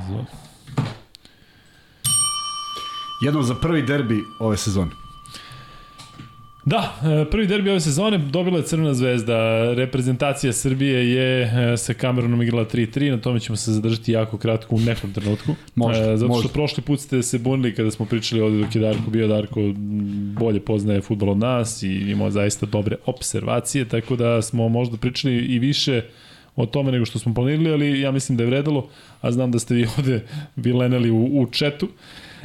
sezone. Jedno za prvi derbi ove sezone. Da, e, prvi derbi ove sezone dobila je Crvena zvezda. Reprezentacija Srbije je e, sa Kamerunom igrala 3-3, na tome ćemo se zadržati jako kratko u nekom trenutku. Možda, E, Zato što možda. prošli put ste se bunili kada smo pričali ovde dok je Darko bio. Darko bolje poznaje futbol od nas i imao zaista dobre observacije, tako da smo možda pričali i više o tome nego što smo planirali, ali ja mislim da je vredalo, a znam da ste vi ovde vileneli u, u četu.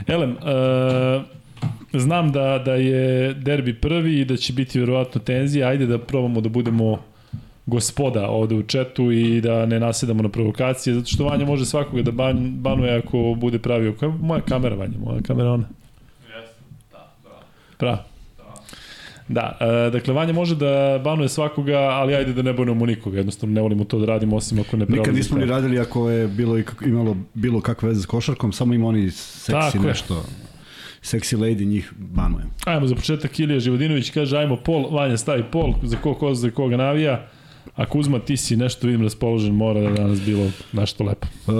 Elem, e, Znam da, da je derbi prvi i da će biti verovatno tenzija. Ajde da probamo da budemo gospoda ovde u četu i da ne nasedamo na provokacije, zato što Vanja može svakoga da ban, banuje ako bude pravio. Koja je moja kamera, Vanja? Moja kamera ona? Pravo. Da, e, dakle, Vanja može da banuje svakoga, ali ajde da ne banujemo nikoga. Jednostavno ne volimo to da radimo, osim ako ne Nikad prelazi nismo ni radili ako je bilo imalo bilo kakve veze s košarkom, samo ima oni seksi Tako je. nešto. Sexy lady njih banujem. Ajmo za početak Ilija Živodinović kaže ajmo pol, Vanja stavi pol, za ko ko za koga navija. A Kuzma ti si nešto vidim raspoložen, mora da danas bilo nešto lepo. E,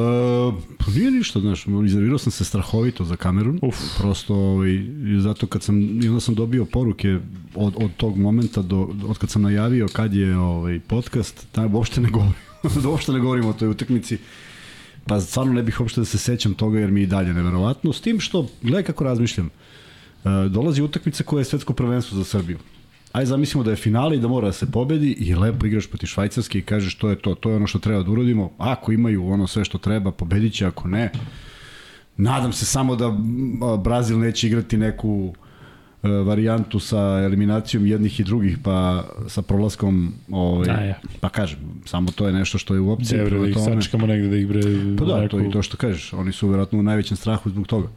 pa nije ništa, znaš, iznervirao sam se strahovito za Kamerun. Uf. Prosto, ovaj, zato kad sam, i onda sam dobio poruke od, od tog momenta, do, od kad sam najavio kad je ovaj, podcast, da uopšte ne govorim, da uopšte ne govorim o toj utakmici. Pa stvarno ne bih uopšte da se sećam toga jer mi i dalje neverovatno. S tim što, gledaj kako razmišljam, e, dolazi utakmica koja je svetsko prvenstvo za Srbiju. Ajde zamislimo da je finale i da mora da se pobedi i lepo igraš protiv Švajcarske i kažeš to je to, to je ono što treba da uradimo. Ako imaju ono sve što treba, pobedit će, ako ne. Nadam se samo da Brazil neće igrati neku e, varijantu sa eliminacijom jednih i drugih pa sa prolaskom ovaj, A, ja. pa kažem, samo to je nešto što je u opciji. Devre da ih sačekamo negde da ih bre... Pa da, to i to što kažeš. Oni su verovatno u najvećem strahu zbog toga.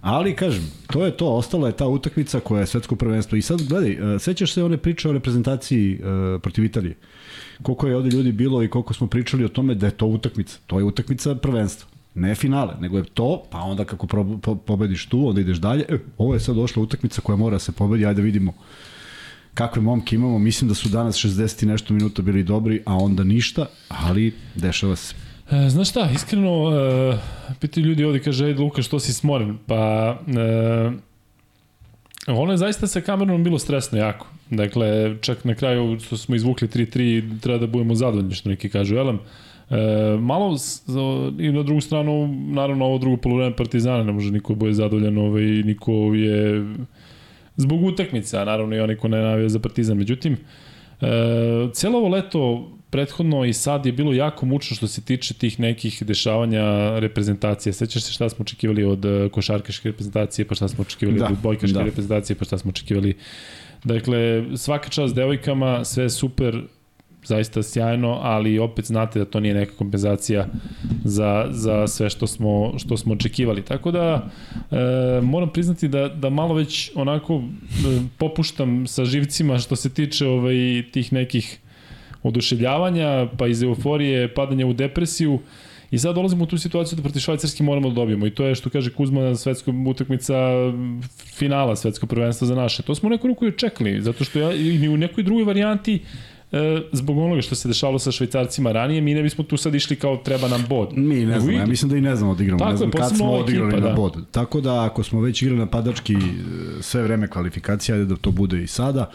Ali, kažem, to je to. Ostala je ta utakmica koja je svetsko prvenstvo. I sad, gledaj, e, sećaš se one priče o reprezentaciji e, protiv Italije? Koliko je ovde ljudi bilo i koliko smo pričali o tome da je to utakmica. To je utakmica prvenstva. Ne finale, nego je to, pa onda kako po, pobediš tu, onda ideš dalje. E, ovo je sad došla utakmica koja mora da se pobedi, ajde vidimo kakve momke imamo. Mislim da su danas 60 i nešto minuta bili dobri, a onda ništa, ali dešava se. E, znaš šta, iskreno, e, pitaju ljudi ovde, kaže, ej Luka, što si smoren? Pa, e, ono je zaista sa Kamerunom bilo stresno jako. Dakle, čak na kraju što smo izvukli 3-3, treba da budemo zadovoljni, što neki kažu, elem. E, malo i na drugu stranu, naravno ovo drugo polovreme Partizana, ne može niko bude zadovoljan, ovaj, niko je zbog utakmice, a naravno i onaj ko ne navija za Partizan. Međutim, e, cijelo ovo leto prethodno i sad je bilo jako mučno što se tiče tih nekih dešavanja reprezentacije. Sećaš se šta smo očekivali od e, košarkaške reprezentacije, pa šta smo očekivali Da, od odbojkaške da. reprezentacije, pa šta smo očekivali. Dakle, svaka čast devojkama, sve super, zaista sjajno, ali opet znate da to nije neka kompenzacija za, za sve što smo, što smo očekivali. Tako da e, moram priznati da, da malo već onako e, popuštam sa živcima što se tiče ovaj, tih nekih oduševljavanja, pa iz euforije, padanja u depresiju. I sad dolazimo u tu situaciju da protiv Švajcarske moramo da dobijemo. I to je što kaže Kuzma na svetskom utakmica finala svetskog prvenstva za naše. To smo u neku ruku i čekali, zato što ja, i u nekoj drugoj varijanti e, zbog onoga što se dešavalo sa švajcarcima ranije, mi ne bismo tu sad išli kao treba nam bod. Mi ne Nego znamo, ja mislim da i ne znamo da igramo, Tako ne je, znam kad smo odigrali ekipa, na da. bod. Tako da ako smo već igrali napadački e, sve vreme kvalifikacija, da to bude i sada.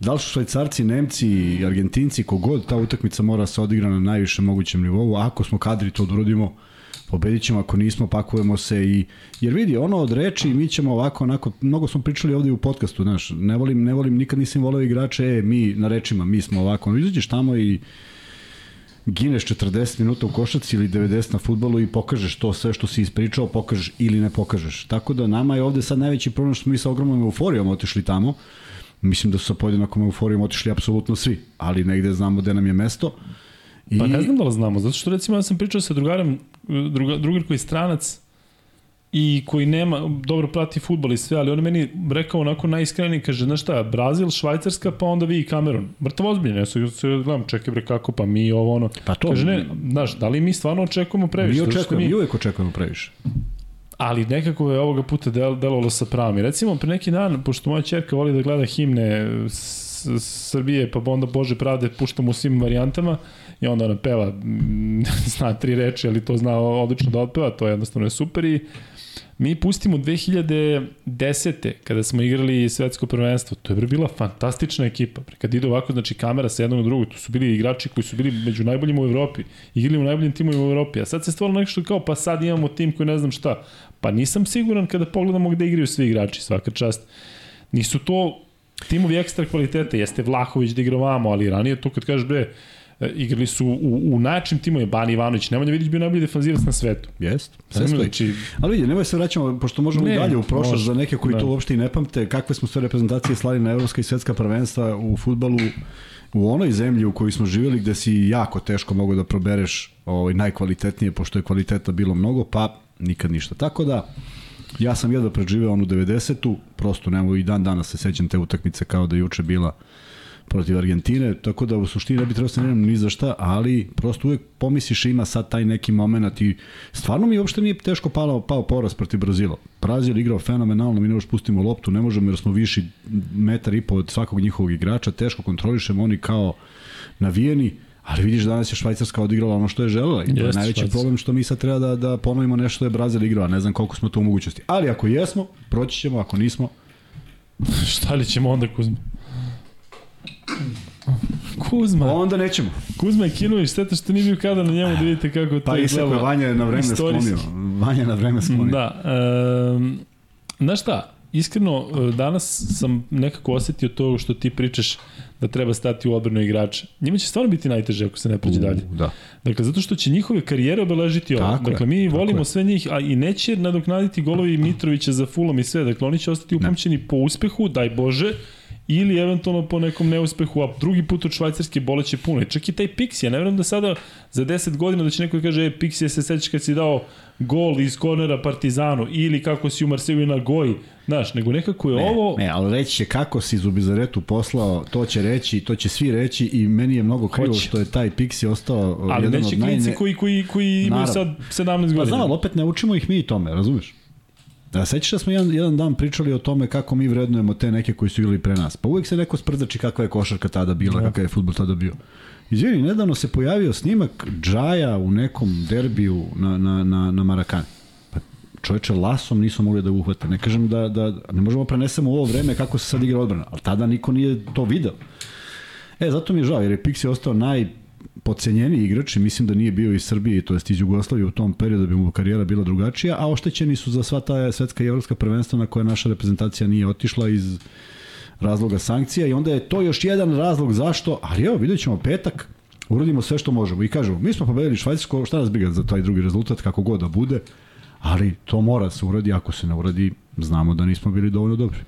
Da li su švajcarci, nemci argentinci, kogod, ta utakmica mora se odigra na najvišem mogućem nivou. Ako smo kadri to da uradimo, pobedit ćemo, ako nismo, pakujemo se i... Jer vidi, ono od reči, mi ćemo ovako, onako, mnogo smo pričali ovde u podcastu, znaš, ne volim, ne volim, nikad nisam voleo igrače, e, mi na rečima, mi smo ovako, izađeš tamo i gineš 40 minuta u košaci ili 90 na futbolu i pokažeš to sve što si ispričao, pokažeš ili ne pokažeš. Tako da nama je ovde sad najveći problem što smo mi sa ogromnom euforijom otišli tamo. Mislim da su sa podjednakom euforijom otišli apsolutno svi, ali negde znamo gde nam je mesto. I... Pa ne znam da li znamo, zato što recimo ja sam pričao sa drugarem, druga, drugar koji je stranac i koji nema, dobro prati futbol i sve, ali on je meni rekao onako najiskreniji, kaže, znaš šta, Brazil, Švajcarska, pa onda vi i Kamerun. Mrtav ozbiljno, ja se, se gledam, čekaj bre, kako, pa mi ovo ono. Pa to- Kaže, ne, znaš, da li mi stvarno očekujemo previše? Mi očekujemo, mi uvek očekujemo previše. Ali nekako je ovoga puta del, delovalo sa pravom. I recimo, pre neki dan, pošto moja čerka voli da gleda himne Srbije, pa onda Bože pravde puštamo u svim varijantama i onda ona peva, zna tri reči, ali to zna odlično da otpeva, to je jednostavno je super i mi pustimo 2010. kada smo igrali svetsko prvenstvo, to je bila fantastična ekipa. Kad ide ovako, znači kamera sa jednog na drugu, to su bili igrači koji su bili među najboljim u Evropi, igrali u najboljim timovima u Evropi, a sad se stvarno nešto kao, pa sad imamo tim koji ne znam šta. Pa nisam siguran kada pogledamo gde igraju svi igrači, svaka čast. Nisu to timovi ekstra kvalitete, jeste Vlahović da igra vamo, ali ranije to kad kažeš, bre, E, igrali su u, u najjačim timu je Bani Ivanović, Nemanja Vidić bio najbolji defanzivac na svetu. Jest, sve stoji. Znači... Ali vidi, nemoj se vraćamo, pošto možemo ne, i dalje u prošlost za neke koji ne. to da. uopšte i ne pamte, kakve smo sve reprezentacije slali na evropska i svetska prvenstva u futbalu u onoj zemlji u kojoj smo živjeli gde si jako teško mogo da probereš ovaj, najkvalitetnije, pošto je kvaliteta bilo mnogo, pa nikad ništa. Tako da, ja sam jedva preživeo onu 90-u, prosto nemo i dan danas se sećam te utakmice kao da juče bila protiv Argentine, tako da u suštini ne bi trebao se ni za šta, ali prosto uvek pomisliš ima sad taj neki moment i stvarno mi uopšte nije teško pao, pao poraz protiv Brazila. Brazil igrao fenomenalno, mi ne možemo pustimo loptu, ne možemo jer smo viši metar i po od svakog njihovog igrača, teško kontrolišemo, oni kao navijeni, Ali vidiš danas je Švajcarska odigrala ono što je želela i to je najveći Švajcarska. problem što mi sad treba da, da ponovimo nešto što je Brazil igrao, ne znam koliko smo to u mogućnosti. Ali ako jesmo, proći ćemo, ako nismo... Šta li ćemo onda, Kuzma? Kuzma. Onda nećemo. Kuzma je kinuo i šteta što nije bio kada na njemu da vidite kako to pa je. Pa i Vanja je na vreme sklonio. Vanja na vreme sklonio. Da. Um, znaš šta, iskreno, e, danas sam nekako osetio to što ti pričaš da treba stati u odbranu igrača. Njima će stvarno biti najteže ako se ne prođe dalje. Da. Dakle, zato što će njihove karijere obeležiti ovo. Tako dakle, mi volimo je. sve njih, a i neće nadoknaditi golovi Mitrovića za fulom i sve. Dakle, oni će ostati upamćeni po uspehu, daj Bože, ili eventualno po nekom neuspehu, a drugi put od švajcarske boleće puno. I čak i taj Pixi, ja ne vjerujem da sada za 10 godina da će neko da kaže, e, Pixi, se sećaš kad si dao gol iz kornera Partizanu, ili kako si u Marseju na Goji, znaš, nego nekako je ne, ovo... Ne, ali reći će kako si Zubizaretu poslao, to će reći, to će svi reći i meni je mnogo krivo Hoće. što je taj Pixi ostao ali jedan od najne... Ali neće koji, koji, koji imaju sad 17 godina. Pa znam, opet ne učimo ih mi i tome, razumeš? Da, sećaš da smo jedan, jedan dan pričali o tome kako mi vrednujemo te neke koji su igrali pre nas. Pa uvek se neko sprdači kakva je košarka tada bila, ja. kakav je futbol tada bio. Izvini, nedavno se pojavio snimak Džaja u nekom derbiju na, na, na, na Marakani. Pa čoveče, lasom nisu mogli da uhvate. Ne kažem da, da ne možemo prenesemo u ovo vreme kako se sad igra odbrana, ali tada niko nije to video. E, zato mi je žao, jer je Pixi ostao naj pocenjeni igrač i mislim da nije bio iz Srbije, to jest iz Jugoslavije u tom periodu bi mu karijera bila drugačija, a oštećeni su za sva ta svetska i evropska prvenstva na koje naša reprezentacija nije otišla iz razloga sankcija i onda je to još jedan razlog zašto, ali evo vidjet ćemo petak, uradimo sve što možemo i kažemo, mi smo pobedili Švajcarsko, šta nas briga za taj drugi rezultat, kako god da bude, ali to mora da se uradi, ako se ne uradi, znamo da nismo bili dovoljno dobri.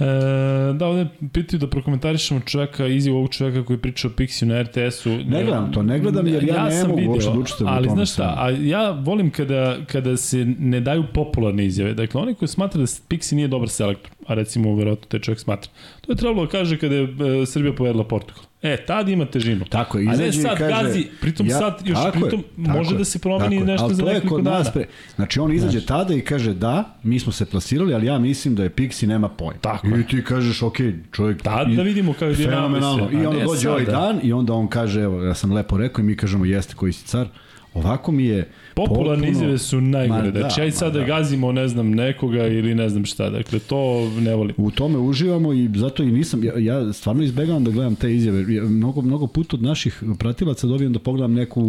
E, da, ovde pitaju da prokomentarišemo čoveka, izjav ovog čoveka koji priča o Pixiju na RTS-u. Ne gledam to, ne gledam jer ja, ja ne mogu uopšte da učite Ali znaš šta, a ja volim kada, kada se ne daju popularne izjave. Dakle, oni koji smatra da Pixi nije dobar selektor, a recimo verovatno taj čovjek smatra. To je trebalo da kaže kada je e, Srbija povedla Portugal. E, tad ima težinu. Tako, izađe A ne sad kaže, gazi, pritom ja, sad još pritom je, može je, da se promeni nešto za nekoliko dana. Pre, znači on izađe znači. tada i kaže da, mi smo se plasirali, ali ja mislim da je Pixi nema pojma. Tako I ti kažeš, ok, čovjek... Tad da vidimo kako je fenomenalno. I onda dođe ovaj dan i onda on kaže, evo, ja sam lepo rekao i mi kažemo, jeste koji si car. Ovako mi je Popularne izjave su najgore. Da, znači, aj sad da, da gazimo, ne znam, nekoga ili ne znam šta. Dakle, to ne volim. U tome uživamo i zato i nisam, ja, ja stvarno izbegavam da gledam te izjave. Ja, mnogo, mnogo puta od naših pratilaca dobijem da pogledam neku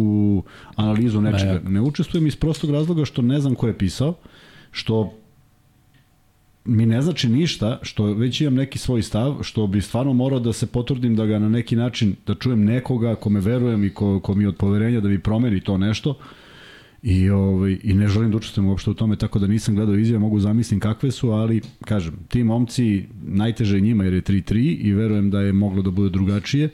analizu nečega. Ne, ne učestvujem iz prostog razloga što ne znam ko je pisao, što mi ne znači ništa, što već imam neki svoj stav, što bi stvarno morao da se potvrdim da ga na neki način, da čujem nekoga kome verujem i ko, ko mi od poverenja da mi promeni to nešto, I, ovaj, I ne želim da učestvujem uopšte u tome, tako da nisam gledao izjave, mogu zamislim kakve su, ali kažem, ti momci najteže je njima jer je 3-3 i verujem da je moglo da bude drugačije.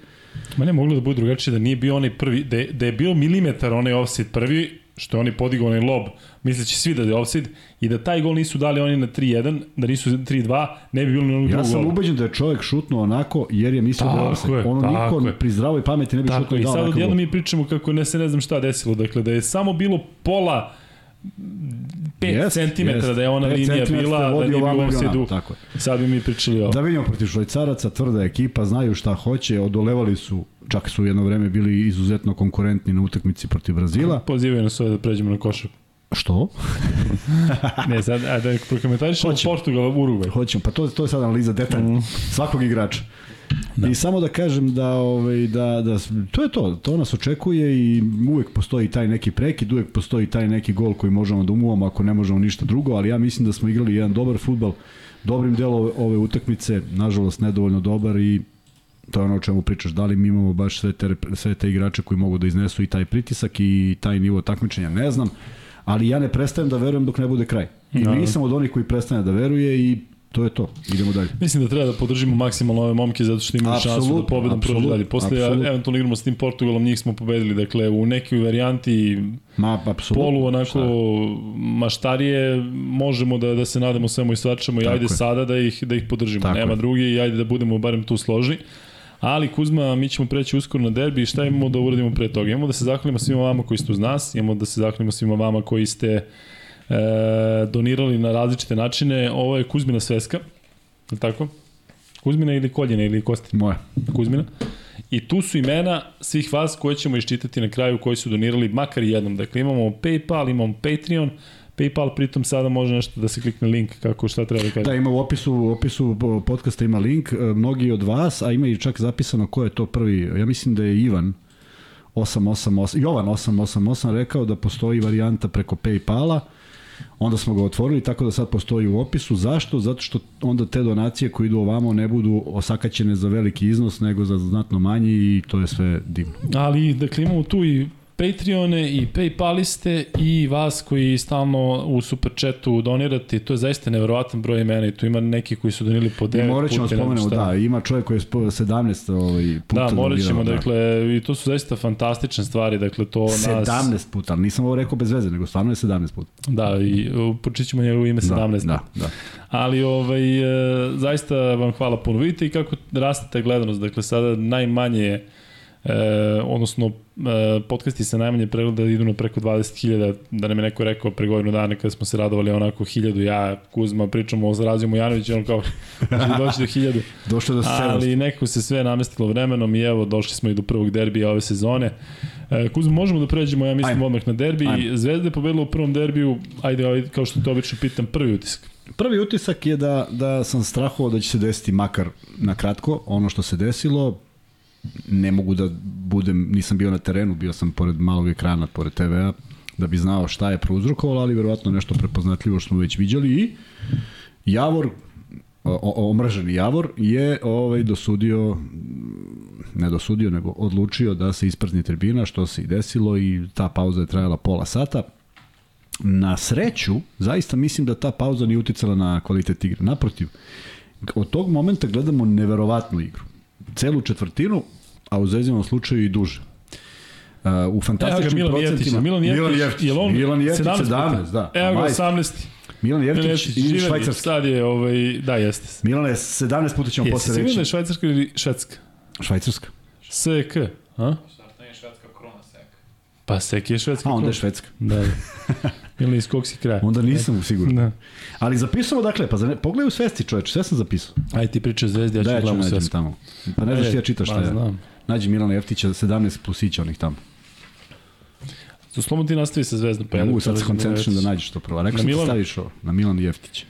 Ma ne moglo da bude drugačije da nije bio onaj prvi, da je, da je bio milimetar onaj offset prvi, što je oni podigao onaj lob, misleći svi da je offside, i da taj gol nisu dali oni na 3-1, da nisu 3-2, ne bi bilo ni onog Ja sam ubeđen da je čovjek šutnuo onako jer je mislio da je offside. Ono niko je. pri zdravoj pameti ne bi tako šutnuo i dao I sad odjedno mi pričamo kako ne se ne znam šta desilo, dakle da je samo bilo pola 5 Jest, cm jest. da je ona linija bila, da nije bilo ovamo ili offside onamo, u. Tako je. Sad bi mi pričali o... Da vidimo protiv švajcaraca, tvrda ekipa, znaju šta hoće, odolevali su, čak su jedno vreme bili izuzetno konkurentni na utakmici protiv Brazila. Pozivaju nas ovde da pređemo na košak. Što? Ne, sad, a da prokomentarišemo. Portugal, Urugvaj. Hoćemo, pa to, to je sad analiza detaljna svakog igrača. Da. I samo da kažem da, ovaj, da, da, to je to, to nas očekuje i uvek postoji taj neki prekid, uvek postoji taj neki gol koji možemo da umuvamo ako ne možemo ništa drugo, ali ja mislim da smo igrali jedan dobar futbal, dobrim delom ove, ove utakmice, nažalost nedovoljno dobar i to je ono o čemu pričaš, da li mi imamo baš sve te, sve te igrače koji mogu da iznesu i taj pritisak i taj nivo takmičenja, ne znam, ali ja ne prestajem da verujem dok ne bude kraj. I Da. nisam od onih koji prestane da veruje i to je to. Idemo dalje. Mislim da treba da podržimo maksimalno ove momke zato što imaju šansu da pobedom prođu dalje. Posle apsolutno. eventualno igramo s tim Portugalom, njih smo pobedili. Dakle, u nekoj varijanti Ma, apsolutno. polu onako Šta? maštarije možemo da, da se nadamo svemu i svačemu i Tako ajde je. sada da ih, da ih podržimo. Tako Nema je. drugi i ajde da budemo barem tu složni. Ali Kuzma, mi ćemo preći uskoro na derbi i šta imamo da uradimo pre toga? Imamo da se zahvalimo svima vama koji ste uz nas, imamo da se zahvalimo svima vama koji ste e, donirali na različite načine. Ovo je Kuzmina sveska, je tako? Kuzmina ili Koljena ili Kosti? Moje. Kuzmina. I tu su imena svih vas koje ćemo iščitati na kraju koji su donirali makar jednom. Dakle, imamo PayPal, imamo Patreon, PayPal pritom sada može nešto da se klikne link kako šta treba da kaže. Da, ima u opisu, u opisu podcasta ima link. E, Mnogi od vas, a ima i čak zapisano ko je to prvi, ja mislim da je Ivan 888, Jovan 888 rekao da postoji varijanta preko Paypala, onda smo ga otvorili tako da sad postoji u opisu. Zašto? Zato što onda te donacije koje idu ovamo ne budu osakaćene za veliki iznos, nego za znatno manji i to je sve divno. Ali, dakle, imamo tu i Patreone i Paypaliste i vas koji stalno u super chatu donirate, to je zaista neverovatan broj imena i tu ima neki koji su donirali po 9 I morat ćemo puta, znam spomenemo, šta. da, ima čovjek koji je spo- 17 ovaj, puta Da, morat ćemo, donirao, dakle, i to su zaista fantastične stvari, dakle, to nas... 17 puta, ali nisam ovo rekao bez veze, nego stvarno je 17 puta. Da, i počet ćemo njegovo ime 17. Da, da. Ali ovaj, e, zaista vam hvala puno. Vidite i kako raste ta gledanost. Dakle, sada najmanje e, odnosno e, podcasti sa najmanje pregleda idu na preko 20.000, da nam je neko rekao pre godinu dana kada smo se radovali onako 1000, ja, Kuzma, pričamo o Zaraziju Janoviću, on kao, će doći do 1000. Došlo do 700. Ali nekako se sve namestilo vremenom i evo, došli smo i do prvog derbija ove sezone. E, Kuzma, možemo da pređemo, ja mislim, Ajmo. odmah na derbi. Ajmo. Zvezda je pobedila u prvom derbiju, ajde, ajde, kao što te obično pitam, prvi utisak. Prvi utisak je da, da sam strahovao da će se desiti makar na kratko ono što se desilo. Ne mogu da budem, nisam bio na terenu, bio sam pored malog ekrana, pored TV-a, da bi znao šta je prouzrokovalo, ali verovatno nešto prepoznatljivo što smo već viđali i Javor, o, omraženi Javor je ovaj dosudio ne dosudio, nego odlučio da se isprzni tribina, što se i desilo i ta pauza je trajala pola sata. Na sreću, zaista mislim da ta pauza nije uticala na kvalitet igre. Naprotiv, od tog momenta gledamo neverovatnu igru. Celu četvrtinu, a u Zvezdinom slučaju i duže. Uh, u Evo ga fantastičnim Milan Jeftić, procentima. Milan Jeftić, Milan Jeftić, je on Milan Jeftić 17 puta? 17, da. Evo ga Majstor. 18. Milan Milan Jeftić Jeftić, i živan je, švajcarski. sad je, ovaj, da, jeste. Milan je 17 puta ćemo Jesi posle sigurno da je reći. švajcarska ili švedska? Švajcarska. SK, a? Šta švedska krona seka? Pa SK je švedska. A onda je švedska. Da. Milan iz kog si kraja? Onda nisam siguran. Da. Ali zapisamo dakle, pa za ne, pogledaj u svesti čoveče, sve sam zapisao. Ajde ti pričaj zvezdi, ja ću da, ja gledam nađem sve. tamo. Pa ne znaš ti ja čitaš šta Pa je. znam. Nađi Milana Jeftića, 17 plusića onih tamo. Za slobodno ti nastavi sa zvezdom. Pa Ja ja mogu da sad se koncentrišem da nađeš to prvo. Rekao sam ti Milana? staviš ovo, na Milan Jeftić.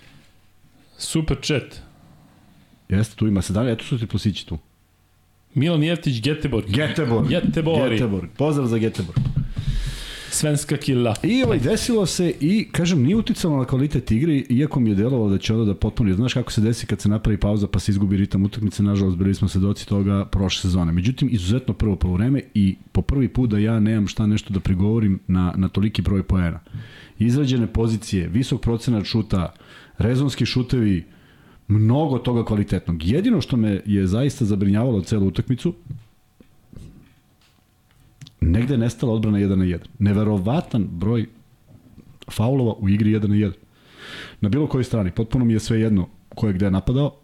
Super chat. Jeste, tu ima 17, eto su ti plusići tu. Milan Jeftić, Geteborg. Geteborg. Geteborg. Geteborg. Pozdrav za Geteborg. Svenska killa. I ovaj, desilo se i, kažem, nije uticalo na kvalitet igre, iako mi je delovalo da će onda da potpuni. Znaš kako se desi kad se napravi pauza pa se izgubi ritam utakmice, nažalost, bili smo svedoci toga prošle sezone. Međutim, izuzetno prvo polovreme i po prvi put da ja nemam šta nešto da prigovorim na, na toliki broj poena. Izrađene pozicije, visok procenat šuta, rezonski šutevi, mnogo toga kvalitetnog. Jedino što me je zaista zabrinjavalo celu utakmicu, negde je nestala odbrana 1 na 1. Neverovatan broj faulova u igri 1 na 1. Na bilo kojoj strani, potpuno mi je sve jedno ko je gde napadao,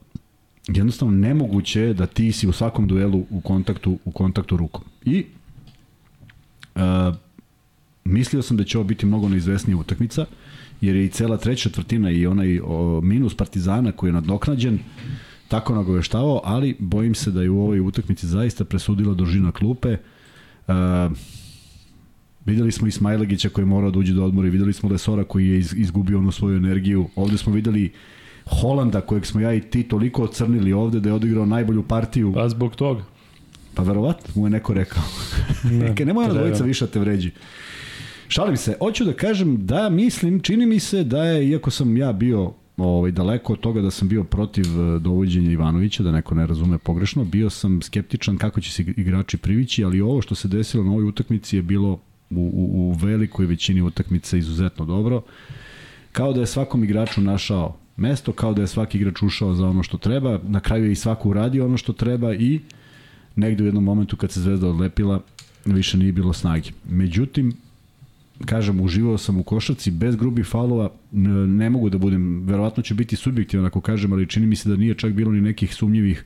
jednostavno nemoguće je da ti si u svakom duelu u kontaktu, u kontaktu rukom. I uh, Mislio sam da će ovo biti mnogo neizvesnija utakmica, jer je i cela treća četvrtina i onaj o, minus Partizana koji je nadoknađen, tako nagoveštavao, ali bojim se da je u ovoj utakmici zaista presudila dužina klupe. Uh, videli smo Ismailagića koji je morao da uđe do odmora i videli smo Lesora koji je iz, izgubio onu svoju energiju. Ovde smo videli Holanda kojeg smo ja i ti toliko ocrnili ovde da je odigrao najbolju partiju. Pa zbog toga. Pa verovatno mu je neko rekao. Ne, nemoj na dvojica više te vređi. Šalim se, hoću da kažem da mislim, čini mi se da je, iako sam ja bio ovaj, daleko od toga da sam bio protiv eh, dovođenja Ivanovića, da neko ne razume pogrešno, bio sam skeptičan kako će se igrači privići, ali ovo što se desilo na ovoj utakmici je bilo u, u, u velikoj većini utakmica izuzetno dobro. Kao da je svakom igraču našao mesto, kao da je svaki igrač ušao za ono što treba, na kraju je i svako uradio ono što treba i negde u jednom momentu kad se Zvezda odlepila, više nije bilo snage. Međutim, kažem, uživao sam u košarci bez grubih falova, ne mogu da budem, verovatno će biti subjektivan ako kažem, ali čini mi se da nije čak bilo ni nekih sumnjivih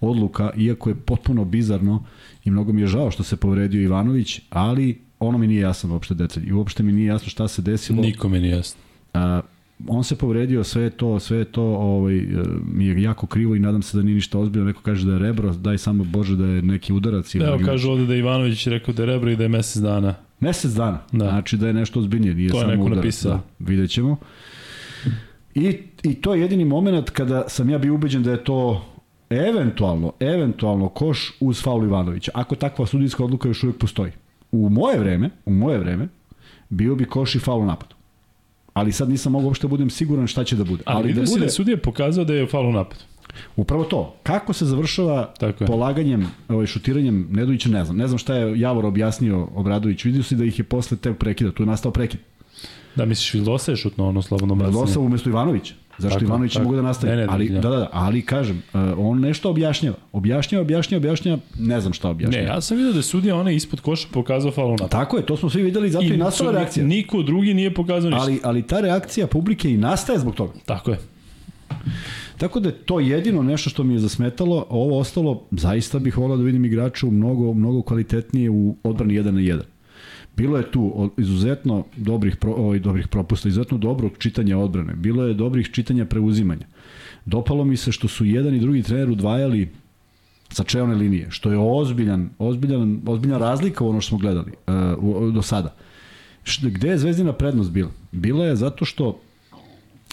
odluka, iako je potpuno bizarno i mnogo mi je žao što se povredio Ivanović, ali ono mi nije jasno uopšte detalj i uopšte mi nije jasno šta se desilo. Nikome nije jasno. A, on se povredio, sve je to, sve je to ovaj, e, mi je jako krivo i nadam se da nije ništa ozbiljno. Neko kaže da je rebro, daj samo Bože da je neki udarac. Evo, kažu ovde da Ivanović rekao da je rebro i da je mesec dana. Mesec dana, da. znači da je nešto ozbiljnije, nije to samo je neko napisao. Da, vidjet ćemo. I, I to je jedini moment kada sam ja bio ubeđen da je to eventualno, eventualno koš uz faul Ivanovića, ako takva sudijska odluka još uvijek postoji. U moje vreme, u moje vreme, bio bi koš i faul u napadu ali sad nisam mogao uopšte da budem siguran šta će da bude. Ali, ali da bude... da je sudija pokazao da je faul u napadu. Upravo to. Kako se završava Tako je. polaganjem, ovaj, šutiranjem Nedovića, ne znam. Ne znam šta je Javor objasnio Obradović. Vidio si da ih je posle te prekida. Tu je nastao prekid. Da, misliš Vildosa je šutno ono slobodno bacanje? Vildosa umesto Ivanovića. Zašto tako, Ivanović tako. mogu da nastavi? Ne, ne, ali, da, da, da, ali kažem, uh, on nešto objašnjava. Objašnjava, objašnjava, objašnjava, ne znam šta objašnjava. Ne, ja sam vidio da je sudija onaj ispod koša pokazao faul napad. Tako je, to smo svi videli, zato i, i nastala reakcija. Niko drugi nije pokazao ništa. Ali, ali ta reakcija publike i nastaje zbog toga. Tako je. Tako da je to jedino nešto što mi je zasmetalo, ovo ostalo, zaista bih volao da vidim igrača mnogo, mnogo kvalitetnije u odbrani 1 na 1. Bilo je tu izuzetno dobrih, pro, ovaj, dobrih propusta, izuzetno dobrog čitanja odbrane. Bilo je dobrih čitanja preuzimanja. Dopalo mi se što su jedan i drugi trener udvajali sa čeone linije, što je ozbiljan, ozbiljan, ozbiljan razlika u ono što smo gledali uh, do sada. Gde je Zvezdina prednost bila? Bila je zato što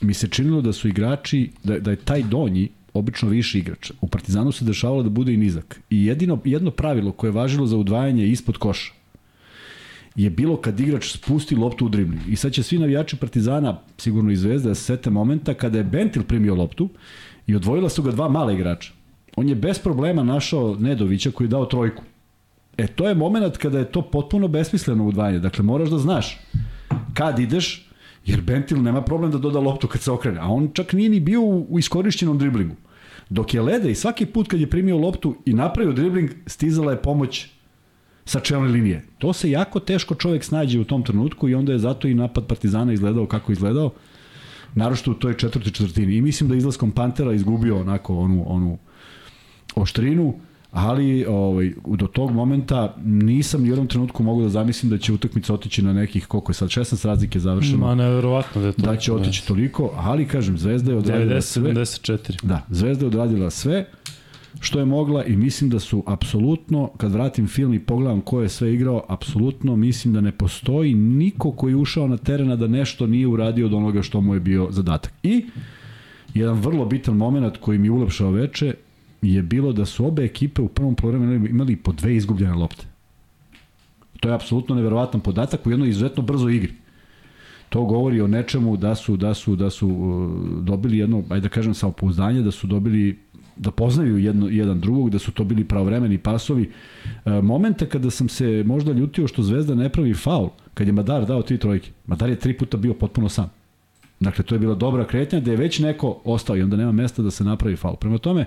mi se činilo da su igrači, da, da je taj donji obično više igrač. U Partizanu se dešavalo da bude i nizak. I jedino, jedno pravilo koje je važilo za udvajanje ispod koša je bilo kad igrač spusti loptu u dribling. I sad će svi navijači Partizana, sigurno i Zvezda, da se sete momenta kada je Bentil primio loptu i odvojila su ga dva mala igrača. On je bez problema našao Nedovića koji je dao trojku. E, to je moment kada je to potpuno besmisleno udvajanje. Dakle, moraš da znaš kad ideš, jer Bentil nema problem da doda loptu kad se okrene. A on čak nije ni bio u iskorišćenom driblingu. Dok je Lede i svaki put kad je primio loptu i napravio dribling, stizala je pomoć sa čelne linije. To se jako teško čovjek snađe u tom trenutku i onda je zato i napad Partizana izgledao kako izgledao. Naročito u toj četvrtoj četvrtini. I mislim da izlaskom Pantera izgubio onako onu, onu oštrinu, ali ovaj, do tog momenta nisam ni u jednom trenutku mogu da zamislim da će utakmica otići na nekih, koliko je sad, 16 razlike završeno. Ma nevjerovatno da je to. Da će otići toliko, ali kažem, Zvezda je odradila 90, sve. 74. Da, Zvezda je odradila sve što je mogla i mislim da su apsolutno, kad vratim film i pogledam ko je sve igrao, apsolutno mislim da ne postoji niko koji je ušao na terena da nešto nije uradio od onoga što mu je bio zadatak. I jedan vrlo bitan moment koji mi je ulepšao veče je bilo da su obe ekipe u prvom polovremenu imali po dve izgubljene lopte. To je apsolutno neverovatan podatak u jednoj izuzetno brzoj igri. To govori o nečemu da su da su da su uh, dobili jedno ajde da kažem samopouzdanje da su dobili da poznaju jedno, jedan drugog, da su to bili pravovremeni pasovi. E, momente kada sam se možda ljutio što Zvezda ne pravi faul, kad je Madar dao tri trojke, Madar je tri puta bio potpuno sam. Dakle, to je bila dobra kretnja da je već neko ostao i onda nema mesta da se napravi faul. Prema tome,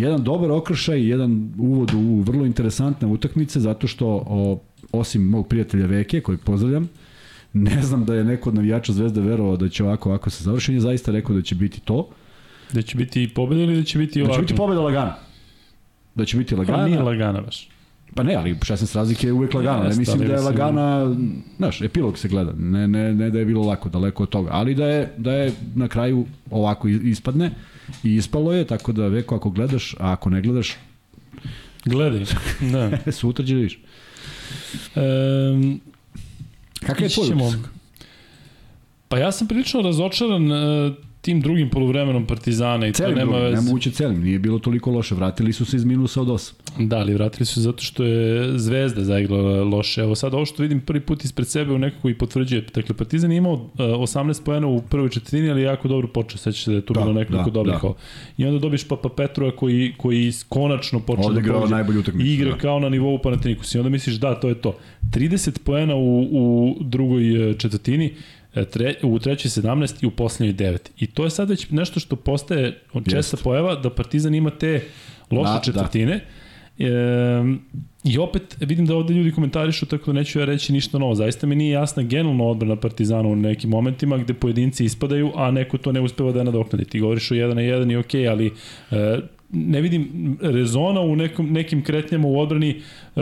jedan dobar okršaj, jedan uvod u vrlo interesantne utakmice, zato što o, osim mog prijatelja Veke, kojeg pozdravljam, ne znam da je neko od navijača Zvezde verovao da će ovako, ovako se završi, je zaista rekao da će biti to. Da će biti pobeda ili da će biti ovako? Da će biti pobeda lagana. Da će biti lagana. Pa nije lagana baš. Pa ne, ali 16 razlike je uvek lagano. Ne Jeste, mislim da je lagana, znaš, epilog se gleda. Ne, ne, ne da je bilo lako, daleko od toga. Ali da je, da je na kraju ovako ispadne i ispalo je, tako da veko ako gledaš, a ako ne gledaš, Gledaj. Da. sutra će da vidiš. Um, Kakav je tvoj utisak? Pa ja sam prilično razočaran uh, tim drugim poluvremenom Partizana i Celim to nema drugim, veze. nema uće celim, nije bilo toliko loše. Vratili su se iz minusa od 8. Da, ali vratili su zato što je Zvezda zaigrala loše. Evo sad ovo što vidim prvi put ispred sebe u nekako i potvrđuje. Dakle, Partizan je imao uh, 18 poena u prvoj četvrtini, ali jako dobro počeo. Sećaš se da je tu Da, bilo nekoliko da, dobrih da. I onda dobiš Papa Petrova koji, koji konačno počeo Ovde da pođe. najbolju utakmicu, igra da. kao na nivou Panathinaikos. I onda misliš da, to je to. 30 poena u, u drugoj e, četvrtini, e, tre, u trećoj 17 i u poslednjoj 9. I to je sad već nešto što postaje česta Jeste. pojava da Partizan ima te loše Da, da, četvrtine. E, I opet vidim da ovde ljudi komentarišu, tako da neću ja reći ništa novo. Zaista mi nije jasna generalna odbrana Partizana u nekim momentima gde pojedinci ispadaju, a neko to ne uspeva da nadoknadi. Ti govoriš o 1 na 1 i ok, ali e, ne vidim rezona u nekom, nekim kretnjama u odbrani e,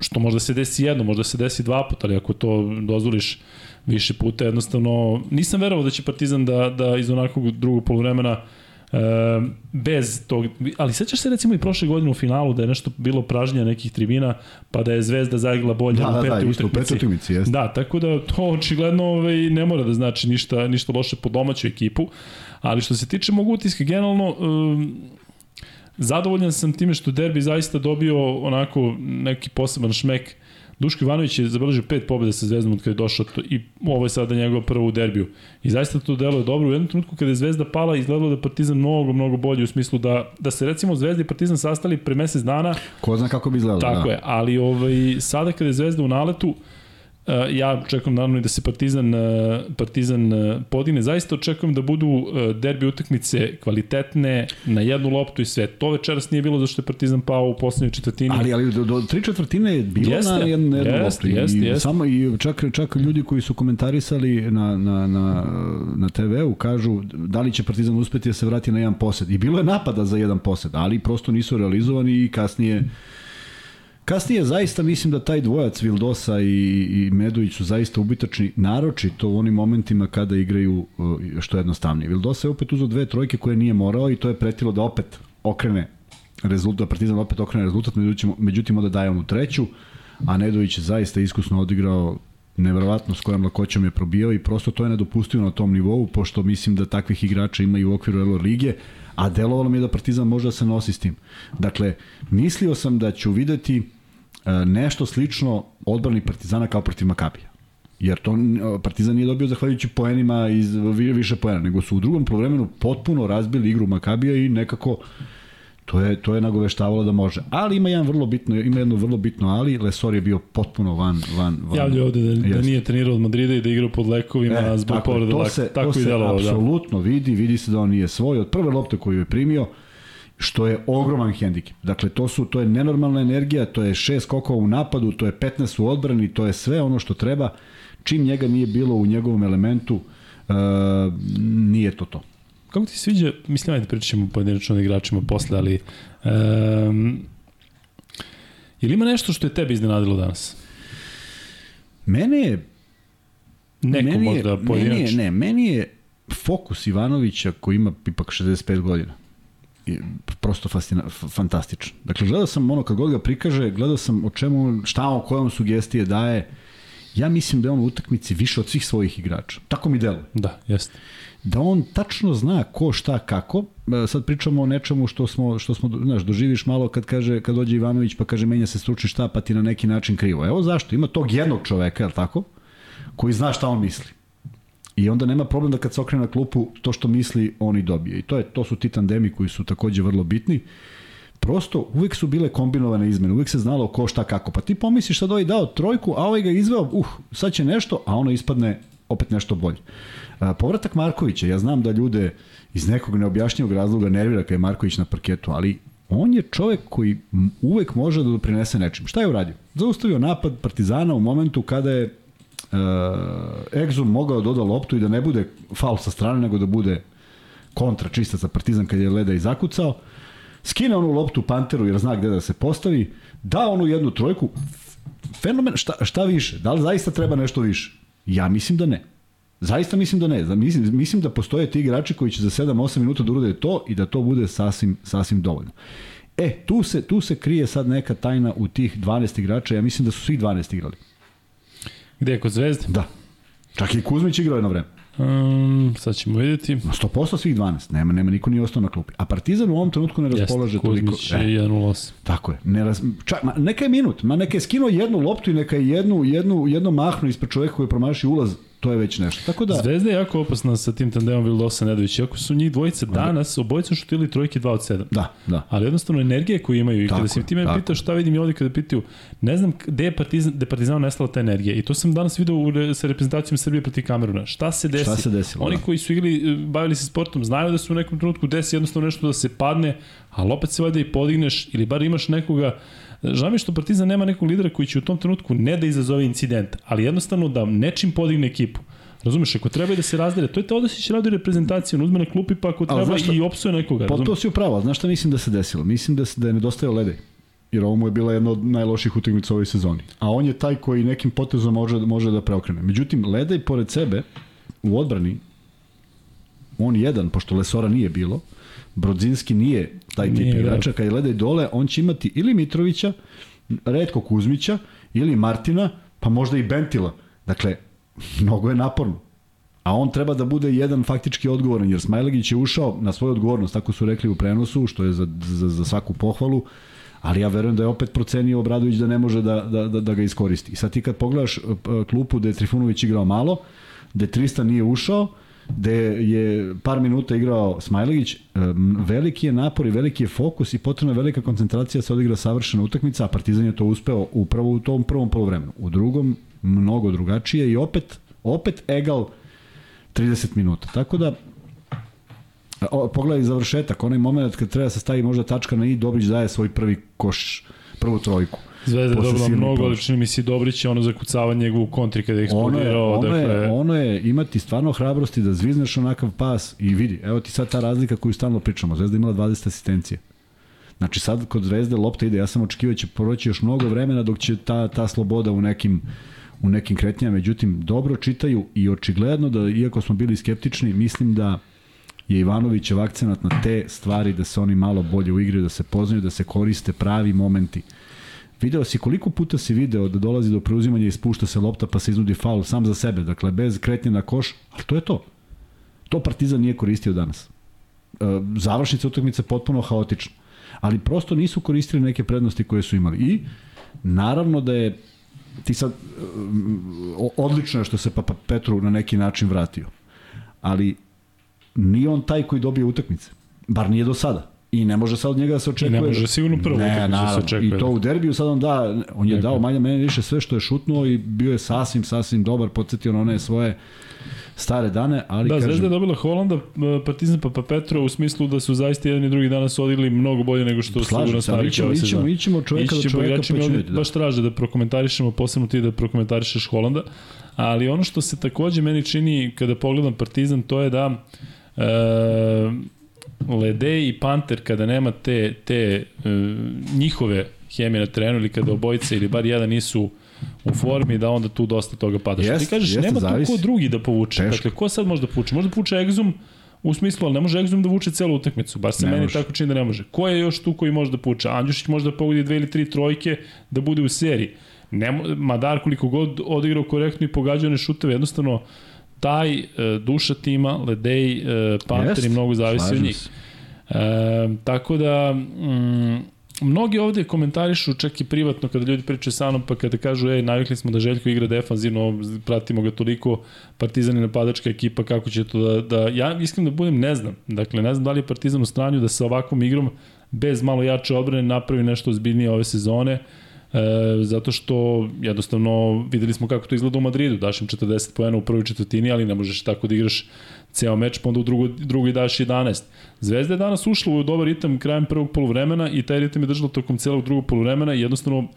što možda se desi jedno, možda se desi dva puta, ali ako to dozvoliš više puta, jednostavno nisam verovao da će Partizan da, da iz onakvog drugog polovremena e, bez tog, ali sećaš se recimo i prošle godine u finalu da je nešto bilo pražnja nekih tribina, pa da je Zvezda zaigla bolje Da, u da, petoj da, utakmici. petoj utakmici, jeste. Da, tako da to očigledno ovaj, ne mora da znači ništa, ništa loše po domaću ekipu, ali što se tiče mog utiska generalno, um, zadovoljan sam time što derbi zaista dobio onako neki poseban šmek. Duško Ivanović je zabeležio pet pobjeda sa Zvezdom od kada je došao to, i ovo je sada njegov prvo u derbiju. I zaista to deluje dobro. U jednom trenutku kada je Zvezda pala, izgledalo da je Partizan mnogo, mnogo bolji u smislu da, da se recimo Zvezda i Partizan sastali pre mesec dana, Ko zna kako bi izgledalo. Tako da. je, ali ovaj, sada kada je Zvezda u naletu, uh, ja čekam naravno i da se Partizan, uh, Partizan uh, podigne. Zaista očekujem da budu derbi utakmice kvalitetne, na jednu loptu i sve. To večeras nije bilo zašto je Partizan pao u poslednjoj četvrtini. Ali, ali do, do tri četvrtine je bilo Jeste, na jednu, jednu jeste, loptu. jeste, I, jeste. Samo, I čak, čak ljudi koji su komentarisali na, na, na, na TV-u kažu da li će Partizan uspeti da se vrati na jedan posed. I bilo je napada za jedan posed, ali prosto nisu realizovani i kasnije Kasnije zaista mislim da taj dvojac Vildosa i, i Medović su zaista ubitačni, naročito u onim momentima kada igraju uh, što je jednostavnije. Vildosa je opet uzeo dve trojke koje nije morao i to je pretilo da opet okrene rezultat, da Partizan opet okrene rezultat, međutim, međutim onda daje onu treću, a Nedović je zaista iskusno odigrao neverovatno s kojom lakoćom je probijao i prosto to je nedopustivo na tom nivou, pošto mislim da takvih igrača ima i u okviru Elo Lige, a delovalo mi je da Partizan može da se nosi s tim. Dakle, mislio sam da ću videti e, nešto slično odbrani Partizana kao protiv Makabija. Jer to e, Partizan nije dobio zahvaljujući poenima iz vi- više poena, nego su u drugom polovremenu potpuno razbili igru Makabija i nekako to je to je nagoveštavalo da može. Ali ima jedan vrlo bitno, ima jedno vrlo bitno ali Lesor je bio potpuno van van van. Javlja ovde da, da nije trenirao od Madrida i da igra pod lekovima e, zbog tako povrede to laka. se, Tako to i se delovalo, da. apsolutno vidi, vidi se da on nije svoj od prve lopte koju je primio što je ogroman hendikep. Dakle, to su to je nenormalna energija, to je šest skokova u napadu, to je 15 u odbrani, to je sve ono što treba. Čim njega nije bilo u njegovom elementu, uh, nije to to. Kako ti se sviđa, mislim, ajde pričat ćemo pojedinačno o igračima posle, ali um, je li ima nešto što je tebe iznenadilo danas? Mene je Neko meni je, možda meni pojedinačno. je, ne, meni je fokus Ivanovića koji ima ipak 65 godina je prosto fascina, fantastičan. Dakle, gledao sam ono, kad god ga prikaže, gledao sam o čemu, šta on, koje on sugestije daje. Ja mislim da je on u utakmici više od svih svojih igrača. Tako mi deluje. Da, jeste. Da on tačno zna ko, šta, kako. E, Sad pričamo o nečemu što smo, što smo znaš, doživiš malo kad kaže, kad dođe Ivanović pa kaže menja se stručni štab pa ti na neki način krivo. Evo zašto, ima tog jednog čoveka, je tako? Koji zna šta on misli. I onda nema problem da kad se okrene na klupu, to što misli, on i dobije. I to, je, to su ti tandemi koji su takođe vrlo bitni. Prosto, uvek su bile kombinovane izmene, uvek se znalo ko šta kako. Pa ti pomisliš sad ovaj dao trojku, a ovaj ga izveo, uh, sad će nešto, a ono ispadne opet nešto bolje. A, povratak Markovića, ja znam da ljude iz nekog neobjašnjivog razloga nervira kad je Marković na parketu, ali on je čovek koji uvek može da doprinese nečim. Šta je uradio? Zaustavio napad Partizana u momentu kada je uh, Exum mogao da doda loptu i da ne bude faul sa strane, nego da bude kontra čista za Partizan kad je Leda i zakucao. skine onu loptu Panteru jer zna gde da se postavi, da onu jednu trojku, fenomen, šta, šta više? Da li zaista treba nešto više? Ja mislim da ne. Zaista mislim da ne. Mislim, mislim da postoje ti igrači koji će za 7-8 minuta da urade to i da to bude sasvim, sasvim dovoljno. E, tu se, tu se krije sad neka tajna u tih 12 igrača. Ja mislim da su svi 12 igrali. Gde je kod Zvezde? Da. Čak i Kuzmić igrao jedno vreme. Um, sad ćemo vidjeti. Na 100% svih 12. Nema, nema, niko nije ostao na klupi. A Partizan u ovom trenutku ne raspolaže Jeste, toliko. Kuzmić je 1.08. Tako je. Ne raz... Čak, ma, neka je minut, ma neka je skinuo jednu loptu i neka je jednu, jednu, jedno mahnu ispred čoveka koji promaši ulaz, to je već nešto. Tako da, Zvezda je jako opasna sa tim tandemom Vildosa Nedović. Iako su njih dvojice danas, obojica šutili trojke 2 od 7. da, da. Ali jednostavno energije koju imaju i Tako kada si je, ti me pitao šta vidim i ovdje kada pitaju, ne znam gde je Partizan, gde je Partizan nestala ta energija. I to sam danas video u, sa reprezentacijom Srbije protiv Kameruna. Šta se desi? Šta se desilo, Oni da. koji su igrali, bavili se sportom, znaju da su u nekom trenutku desi jednostavno nešto da se padne, ali opet se valjda i podigneš ili bar imaš nekoga Žao mi što Partizan nema nekog lidera koji će u tom trenutku ne da izazove incident, ali jednostavno da nečim podigne ekipu. Razumeš, ako treba da se razdere, to je Teodosić radi reprezentaciju, on uzme na klupi pa ako treba šta- i opsuje nekoga. Pa to si upravo, znaš šta mislim da se desilo? Mislim da, se, da je nedostajao ledej. Jer ovo mu je bila jedna od najloših utakmica ovoj sezoni. A on je taj koji nekim potezom može, može da preokrene. Međutim, Ledej pored sebe u odbrani, on jedan, pošto Lesora nije bilo, Brodzinski nije taj tip Nije, da. igrača, kad je Ledej dole, on će imati ili Mitrovića, redko Kuzmića, ili Martina, pa možda i Bentila. Dakle, mnogo je naporno. A on treba da bude jedan faktički odgovoran, jer Smajlegić je ušao na svoju odgovornost, tako su rekli u prenosu, što je za, za, za svaku pohvalu, ali ja verujem da je opet procenio Obradović da ne može da, da, da, da ga iskoristi. I sad ti kad pogledaš e, p- klupu gde je Trifunović igrao malo, gde Tristan nije ušao, gde je par minuta igrao Smajlegić, veliki je napor i veliki je fokus i potrebna velika koncentracija da se odigra savršena utakmica, a Partizan je to uspeo upravo u tom prvom polovremenu. U drugom mnogo drugačije i opet opet egal 30 minuta. Tako da pogledaj završetak, onaj moment kad treba da se stavi možda tačka na i, Dobrić daje svoj prvi koš, prvu trojku. Zvezda je dobila mnogo, ali čini mi se Dobrić je ono zakucavanje njegov u kontri kada je Ono je, eksplodirao. ono, dakle, je, ono je imati stvarno hrabrosti da zvizneš onakav pas i vidi, evo ti sad ta razlika koju stalno pričamo, Zvezda je imala 20 asistencije. Znači sad kod Zvezde lopta ide, ja sam očekivao da će proći još mnogo vremena dok će ta, ta sloboda u nekim u nekim kretnjama, međutim dobro čitaju i očigledno da iako smo bili skeptični, mislim da je Ivanovićev akcenat na te stvari da se oni malo bolje uigraju, da se poznaju, da se koriste pravi momenti. Video si koliko puta si video da dolazi do preuzimanja i spušta se lopta pa se iznudi faul sam za sebe, dakle bez kretnje na koš, ali to je to. To Partizan nije koristio danas. E, Završnica utakmice potpuno haotična. Ali prosto nisu koristili neke prednosti koje su imali. I naravno da je ti sad e, odlično je što se Papa Petru na neki način vratio. Ali nije on taj koji dobije utakmice. Bar nije do sada. I ne može sad od njega da se očekuje. ne može sigurno prvu ne, utakmicu da se naravno. očekuje. I to u derbiju sad on da, on je Dakle. dao manje mene više sve što je šutnuo i bio je sasvim, sasvim dobar, podsjetio na one svoje stare dane, ali Da, kažem, Zvezda je dobila Holanda, e, Partizan pa pa Petro u smislu da su zaista jedan i drugi danas odigli mnogo bolje nego što su Slažem na se, ali navikli ićemo, ove ićemo, sezone. ićemo od čoveka Ići do čoveka, pa ćemo vidjeti. Da. baš traže da prokomentarišemo, posebno ti da prokomentarišeš Holanda, ali ono što se takođe meni čini kada pogledam Partizan, to je da e, Lede i Panter kada nema te, te e, njihove hemije na terenu ili kada obojice ili bar jedan nisu u formi da onda tu dosta toga pada. Što ti kažeš, jeste, nema tu zavisi. ko drugi da povuče. Teško. Dakle, ko sad može da povuče? Može da povuče Exum u smislu, ali ne može Exum da vuče celu utakmicu. Bar se Ne meni može. tako čini da ne može. Ko je još tu koji može da puče? Andjušić može da pogodi dve ili tri trojke da bude u seriji. Ne, mo- Madar koliko god odigrao korektno i pogađao one šuteve, jednostavno taj e, duša tima, Ledej, e, Panter Jest, i mnogo zavisi od njih. se. E, tako da, mm, mnogi ovde komentarišu čak i privatno kada ljudi pričaju sa mnom, pa kada kažu, ej, navikli smo da Željko igra defanzivno, pratimo ga toliko, Partizan je napadačka ekipa, kako će to da, da, ja iskreno da budem, ne znam. Dakle, ne znam da li je Partizan u stranju da sa ovakvom igrom, bez malo jače odbrane, napravi nešto ozbiljnije ove sezone, E, zato što jednostavno videli smo kako to izgleda u Madridu, daš im 40 poena u prvoj četvrtini, ali ne možeš tako da igraš ceo meč, pa onda u drugo, drugoj daš 11. Zvezda je danas ušla u dobar ritam krajem prvog poluvremena i taj ritam je držala tokom celog drugog poluvremena i jednostavno,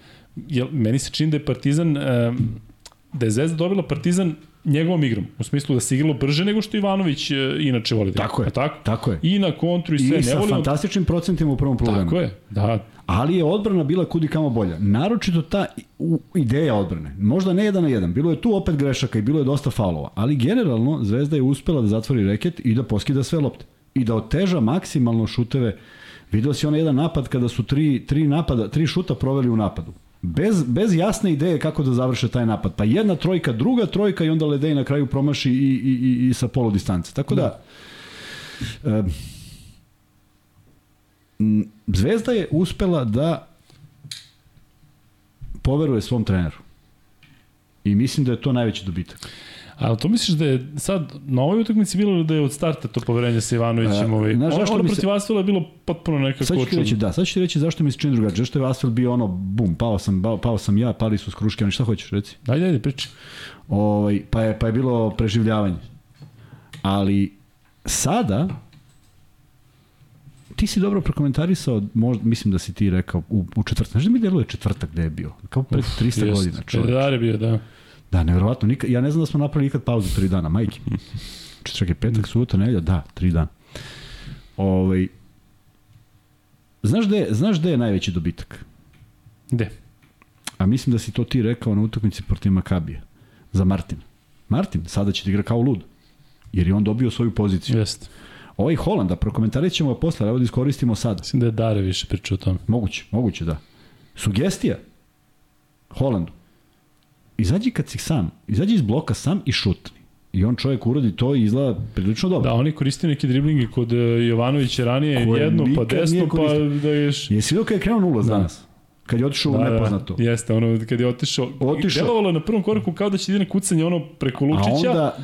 jel, meni se čini da je Partizan, e, da je Zvezda dobila Partizan njegovom igrom. U smislu da se igralo brže nego što Ivanović e, inače voli da igra. Tako je. Pa tako? Tako je. I na kontru i sve. I ne sa volimo... fantastičnim procentima u prvom poluvremenu. Tako je, da. Ali je odbrana bila kudi kamo bolja. Naročito ta ideja odbrane. Možda ne jedan na jedan. Bilo je tu opet grešaka i bilo je dosta faulova. Ali generalno Zvezda je uspela da zatvori reket i da poskida sve lopte. I da oteža maksimalno šuteve. Video si onaj jedan napad kada su tri, tri, napada, tri šuta proveli u napadu. Bez, bez jasne ideje kako da završe taj napad. Pa jedna trojka, druga trojka i onda Ledej na kraju promaši i, i, i, i sa polu distance. Tako da, e, m, Zvezda je uspela da poveruje svom treneru. I mislim da je to najveći dobitak. Ali to misliš da je sad na ovoj utakmici bilo da je od starta to poverenje sa Ivanovićem? Ovaj, znaš ono, zašto ono se- protiv Asvela je bilo potpuno nekako Sad ću ti reći, da, sad ću ti reći zašto mi se čini drugačije. Zašto je Vasvel bio ono, bum, pao sam, pao, pao sam ja, pali su skruške, ali šta hoćeš reci? Ajde, ajde, priči. Ovaj, pa, je, pa je bilo preživljavanje. Ali sada, ti si dobro prokomentarisao, možda, mislim da si ti rekao u, u četvrtak. Znaš da mi deluje četvrtak gde je bio? Kao pre 300 Jest. godina. Čovječ. Pedar je bio, da. Da, nevjerovatno. Nikad, ja ne znam da smo napravili nikad pauzu tri dana, majke. Čekaj, petak, subota, nedelja, da, tri dana. Ovaj, znaš gde, je- znaš gde je najveći dobitak? Gde? A mislim da si to ti rekao na utakmici protiv Makabija. Za Martin. Martin, sada će da igra kao lud. Jer je on dobio svoju poziciju. Jeste. Ovaj Holanda, prokomentarit ćemo ga posle, evo da iskoristimo sad. Mislim da je Dare više pričao o tome. Moguće, moguće da. Sugestija Holandu. Izađi kad si sam, izađi iz bloka sam i šutni. I on čovjek uradi to i izgleda prilično dobro. Da, oni koristio neke driblinge kod e, Jovanovića ranije, Koje jedno pa desno, pa da ješ... Jesi vidio kada je krenuo ulaz Da. danas? Kad je otišao u Da, nepoznato. Da, jeste, ono kad je otišao. Otišao. Delovalo je na prvom koraku kao da će ide na kucanje ono preko A Lučića onda,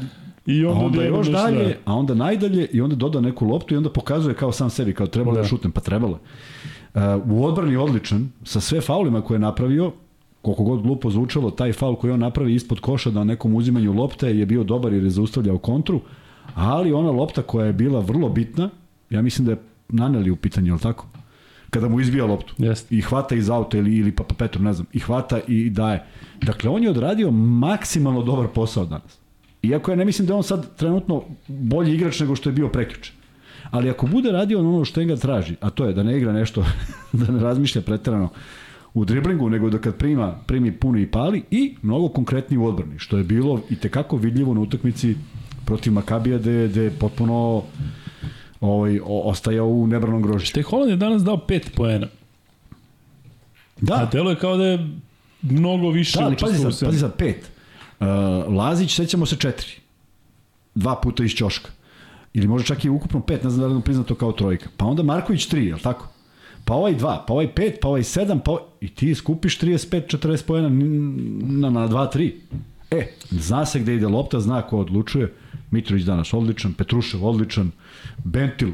i a onda, onda odjednom još dalje, da- a onda najdalje i onda doda neku loptu i onda pokazuje kao sam sebi, kao trebalo da, Da. šutem, pa trebalo. Uh, u odbrani odličan, sa sve faulima koje je napravio, koliko god glupo zvučalo, taj faul koji on napravi ispod koša na nekom uzimanju lopte je bio dobar jer je zaustavljao kontru, ali ona lopta koja je bila vrlo bitna, ja mislim da je naneli u pitanju, je tako? Kada mu izbija loptu Jeste. i hvata iz auta ili, ili Papa Petru, ne znam, i hvata i daje. Dakle, on je odradio maksimalno dobar posao danas. Iako ja ne mislim da on sad trenutno bolji igrač nego što je bio prekjuče. Ali ako bude radio ono što ga traži, a to je da ne igra nešto, da ne razmišlja preterano u driblingu, nego da kad prima, primi puno i pali i mnogo konkretniji u odbrani, što je bilo i tekako vidljivo na utakmici protiv Makabija gde, gde je potpuno ovaj, ostajao u nebranom grožištu. Te Holand je danas dao 5 poena. Da, A delo je kao da je mnogo više Da, ali pazi sad, pazi sad, pet. Uh, Lazić, sećamo se četiri. Dva puta iz Ćoška. Ili možda čak i ukupno pet, ne znam da li je priznato kao trojka. Pa onda Marković tri, je li tako? Pa ovaj dva, pa ovaj pet, pa ovaj sedam, pa ovaj... I ti skupiš 35-40 pojena na, na 2-3. E, zna se gde ide lopta, zna ko odlučuje. Mitrović danas odličan, Petrušev odličan, Bentil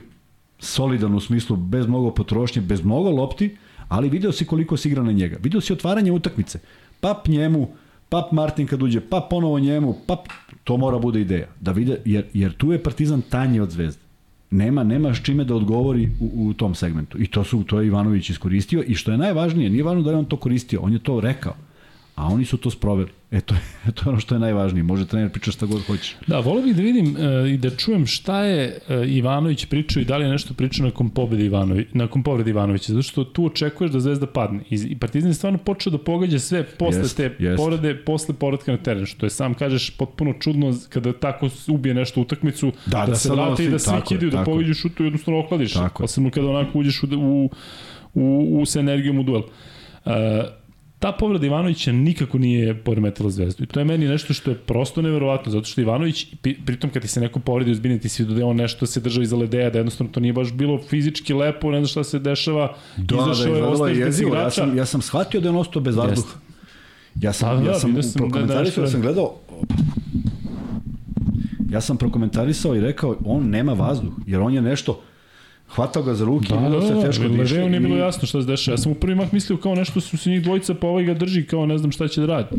solidan u smislu bez mnogo potrošnje, bez mnogo lopti, ali video si koliko se igra na njega. Video si otvaranje utakmice. Pap njemu, pap Martin kad uđe, pap ponovo njemu, pap, to mora bude ideja. Da vide, jer, jer tu je Partizan tanji od Zvezde. Nema, nema s čime da odgovori u, u tom segmentu. I to su to je Ivanović iskoristio i što je najvažnije, nije važno da je on to koristio, on je to rekao. A oni su to sproveli. E to, je, to je ono što je najvažnije. Može trener priča šta god hoćeš. Da, volio bih da vidim e, i da čujem šta je e, Ivanović pričao i da li je nešto pričao nakon pobede Ivanović, nakon povrede Ivanovića, zato što tu očekuješ da Zvezda padne. I, i Partizan je stvarno počeo da pogađa sve posle Jest, te jest. povrede, posle povratka na teren, što je sam kažeš potpuno čudno kada tako ubije nešto utakmicu, Da, da, da se vrati i da svi kidaju, da pogađaš šutu i jednostavno ohladiš. Tako. Posebno kada onako uđeš u, u, u, u, sa energijom u duel. Uh, ta povreda Ivanovića nikako nije poremetila zvezdu. I to je meni nešto što je prosto neverovatno, zato što Ivanović, pri- pritom kad ti se neko povredi ozbiljno, ti si vidio da je on nešto se držao iza ledeja, da jednostavno to nije baš bilo fizički lepo, ne znam šta se dešava, Da, da, izašao je, izgledalo ostao je je bez jezivo. Ja sam, ja sam shvatio da je on ostao bez vazduha. Ja Pa sam, da, ja sam, sam da- da prokomentarisao, nešto- ja sam gledao ja sam prokomentarisao i rekao on nema vazduh, jer on je nešto hvatao ga za ruke Da, i da, video da, se da, teško da, diše. Ledeju nije bilo jasno šta se dešava. Ja sam u prvi mah mislio kao nešto su se njih dvojica, pa ovaj ga drži kao ne znam šta će da radi.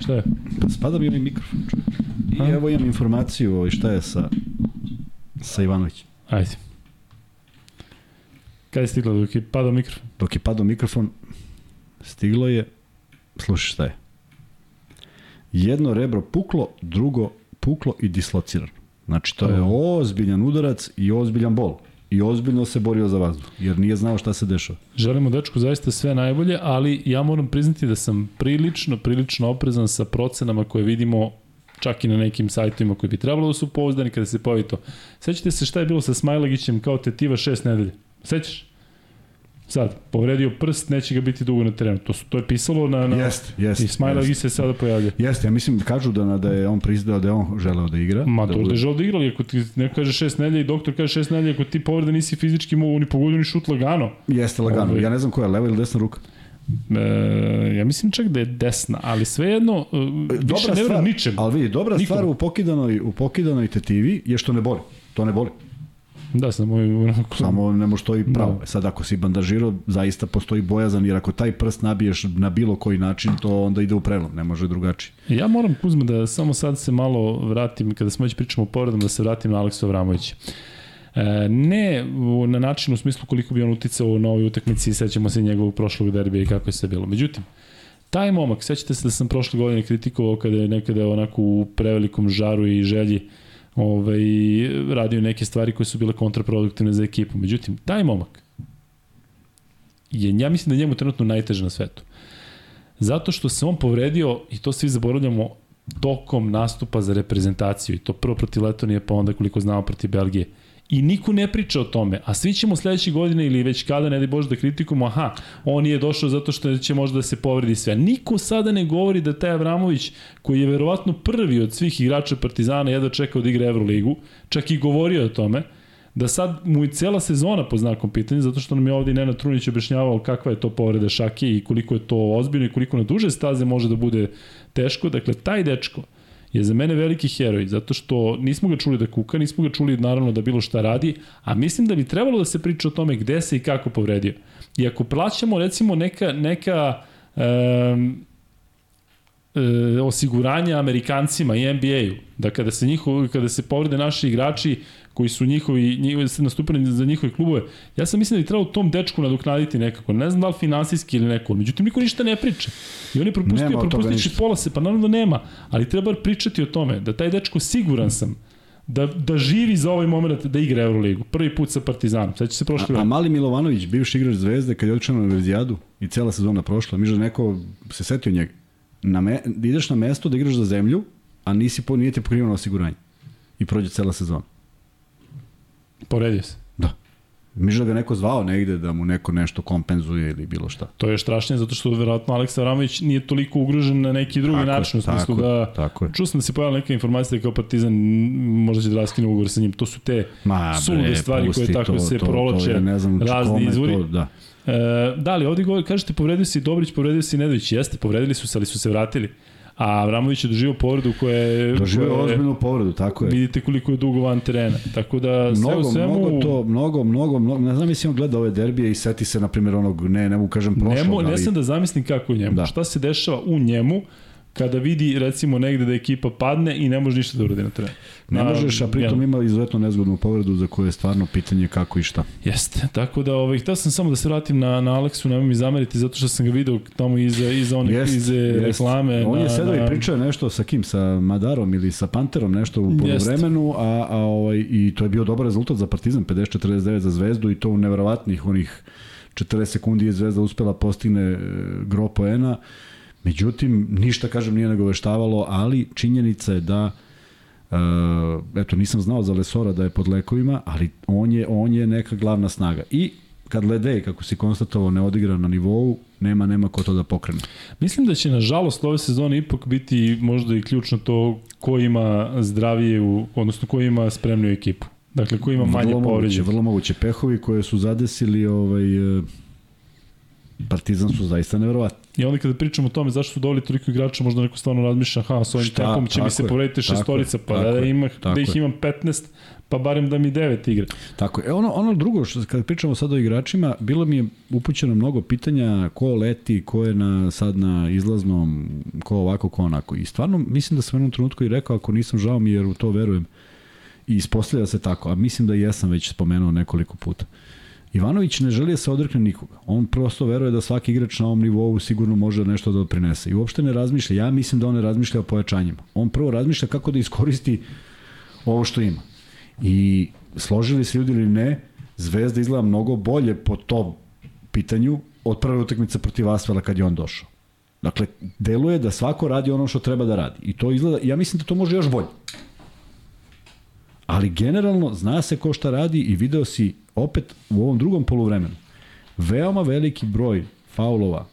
Šta je? Pa spada mi onaj mikrofon. I A? evo imam informaciju ovaj, šta je sa, sa Ivanovićem. Ajde. Kada je stigla dok je padao mikrofon? Dok je padao mikrofon, stiglo je, slušaj šta je. jedno rebro puklo, drugo puklo i dislocirano. Znači, to je ozbiljan udarac i ozbiljan bol. I ozbiljno se borio za vazduh, jer nije znao šta se dešava. Želimo dečku zaista sve najbolje, ali ja moram priznati da sam prilično, prilično oprezan sa procenama koje vidimo čak i na nekim sajtovima koji bi trebalo da su pouzdani kada se pojavi to. Sećate se šta je bilo sa Smajlagićem kao tetiva šest nedelje? Sećaš? Sad, povredio prst, neće ga biti dugo na terenu. To, su, to je pisalo na... na Jest, jest, I Smajlagi jest. se sada pojavlja. Jeste, ja mislim, kažu da, da je on priznao da je on želeo da igra. Ma da to da je žel da igrali, ako ti neko kaže šest nedelja i doktor kaže šest nedelja, ako ti povreda nisi fizički mogu ni pogodio ni šut lagano. Jeste lagano. Ovaj- Ja ne znam koja je, leva ili desna ruka. E, ja mislim čak da je desna, ali svejedno, e, više ne verujem ničem. Ali vidi, dobra Nikom. stvar u pokidanoj, u pokidanoj tetivi je što ne boli. To ne boli. Da, samo je onako... Samo ne može to i pravo. Da. Sad ako si bandažirao, zaista postoji bojazan, jer ako taj prst nabiješ na bilo koji način, to onda ide u prelom, ne može drugačije. Ja moram, Kuzma, da samo sad se malo vratim, kada smo već pričamo o povredama, da se vratim na Aleksu Avramovića. E, ne na način u smislu koliko bi on uticao na ovoj utakmici, sećamo se njegovog prošlog derbija i kako je sve bilo. Međutim, taj momak, sećate se da sam prošle godine kritikovao kada je nekada onako u prevelikom žaru i želji ovaj, radio neke stvari koje su bile kontraproduktivne za ekipu. Međutim, taj momak je, ja mislim da je njemu trenutno najteže na svetu. Zato što se on povredio, i to svi zaboravljamo, tokom nastupa za reprezentaciju, i to prvo protiv Letonije, pa onda koliko znamo protiv Belgije. I niko ne priča o tome, a svi ćemo sledeće godine ili već kada, ne da Bože da kritikujemo, aha, on je došao zato što će možda da se povredi sve. Niko sada ne govori da taj Avramović, koji je verovatno prvi od svih igrača Partizana, jedva čekao da igra Euroligu, čak i govorio o tome, da sad mu i cela sezona po znakom pitanja, zato što nam je ovdje Nenad Trunić objašnjavao kakva je to povreda šake i koliko je to ozbiljno i koliko na duže staze može da bude teško. Dakle, taj dečko je za mene veliki heroj, zato što nismo ga čuli da kuka, nismo ga čuli naravno da bilo šta radi, a mislim da bi trebalo da se priča o tome gde se i kako povredio. I ako plaćamo recimo neka, neka um, e, osiguranja Amerikancima i NBA-u, da kada se njihovi kada se povrede naši igrači koji su njihovi, njihovi se nastupili za njihove klubove, ja sam mislim da bi trebalo tom dečku nadoknaditi nekako. Ne znam da li finansijski ili neko, međutim niko ništa ne priča. I on je propustio, Nema ništa. će pola se, pa naravno da nema, ali treba pričati o tome, da taj dečko siguran sam, da, da živi za ovaj moment da igra Euroligu. Prvi put sa Partizanom. Seća se prošle A, a. Mali Milovanović, bivši igrač Zvezde, kad je otišao na univerzijadu i cela sezona prošla, mi da neko se setio njega. Na me, da ideš na mesto da igraš za zemlju, a nisi po, nije ti pokriveno osiguranje. I prođe cela sezona. Poredio se. Da. Miš da ga neko zvao negde da mu neko nešto kompenzuje ili bilo šta. To je strašnije zato što verovatno Aleksa Avramović nije toliko ugrožen na neki drugi Tako način u smislu tako da tako je. čuo sam da se pojavila neka informacija da kao Partizan možda će da raskine ugovor sa njim. To su te Ma, sulude stvari pusti koje tako to, se to, provlače to, ja ne znam razni kome izvori. To, da. E, da li ovdje govori, kažete povredio se i Dobrić, povredio se i Nedović. Jeste, povredili su se, ali su se vratili. A Avramović je doživio povredu koja je... Je- ozbiljnu povredu, tako je. Vidite koliko je dugo van terena. Tako da sve Mnogo, u svemu... mnogo to, mnogo, mnogo, mnogo, ne znam mislim gleda ove derbije i seti se, na primjer, onog, ne, ne mogu kažem prošlog, Ne, mo, ne ali sam da zamislim kako je njemu. Da. Šta se dešava u njemu kada vidi recimo negde da ekipa padne i ne može ništa da uradi na terenu. ne možeš, a pritom ima izuzetno nezgodnu povredu za koju je stvarno pitanje kako i šta. Jeste, tako da ovaj, htio sam samo da se vratim na, na Aleksu, nemoj mi zameriti, zato što sam ga video tamo iza, iza one Jest, iza jest. reklame. On na, je sedao na, i pričao nešto sa kim, sa Madarom ili sa Panterom, nešto u polovremenu, a, a ovaj, i to je bio dobar rezultat za Partizan, 50-49 za Zvezdu i to u neverovatnih onih 40 sekundi je Zvezda uspela postigne e, gro poena. Međutim, ništa, kažem, nije nagoveštavalo, ali činjenica je da Uh, eto, nisam znao za Lesora da je pod lekovima, ali on je, on je neka glavna snaga. I kad Ledej, kako si konstatovao, ne odigra na nivou, nema nema ko to da pokrene. Mislim da će nažalost ove sezone ipak biti možda i ključno to ko ima zdravije, u, odnosno ko ima spremniju ekipu. Dakle, ko ima manje povređenih. vrlo moguće. Pehovi koje su zadesili ovaj, e, Partizan su zaista neverovatni. I onda kada pričamo o tome zašto su doveli toliko igrača, možda neko stvarno razmišlja, ha, s ovim tempom će mi se povrediti šestorica, pa da, da, ima, da ih imam 15, pa barem da mi 9 igra. Tako je. E ono, ono drugo, što, kada pričamo sad o igračima, bilo mi je upućeno mnogo pitanja ko leti, ko je na, sad na izlaznom, ko ovako, ko onako. I stvarno mislim da sam u jednom trenutku i rekao, ako nisam žao mi jer u to verujem, i ispostavlja se tako, a mislim da i ja sam već spomenuo nekoliko puta. Ivanović ne želi da se odrekne nikoga. On prosto veruje da svaki igrač na ovom nivou sigurno može nešto da doprinese. I uopšte ne razmišlja. Ja mislim da on ne razmišlja o pojačanjima. On prvo razmišlja kako da iskoristi ovo što ima. I složili se ljudi ili ne, Zvezda izgleda mnogo bolje po tom pitanju od prve utakmice protiv Asvela kad je on došao. Dakle, deluje da svako radi ono što treba da radi. I to izgleda, ja mislim da to može još bolje. Ali generalno zna se ko šta radi i video si opet u ovom drugom poluvremenu veoma veliki broj faulova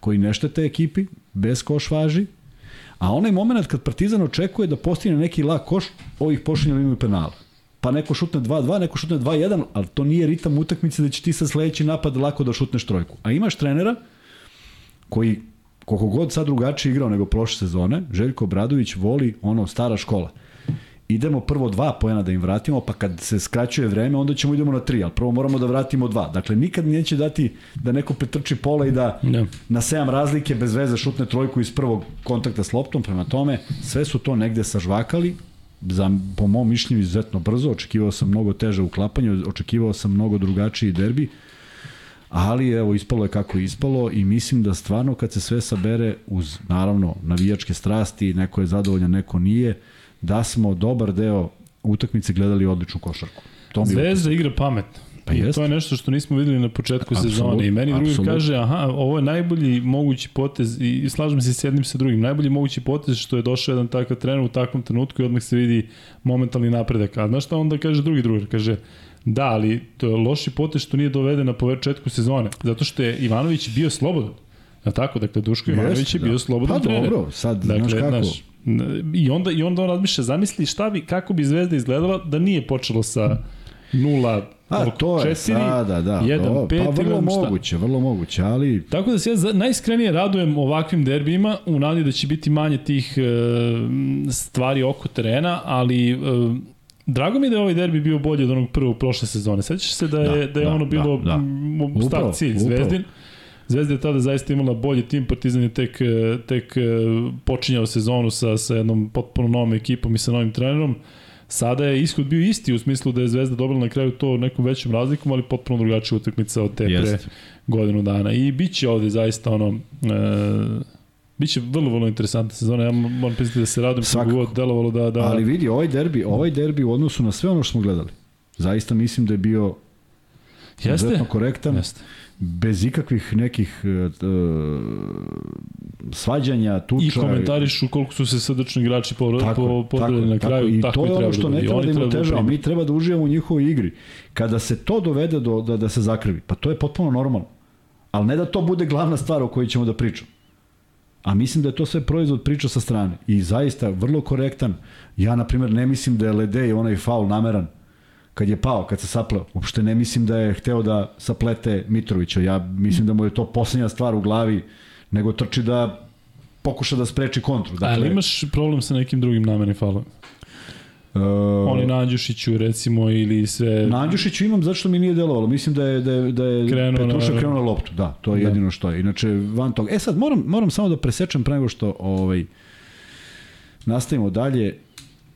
koji ne štete ekipi, bez koš važi, a onaj moment kad Partizan očekuje da postigne neki lak koš, ovih pošinjali imaju penala. Pa neko šutne 2-2, neko šutne 2-1, ali to nije ritam utakmice da će ti sa sledeći napad lako da šutneš trojku. A imaš trenera koji koliko god sad drugačije igrao nego prošle sezone, Željko Bradović voli ono stara škola. Idemo prvo dva pojena da im vratimo, pa kad se skraćuje vreme, onda ćemo idemo na tri, ali prvo moramo da vratimo dva. Dakle, nikad neće dati da neko pretrči pola i da Ne. na 7 razlike bez veze šutne trojku iz prvog kontakta s loptom, prema tome sve su to negde sažvakali, za, po mom mišljenju izuzetno brzo, očekivao sam mnogo teže uklapanje, očekivao sam mnogo drugačiji derbi, ali evo ispalo je kako je ispalo i mislim da stvarno kad se sve sabere uz naravno navijačke strasti, neko je zadovoljan, neko nije, da smo dobar deo utakmice gledali odličnu košarku. To Zvezda igra pametno. Pa I jeste. to je nešto što nismo videli na početku Apsolutno, sezone. I meni drugi apsolutno. kaže, aha, ovo je najbolji mogući potez i i slažem se s jednim sa drugim. Najbolji mogući potez što je došao jedan takav trener u takvom trenutku i odmah se vidi momentalni napredak. A znaš šta onda kaže drugi drugar? Kaže, da, ali to je loši potez što nije doveden na početku sezone. Zato što je Ivanović bio slobodan. A tako, dakle, Duško Ivanović je bio da. slobodan Pa trener. dobro, sad, Dakle, znaš kako? Znaš, n- I onda, I onda on razmišlja, zamisli šta bi, kako bi Zvezda izgledala da nije počelo sa 0 A to je 4, sada, da. 1, to, 5 pa vrlo moguće, vrlo moguće, ali Tako da se ja najiskrenije radujem ovakvim derbijima u nadi da će biti manje tih e, stvari oko terena, ali e, drago mi je da je ovaj derbi bio bolji od onog prvog prošle sezone. Sećaš se da je, da, Da, je da, ono bilo da, da. stav Upravo, cilj upravo. Zvezdin. Zvezda je tada zaista imala bolji tim, Partizan je tek, e, tek e, počinjao sezonu sa, sa jednom potpuno novom ekipom i sa novim trenerom. Sada je ishod bio isti u smislu da je Zvezda dobila na kraju to nekom većom razlikom, ali potpuno drugačija utakmica od te pre godinu dana. I bit će ovde zaista ono... E, Biće vrlo, vrlo interesantna sezona. Ja moram priznati da se radujem kako god delovalo da... da Ali vidi, ovaj derbi, ovaj derbi u odnosu na sve ono što smo gledali, zaista mislim da je bio jeste? korektan, Jeste. Bez ikakvih nekih uh, svađanja, tuča. I komentarišu koliko su se srdačni igrači po, Tako, po, podelili na kraju. I tako to je ono što ne bude. I treba da im otežava. Mi treba da uživamo u njihovoj igri. Kada se to dovede do, da, da se zakrvi, pa to je potpuno normalno. Ali ne da to bude glavna stvar o kojoj ćemo da pričamo. A mislim da je to sve proizvod priča sa strane. I zaista, vrlo korektan. Ja, na primjer, ne mislim da je Ledej onaj faul nameran kad je pao, kad se sapleo. Uopšte ne mislim da je hteo da saplete Mitrovića. Ja mislim da mu je to poslednja stvar u glavi, nego trči da pokuša da spreči kontru. Dakle, Ali imaš problem sa nekim drugim namenim falom? uh, Oni na Andjušiću recimo ili sve... Na Andjušiću imam zato što mi nije delovalo. Mislim da je, da je, da je Krenuo Petrušev na- krenuo na loptu. Da, to je Da. jedino što je. Inače, van toga. E sad, moram, moram samo da presečem pre nego što ovaj, nastavimo dalje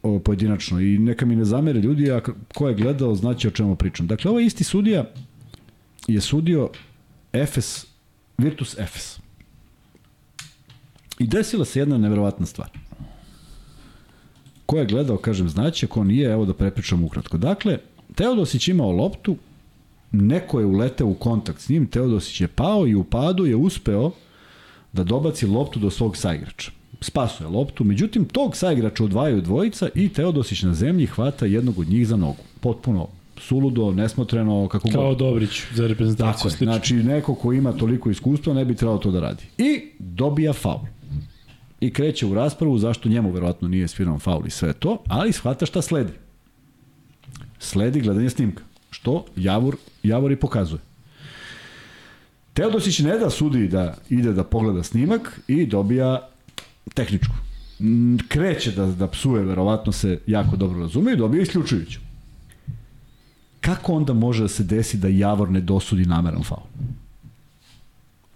o, pojedinačno i neka mi ne zamere ljudi, a ko je gledao znaće o čemu pričam. Dakle, ovaj isti sudija je sudio Efes, Virtus Efes. I desila se jedna neverovatna stvar. Ko je gledao, kažem, znaće, ko nije, evo da prepričam ukratko. Dakle, Teodosić imao loptu, neko je uleteo u kontakt s njim, Teodosić je pao i u padu je uspeo da dobaci loptu do svog saigrača. Spasuje loptu, međutim tog saigrača odvajaju dvojica i Teodosić na zemlji hvata jednog od njih za nogu. Potpuno suludo, nesmotreno, kako Kao god. Dobrić za reprezentaciju. Tako je, slično. znači neko ko ima toliko iskustva ne bi trebalo to da radi. I dobija faul. I kreće u raspravu zašto njemu verovatno nije sviran faul i sve to, ali shvata šta sledi. Sledi gledanje snimka, što Javor, Javor i pokazuje. Teodosić ne da sudi da ide da pogleda snimak i dobija tehničku. Kreće da, da psuje, verovatno se jako dobro razume i dobija isključujuću. Kako onda može da se desi da Javor ne dosudi nameran faul?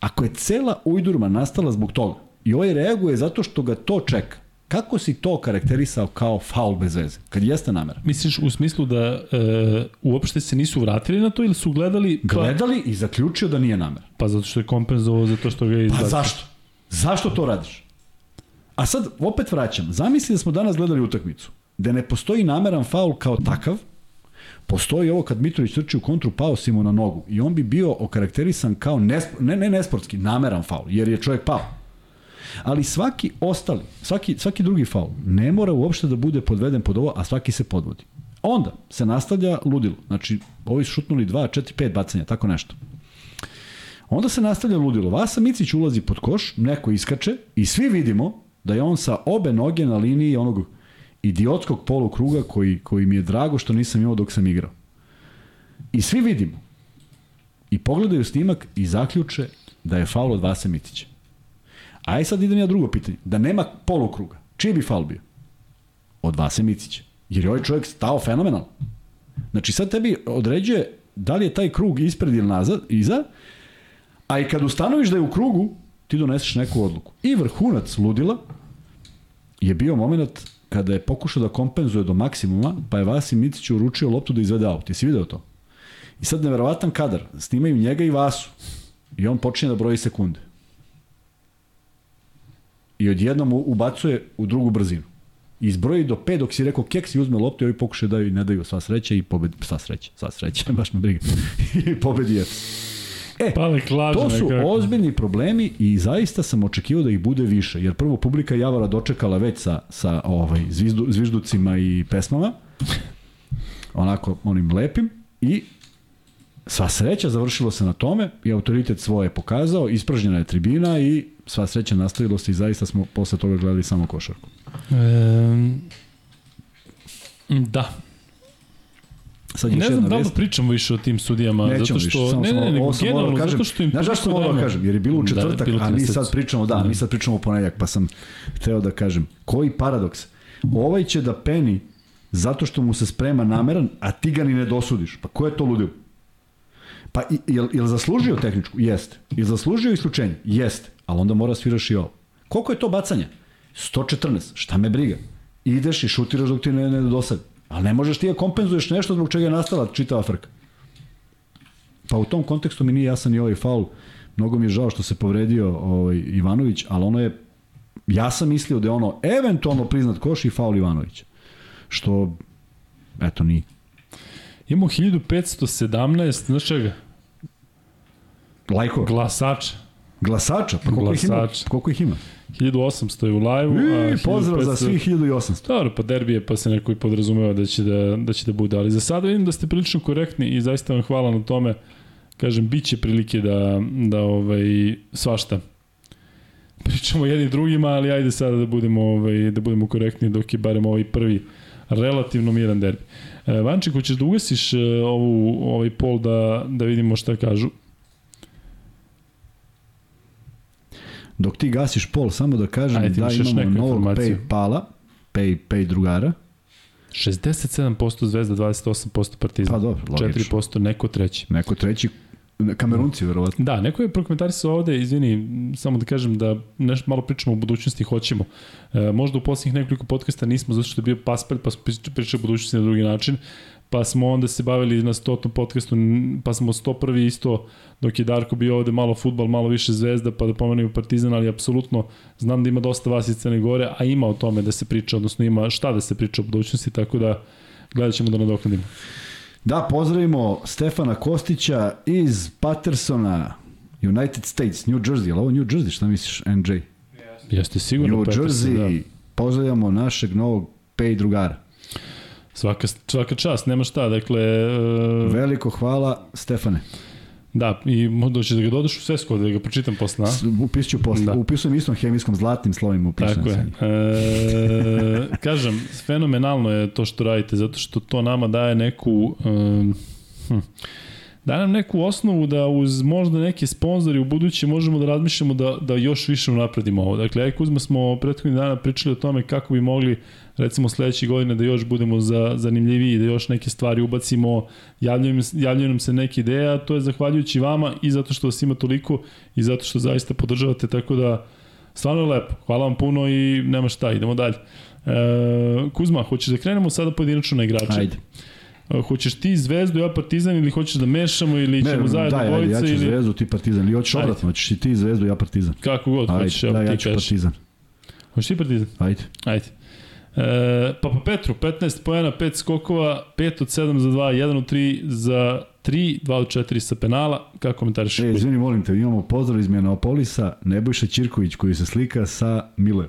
Ako je cela ujdurma nastala zbog toga i ovaj reaguje zato što ga to čeka, Kako si to karakterisao kao faul bez veze, kad jeste namera? Misliš u smislu da e, uopšte se nisu vratili na to ili su gledali... Pa, Gledali i zaključio da nije namera. Pa zato što je kompenzovao zato što ga je Pa izbacio. zašto? Zašto to radiš? A sad, opet vraćam, zamisli da smo danas gledali utakmicu, da ne postoji nameran faul kao takav, postoji ovo kad Mitrović trči u kontru, pao si mu na nogu i on bi bio okarakterisan kao nesp, ne, ne nesportski, nameran faul, jer je čovjek pao. Ali svaki ostali, svaki, svaki drugi faul ne mora uopšte da bude podveden pod ovo, a svaki se podvodi. Onda se nastavlja ludilo. Znači, ovi su šutnuli 2, 4, 5 bacanja, tako nešto. Onda se nastavlja ludilo. Vasa Micić ulazi pod koš, neko iskače i svi vidimo da je on sa obe noge na liniji onog idiotskog polukruga koji, koji mi je drago što nisam imao dok sam igrao. I svi vidimo. I pogledaju snimak i zaključe da je faul od Vasa Micića. Aj sad idem ja drugo pitanje. Da nema polukruga, čiji bi faul bio? Od Vase Micića. Jer je ovaj čovjek stao fenomenalno. Znači sad tebi određuje da li je taj krug ispred ili nazad, iza, a i kad ustanoviš da je u krugu, ti doneseš neku odluku. I vrhunac ludila je bio moment kada je pokušao da kompenzuje do maksimuma, pa je Vasi Micić uručio loptu da izvede aut. Jesi video to? I sad neverovatan kadar. Snimaju njega i Vasu. I on počinje da broji sekunde. I odjednom ubacuje u drugu brzinu. I izbroji do 5 dok si rekao keks i uzme loptu i ovi pokušaju daju i ne daju sva sreća i pobedi, sva sreća, sva sreća, baš me briga. I pobedi je. E, klaže to su nekako. ozbiljni problemi i zaista sam očekivao da ih bude više, jer prvo publika Javora dočekala već sa, sa ovaj, zvizdu, zvižducima i pesmama, onako onim lepim, i sva sreća završilo se na tome i autoritet svoje je pokazao, ispražnjena je tribina i sva sreća nastavilo se i zaista smo posle toga gledali samo košarku. E, da. Sad Ne znam da li da pričamo više o tim sudijama, Nećemo zato više, što... samo ne, sam ne, ovo- generalno, da kažem. zato što im Znaš zašto morao da kažem? Jer je bilo u četvrtak, bilo ti a mi sad pričamo, da, Da. mi sad pričamo u ponedjeljak, pa sam hteo da kažem, koji paradoks? Ovaj će da peni zato što mu se sprema nameran, a ti ga ni ne dosudiš. Pa ko je to ludilo? Pa jel, jel zaslužio tehničku? Jeste. Jel zaslužio isključenje? Jeste. Ali onda mora sviraš i ovo. Koliko je to bacanja? 114. Šta me briga? Ideš i šutiraš dok ti ne, ne dosadi. Ali ne možeš ti da kompenzuješ nešto zbog čega je nastala čitava frka. Pa u tom kontekstu mi nije jasan i ovaj faul. Mnogo mi je žao što se povredio ovaj, Ivanović, ali ono je, ja sam mislio da je ono eventualno priznat koš i faul Ivanovića. Što, eto, nije. Imamo 1517, znaš čega? Lajkova. Glasača. Glasača, pa koliko ih ima? Glasača. Koliko ih ima? 1800 je u live-u. I, a pozdrav za 1500 svih 1800. Dobro, pa derbi je, pa se neko i podrazumeva da će da, da će da bude, ali za sada vidim da ste prilično korektni i zaista vam hvala na tome. Kažem, bit će prilike da, da ovaj, svašta pričamo jedni drugima, ali ajde sada da budemo, ovaj, da budemo korektni dok je barem ovaj prvi relativno miran derbi. E, Vanček, hoćeš da ugasiš e, ovu, ovaj pol da, da vidimo šta kažu? Dok ti gasiš pol, samo da kažem Ajde, da imamo novog. Paypala, Pay, Pay drugara. 67% Zvezda, 28% Partizan. Pa dobro, logično. 4% neko treći. Neko treći, kamerunci verovatno. Da, neko je prokomentarisao ovde, izvini, samo da kažem da nešto malo pričamo o budućnosti, hoćemo. E, možda u poslednjih nekoliko podcasta nismo, zato što je bio paspalj, pa smo prič- pričali o budućnosti na drugi način, pa smo onda se bavili na stotom podcastu, pa smo 101. isto, dok je Darko bio ovde malo futbal, malo više zvezda, pa da pomenemo Partizan, ali apsolutno znam da ima dosta vas iz Crne Gore, a ima o tome da se priča, odnosno ima šta da se priča o budućnosti, tako da gledat ćemo da nadoknadimo. Da, pozdravimo Stefana Kostića iz Pattersona, United States, New Jersey. Ali ovo New Jersey, šta misliš, NJ? Jeste sigurno New Peterson, Jersey, da. pozdravljamo našeg novog pay drugara. Svaka, svaka čast, nema šta, dakle... e, Veliko hvala, Stefane. Da, i će da ga dodaš u svesku, da ga pročitam posle, a? S- Upisit ću posle. Da. Upisujem istom hemijskom zlatnim slovima upisujem Tako je. E, kažem, fenomenalno je to što radite, zato što to nama daje neku... Um, hm, daje nam neku osnovu da uz možda neke sponzori u buduće možemo da razmišljamo da, da još više unapredimo ovo. Dakle, ja Kuzma smo prethodnih dana pričali o tome kako bi mogli recimo sledeće godine da još budemo za, zanimljiviji, da još neke stvari ubacimo, javljaju, javljaju nam se neke ideje, a to je zahvaljujući vama i zato što vas ima toliko i zato što zaista podržavate, tako da Stvarno lepo. Hvala vam puno i nema šta, idemo dalje. E, Kuzma, hoćeš da krenemo sada pojedinačno na igrače? Ajde. E, Hoćeš ti Zvezdu, ja Partizan ili hoćeš da mešamo ili ćemo zajedno daj, ajde, bojice ja ću ili Zvezdu, ti Partizan. Ili hoćeš Ajde. obratno, hoćeš i ti Zvezdu, ja Partizan. kako god hoćeš, Ajde, evo da, ja ti ću kažeš. Partizan. Hoćeš ti Partizan? Ajde. Ajde. E, Papa Petru, 15 pojena, 5 skokova, 5 od 7 za 2, 1 od 3 za 3, 2 od 4 sa penala. Kako komentariš? E, izvini, molim te, imamo pozdrav iz Mjenopolisa, Nebojša Ćirković koji se slika sa Mile.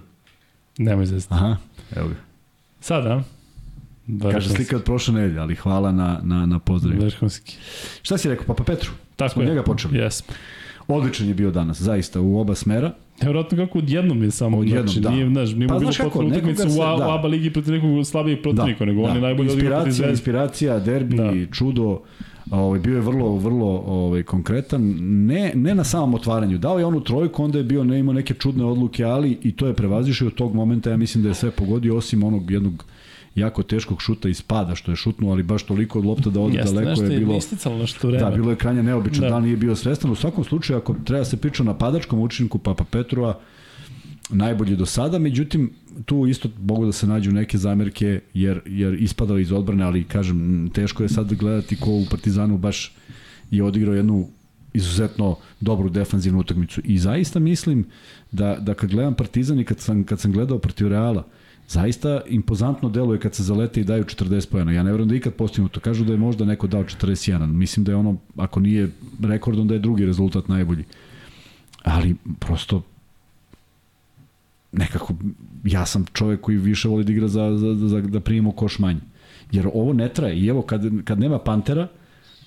Nemoj zezati. Aha, evo ga. Sada, a? Kaže slika od prošle nedelje, ali hvala na, na, na pozdravu. Vrhunski. Šta si rekao, Papa Petru? Tako Smo je. njega počeli. Jesmo. Odličan je bio danas, zaista, u oba smera. Nevjerojatno kako odjednom je samo, Odjednom, znači, da. nije, znaš, nije Pa bilo kako, potrebno utakmicu nekoga u, A- da. u ABA ligi protiv nekog slabijeg protivnika, nego on je najbolje odigrao protiv inspiracija, Zvezde. inspiracija, derbi, Da. da. čudo, ovaj, bio je vrlo, vrlo ovaj, konkretan, ne, ne na samom otvaranju, dao je onu trojku, onda je bio, ne imao neke čudne odluke, ali i to je prevazišao od tog momenta, ja mislim da je sve pogodio, osim onog jednog jako teškog šuta iz pada, što je šutnuo, ali baš toliko od lopta da ode Jeste, daleko je je bilo... nešto vreme. Da, bilo je krajnje neobično, Da. da. nije bio svestan. U svakom slučaju, ako treba se priča o napadačkom učinku Papa Petrova, najbolji do sada, međutim, tu isto mogu da se nađu neke zamerke, jer, jer ispadao iz odbrane, ali kažem, teško je sad gledati ko u Partizanu baš je odigrao jednu izuzetno dobru defanzivnu utakmicu. I zaista mislim da, da kad gledam Partizan i kad sam, kad sam gledao protiv Reala, zaista impozantno deluje kad se zalete i daju 40 pojena. Ja ne verujem da ikad postignuto. Kažu da je možda neko dao 41. Mislim da je ono, ako nije rekord, onda je drugi rezultat najbolji. Ali prosto nekako ja sam čovek koji više voli da igra za, za, za da primimo koš manje. Jer ovo ne traje. I evo, kad, kad nema Pantera,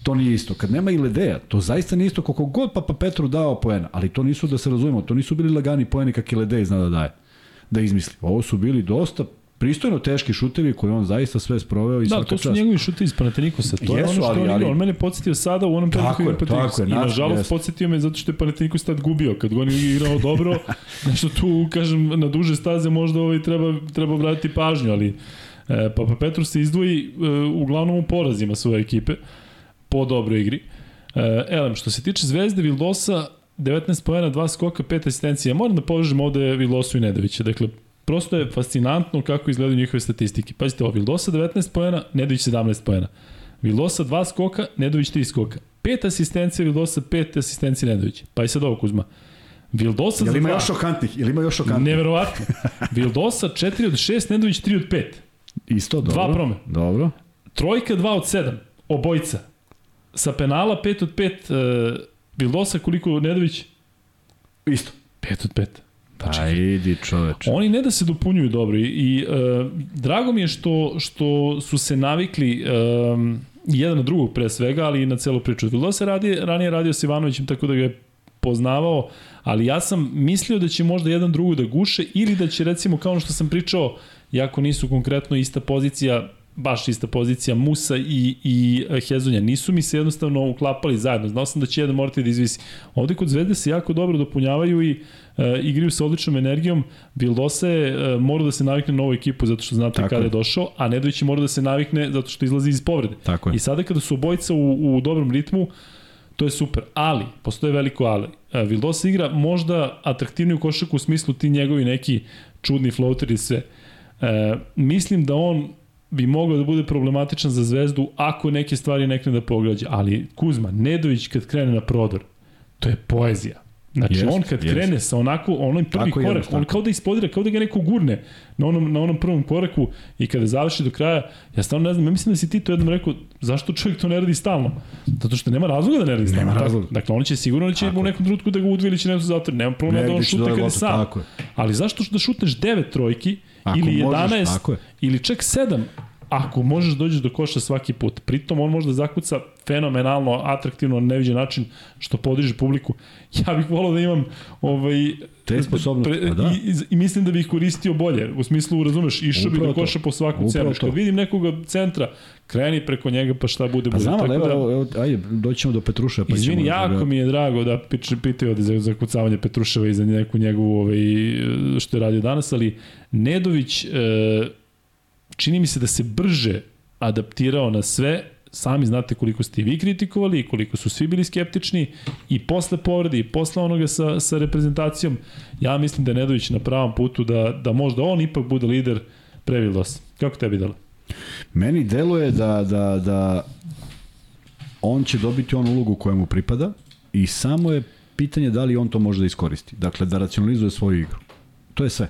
to nije isto. Kad nema i Ledeja, to zaista nije isto koliko god Papa Petru dao poena. Ali to nisu, da se razumemo, to nisu bili lagani poeni kak je Ledej zna da daje. Da izmisli. Ovo su bili dosta pristojno teški šutevi koje on zaista sve sproveo i Da, svaka to su čast. njegovi šuti iz Panatenikosa. To Jesu, je ono što ali- on igra. ali- On mene podsjetio sada u onom periodu je, tako je, I naš- nažalost jeste. podsjetio me zato što je Panatenikos tad gubio. Kad on je igrao dobro, nešto tu, kažem, na duže staze možda ovaj treba, treba vratiti pažnju, ali e, Papa Petru se izdvoji e, uglavnom u porazima svoje ekipe po dobroj igri. E, elem, što se tiče Zvezde, Vildosa, 19 pojena, 2 skoka, 5 asistencija. Moram da povežem ovde Vildosu i Nedovića. Dakle, prosto je fascinantno kako izgledaju njihove statistike. Pazite ovo, Vildosa 19 pojena, Nedović 17 pojena. Vildosa 2 skoka, Nedović 3 skoka. 5 asistencija Vildosa, 5 asistencija Nedović. Pa i sad ovo Kuzma. Vildosa Jel za ima 2. još šokantnih? Jel ima još šokantnih? Neverovatno. Vildosa 4 od 6, Nedović 3 od 5. Isto, dobro. Dva prome. Dobro. Trojka 2 od 7, obojica. Sa penala 5 od 5, uh, Vildosa koliko Nedović? Isto. 5 od 5. Pa idi čoveče. Oni ne da se dopunjuju dobro i, i uh, drago mi je što, što su se navikli um, jedan na drugog pre svega, ali i na celu priču. Vildosa radi, ranije radio s Ivanovićem tako da ga je poznavao, ali ja sam mislio da će možda jedan drugu da guše ili da će recimo kao ono što sam pričao, jako nisu konkretno ista pozicija, baš ista pozicija Musa i, i Hezonja. Nisu mi se jednostavno uklapali zajedno. Znao sam da će jedan morati da izvisi. Ovde kod Zvezde se jako dobro dopunjavaju i e, igraju sa odličnom energijom. Vildosa je e, mora da se navikne na ovu ekipu zato što znate Tako kada je. je došao, a Nedović je mora da se navikne zato što izlazi iz povrede. Tako je. I sada kada su obojica u, u dobrom ritmu, to je super. Ali, postoje veliko ali. E, Vildosa igra možda atraktivniju košaku u smislu ti njegovi neki čudni floater i sve. E, mislim da on bi mogao da bude problematičan za zvezdu ako neke stvari nekne da pogađa. Ali Kuzma, Nedović kad krene na prodor, to je poezija. Znači Jest, on kad jest. krene sa onako onaj prvi Tako korak, on kao da ispodira, kao da ga neko gurne na onom na onom prvom koraku i kada završi do kraja, ja stvarno ne znam, ja mislim da si ti to jednom rekao, zašto čovjek to ne radi stalno? Zato što nema razloga da ne radi stalno. Nema razloga. Dakle, on će sigurno da će Tako u nekom trenutku da ga udvi ili će nešto zatvori. Nema problema da on će šute da kada je sam. tako. Ali zašto da šutneš 9 trojki Ako ili možeš, 11 tako je. ili čak 7 ako možeš dođeš do koša svaki put. Pritom on može da zakuca fenomenalno, atraktivno, na neviđen način što podiže publiku. Ja bih volao da imam ovaj, Te sposobnosti, pa da. i, i, mislim da bih ih koristio bolje. U smislu, razumeš, išao bih do koša po svaku Upravo cenu. to. Kad vidim nekoga centra, kreni preko njega pa šta bude, Pa bude. znam, Tako evo, da- evo, ajde, doćemo do Petruša. Pa Izvini, ćemo jako da, mi je drago da pitaju za, za kucavanje Petruševa i za neku njegovu ovaj, što je radio danas, ali Nedović e, čini mi se da se brže adaptirao na sve sami znate koliko ste vi kritikovali i koliko su svi bili skeptični i posle povrede i posle onoga sa, sa reprezentacijom, ja mislim da je Nedović na pravom putu da, da možda on ipak bude lider pre Vildosa. Kako tebi delo? Meni deluje da, da, da on će dobiti onu ulogu koja mu pripada i samo je pitanje da li on to može da iskoristi. Dakle, da racionalizuje svoju igru. To je sve.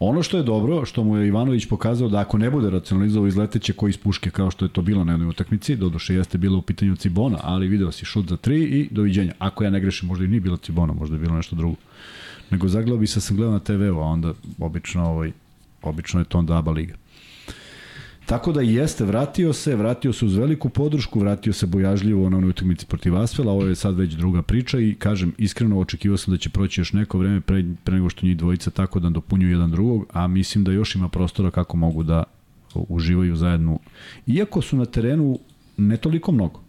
Ono što je dobro, što mu je Ivanović pokazao da ako ne bude racionalizovao izleteće koji iz puške kao što je to bilo na jednoj utakmici, doduše jeste bilo u pitanju Cibona, ali video si šut za tri i doviđenja. Ako ja ne grešim, možda i nije bilo Cibona, možda je bilo nešto drugo. Nego zagledao bi se sam gledao na TV-u, a onda obično, ovaj, obično je to onda ABA liga. Tako da jeste, vratio se, vratio se uz veliku podršku, vratio se bojažljivo na onoj utakmici protiv Asfela, ovo je sad već druga priča i kažem, iskreno očekivao sam da će proći još neko vreme pre, pre nego što njih dvojica tako da dopunjuju jedan drugog, a mislim da još ima prostora kako mogu da uživaju zajedno. Iako su na terenu ne toliko mnogo.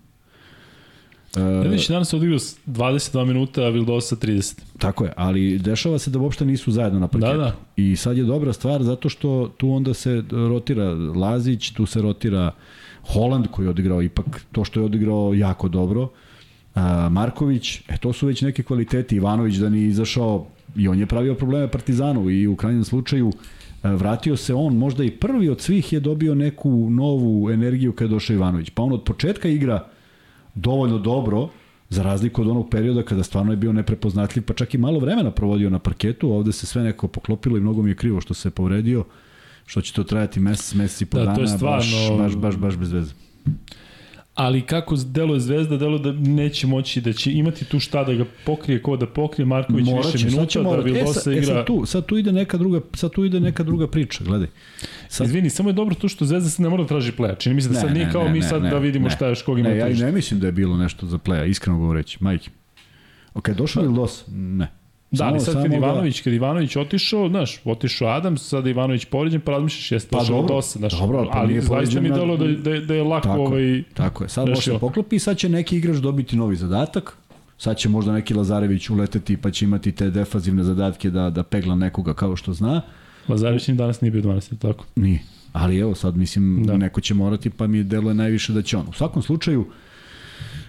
Nedović danas odigrao 22 minuta, a Vildosa 30. Tako je, ali dešava se da uopšte nisu zajedno na parketu. Da, da. I sad je dobra stvar zato što tu onda se rotira Lazić, tu se rotira Holand koji je odigrao ipak to što je odigrao jako dobro. A, Marković, e to su već neke kvaliteti. Ivanović da ni izašao i on je pravio probleme Partizanu i u krajnjem slučaju vratio se on, možda i prvi od svih je dobio neku novu energiju kada je došao Ivanović. Pa on od početka igra dovoljno dobro, za razliku od onog perioda kada stvarno je bio neprepoznatljiv, pa čak i malo vremena provodio na parketu, ovde se sve nekako poklopilo i mnogo mi je krivo što se povredio, što će to trajati mesec, mesec i po Da, dana, to je stvarno- baš, baš, baš, baš bez veze. Ali kako deluje Zvezda, deluje da neće moći, da će imati tu šta da ga pokrije, ko da pokrije Marković Morat više minuta, da morat. E, Vildosa sad, e, igra... sad, tu, sad tu ide neka druga, sad tu ide neka druga priča, gledaj. Sad, Izvini, samo je dobro to što Zvezda se ne mora da traži pleja. Čini mi se da sad nije kao mi sad da vidimo šta još kog ima ne, ja ne mislim da je bilo nešto za pleja, iskreno govoreći, majke. Ok, došao li Los? Ne. Da, ali sad kad Ivanović, kad Ivanović otišao, znaš, otišao Adams, sada Ivanović povređen, pa razmišljaš, jeste Pa dobro, dosta, znaš, dobro, ali pa ali zaista mi povređen delo da, da, da je lako Tako, ovaj... tako je. Sad može se poklopi i sad će neki igrač dobiti novi zadatak. Sad će možda neki Lazarević uleteti pa će imati te defazivne zadatke da, da pegla nekoga kao što zna. Lazarević ni danas nije bio 12, tako? Nije. Ali evo sad mislim da. Da. neko će morati pa mi deluje najviše da će on. U svakom slučaju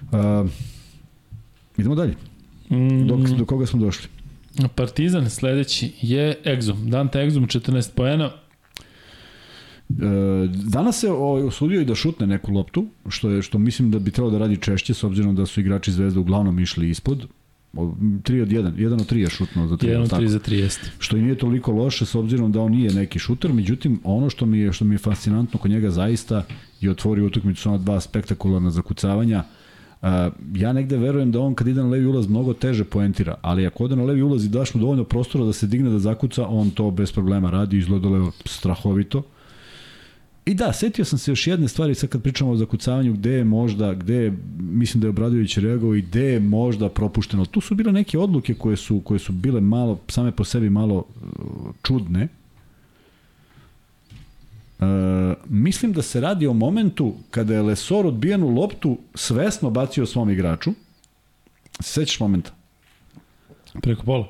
uh, idemo dalje. Mm, Dok, do koga smo došli? Partizan sledeći je Exum. Dante Exum 14 poena. E, danas se ovaj, osudio i da šutne neku loptu, što je što mislim da bi trebalo da radi češće s obzirom da su igrači Zvezde uglavnom išli ispod. 3 od 1, 1 od 3 je šutnuo za 3. 1 tako? 3 za 3 jeste. što i nije toliko loše s obzirom da on nije neki šuter, međutim ono što mi je što mi je fascinantno kod njega zaista je otvorio utakmicu ona dva spektakularna zakucavanja. Uh, ja negde verujem da on kad ide na levi ulaz mnogo teže poentira, ali ako ode na levi ulaz i daš mu dovoljno prostora da se digne da zakuca, on to bez problema radi, izgledalo je strahovito. I da, setio sam se još jedne stvari sad kad pričamo o zakucavanju, gde je možda, gde je, mislim da je Obradović reagovao i gde je možda propušteno. Tu su bile neke odluke koje su, koje su bile malo, same po sebi malo uh, čudne. Mislim da se radi o momentu kada je Lesor odbijenu loptu svesno bacio svom igraču. Sećaš momenta? Preko pola.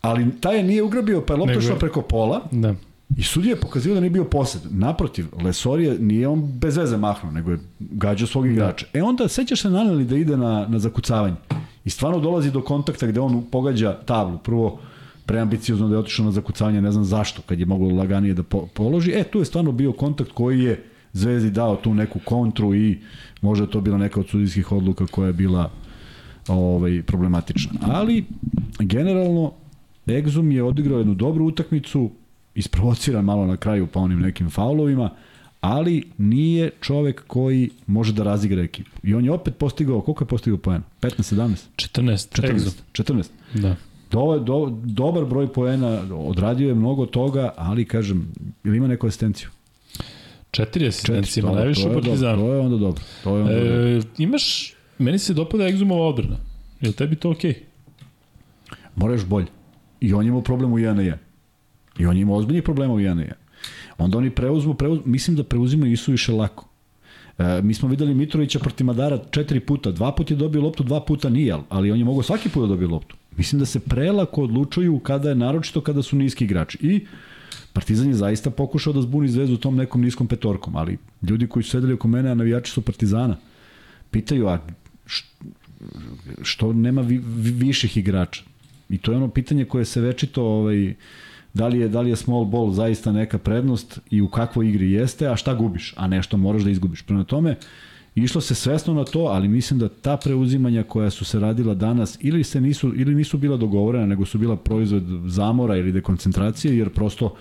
Ali taj je nije ugrabio, pa je lopta šla preko pola Da. I sudija je pokazio da nije bio posed. Naprotiv, Lesor je, nije on bez veze mahnuo, nego je gađao svog igrača. E onda, sećaš se naneli da ide na, na zakucavanje. I stvarno dolazi do kontakta gde on pogađa tablu. Prvo, preambiciozno da je otišao na zakucavanje, ne znam zašto, kad je moglo laganije da po, položi. E, tu je stvarno bio kontakt koji je Zvezdi dao tu neku kontru i možda to bila neka od sudijskih odluka koja je bila ovaj, problematična. Ali, generalno, Exum je odigrao jednu dobru utakmicu, isprovociran malo na kraju pa onim nekim faulovima, ali nije čovek koji može da razigra ekipu. I on je opet postigao, koliko je postigao poena? 15, 17? 14. 14. Exum. 14. Da. Do, do, dobar broj poena, odradio je mnogo toga, ali kažem, ili ima neku asistenciju? 4 asistencije, ima dobro, najviše u dobro, Partizanu. To je onda dobro. To je onda dobro. E, imaš, meni se dopada Exumova odbrana. Je li tebi to okej? Mora još bolje. I on je imao problem u 1 na 1. I on je imao ozbiljnih problema u 1 na 1. Onda oni preuzmu, preuzmu mislim da preuzimaju isu više lako. E, mi smo videli Mitrovića protiv Madara četiri puta. Dva puta je dobio loptu, dva puta nije, ali on je mogao svaki put da dobije loptu. Mislim da se prelako odlučuju kada je, naročito kada su niski igrači. I Partizan je zaista pokušao da zbuni Zvezdu tom nekom niskom petorkom, ali ljudi koji su sedeli oko mene, a navijači su Partizana, pitaju, a što nema vi, vi, viših igrača? I to je ono pitanje koje se večito ovaj, da li je da li je small ball zaista neka prednost i u kakvoj igri jeste, a šta gubiš, a nešto moraš da izgubiš. Prema tome, išlo se svesno na to, ali mislim da ta preuzimanja koja su se radila danas ili se nisu ili nisu bila dogovorena, nego su bila proizvod zamora ili dekoncentracije, jer prosto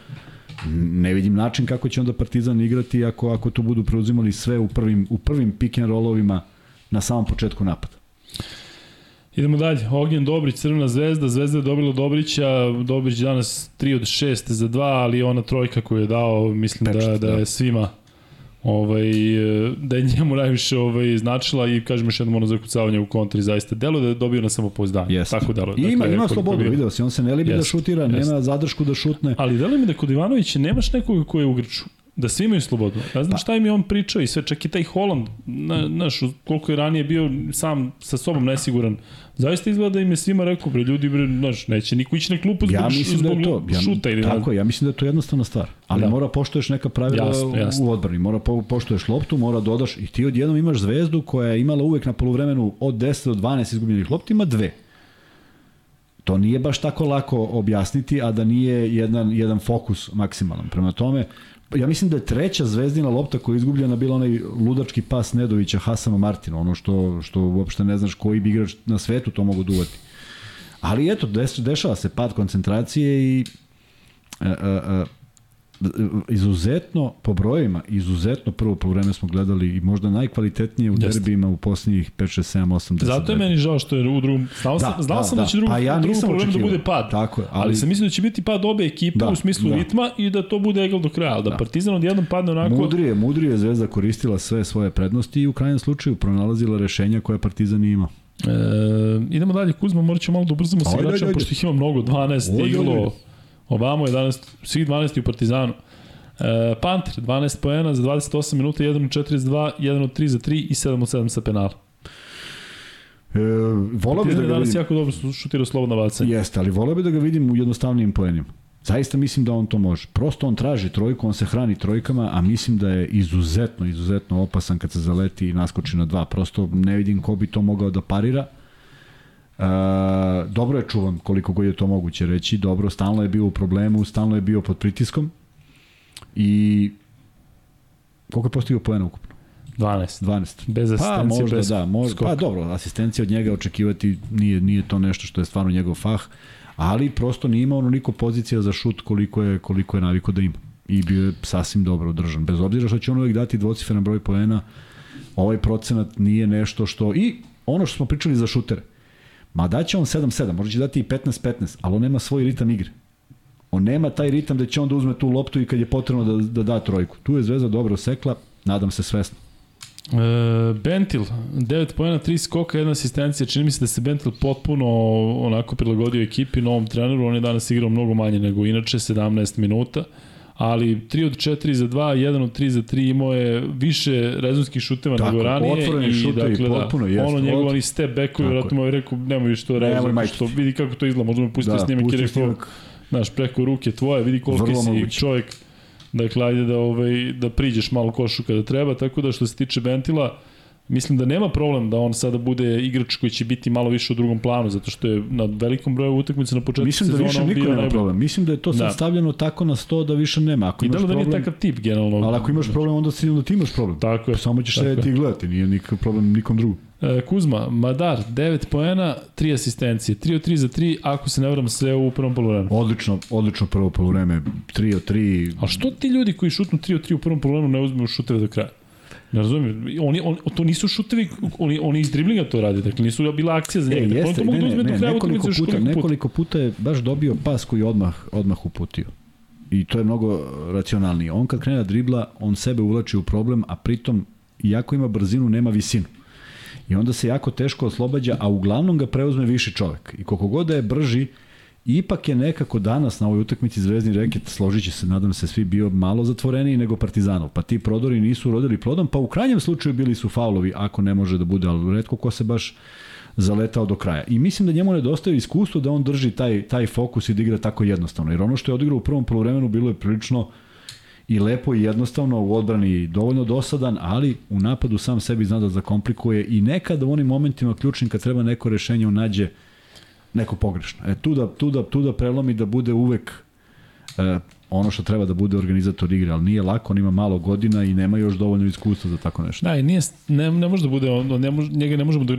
ne vidim način kako će onda Partizan igrati ako ako tu budu preuzimali sve u prvim u prvim pick and rollovima na samom početku napada. Idemo dalje. Ognjen Dobrić, Crvena zvezda. Zvezda je dobila Dobrića. Dobrić danas 3 od 6 za 2, ali ona trojka koju je dao, mislim Pečet, da, da je da. svima ovaj, da je njemu najviše ovaj, značila i kažem još jednom ono zakucavanje u kontri zaista delo da je dobio na samopouzdanje. Yes. Tako delo. Dakle, ima, ima slobodu, video si, on se ne libi yes. da šutira, yes. nema zadršku da šutne. Ali delo mi da kod Ivanovića nemaš nekoga ko je u Grču. Da svi imaju slobodu. Ja znam pa. šta im je on pričao i sve, čak i taj Holland, na, znaš, koliko je ranije bio sam sa sobom nesiguran. Zaista izgleda da im je svima rekao, bre, ljudi, bre, znaš, neće niko ići na klupu zbog, ja mislim zbog da je to, ja, šuta ili Tako, ja mislim da je to jednostavna stvar. Ali da. mora poštoješ neka pravila jasno, jasno. u odbrani, mora po, poštoješ loptu, mora dodaš i ti odjednom imaš zvezdu koja je imala uvek na poluvremenu od 10 do 12 izgubljenih lopti, ima dve. To nije baš tako lako objasniti, a da nije jedan, jedan fokus maksimalan. Prema tome, ja mislim da je treća zvezdina lopta koja je izgubljena bila onaj ludački pas Nedovića Hasama Martina, ono što, što uopšte ne znaš koji bi igrač na svetu to mogu duvati. Ali eto, dešava se pad koncentracije i a, a, a, izuzetno, po brojima, izuzetno prvo po vreme smo gledali i možda najkvalitetnije u Jeste. derbijima u poslednjih 5, 6, 7, 8, 10. Zato je meni žao što je u drugom, znao da, sam, znao da, sam da, da će drugu, pa ja drugu problemu da bude pad. Tako je, ali, ali sam mislio da će biti pad obe ekipe da, u smislu da. ritma i da to bude egal do kraja, da, da Partizan odjednom padne onako... Mudrije, mudrije Zvezda koristila sve svoje prednosti i u krajnjem slučaju pronalazila rešenja koje Partizan ima. E, idemo dalje, Kuzma, morat ćemo malo da ubrzamo sa igračama, pošto ih ima mnogo, 12 iglo, Obamo 11, svih 12 u Partizanu. E, Panter, 12 poena za 28 minuta, 1 od 4 za 2, 1 od 3 za 3 i 7 od 7 sa penala. E, volao bih da ga danas vidim. jako dobro šutirao slobodno bacanje. Jeste, ali volao bih da ga vidim u jednostavnim poenima. Zaista mislim da on to može. Prosto on traži trojku, on se hrani trojkama, a mislim da je izuzetno, izuzetno opasan kad se zaleti i naskoči na dva. Prosto ne vidim ko bi to mogao da parira. Dobro je čuvan koliko god je to moguće reći. Dobro, stalno je bio u problemu, stalno je bio pod pritiskom I koliko je postigao poena ukupno? 12. 12. Bez pa, asistencije, pa, možda, bez da, možda, pa dobro, asistencija od njega očekivati nije, nije to nešto što je stvarno njegov fah, ali prosto nije imao onoliko pozicija za šut koliko je, koliko je naviko da ima. I bio je sasvim dobro održan. Bez obzira što će on uvijek dati dvociferan broj poena, ovaj procenat nije nešto što... I ono što smo pričali za šutere. Ma daće on 7-7, možda će dati i 15-15, ali on nema svoj ritam igre. On nema taj ritam da će on da uzme tu loptu i kad je potrebno da, da da trojku. Tu je Zvezda dobro sekla, nadam se svesno. E, Bentil, 9 pojena, 3 skoka, jedna asistencija. Čini mi se da se Bentil potpuno onako prilagodio ekipi, novom treneru. On je danas igrao mnogo manje nego inače, 17 minuta. Ali 3 od 4 za 2, 1 od 3 za 3 imao je više rezonskih šuteva Tako, nego ranije. Otvoreni i, šutevi, dakle, potpuno, da, jest. Ono njegov oni step backovi, vratno mu je rekao, nemoj više to rezon, što vidi kako to izgleda, možda me pustiti da, snimak i rekao, znaš, preko ruke tvoje, vidi koliko Vrlo si moguće. čovjek, dakle, ajde da, ovaj, da priđeš malo košu kada treba, tako da što se tiče Bentila, mislim da nema problem da on sada bude igrač koji će biti malo više u drugom planu, zato što je na velikom broju utakmica na početku Mislim da više niko nema problem. Mislim da je to da. stavljeno tako na sto da više nema. Ako I da da problem, nije takav tip generalno. Ali ako imaš problem, onda, si, onda ti imaš problem. Tako je. Samo ćeš sedeti i gledati, nije nikakav problem nikom drugom. E, Kuzma, Madar, 9 poena, 3 asistencije, 3 od 3 za 3, ako se ne vram sve u prvom polovremenu. Odlično, odlično prvo polovreme, 3 od 3. A što ti ljudi koji šutnu 3 od 3 u prvom polovremenu ne uzmu šuteve do kraja? Ne razumijem, oni, on, to nisu šutevi, oni, oni iz driblinga to rade, dakle nisu bila akcija za njega. E, jeste, dakle, to mogu da ne, do kraja nekoliko puta, puta, nekoliko puta je baš dobio pas koji odmah, odmah uputio. I to je mnogo racionalnije. On kad krene da dribla, on sebe ulači u problem, a pritom, iako ima brzinu, nema visinu. I onda se jako teško oslobađa, a uglavnom ga preuzme više čovek. I koliko god da je brži, ipak je nekako danas na ovoj utakmici Zvezdni reket, složit će se, nadam se, svi bio malo zatvoreniji nego Partizanov. Pa ti prodori nisu rodili plodom, pa u krajnjem slučaju bili su faulovi, ako ne može da bude, ali redko ko se baš zaletao do kraja. I mislim da njemu nedostaje iskustvo da on drži taj, taj fokus i da igra tako jednostavno. Jer ono što je odigrao u prvom polovremenu bilo je prilično i lepo i jednostavno u odbrani dovoljno dosadan, ali u napadu sam sebi zna da zakomplikuje i nekada u onim momentima ključnim kad treba neko rešenje on nađe neko pogrešno. E, tu da, tu da, tu da prelomi da bude uvek e, ono što treba da bude organizator igre, ali nije lako, on ima malo godina i nema još dovoljno iskustva za tako nešto. Da, i nije, ne, ne može da bude, on, ne može, njega ne možemo da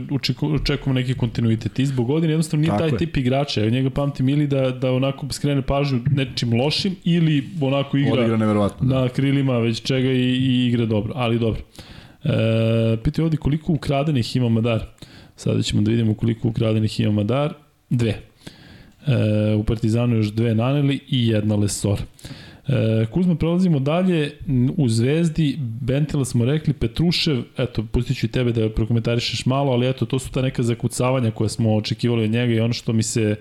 očekujemo neki kontinuitet. I zbog godine jednostavno nije tako taj je. tip igrača. Ja njega pamtim ili da, da onako skrene pažnju nečim lošim ili onako igra, igra neverovatno, da. na krilima već čega i, i igra dobro. Ali dobro. E, pitaju ovdje koliko ukradenih ima Madar. Sada ćemo da vidimo koliko ukradenih ima Madar. Dve. E, u Partizanu još dve naneli i jedna Lesor. E, Kuzma, prelazimo dalje. U Zvezdi, Bentela smo rekli, Petrušev, eto, pustit ću i tebe da prokomentarišeš malo, ali eto, to su ta neka zakucavanja koje smo očekivali od njega i ono što mi se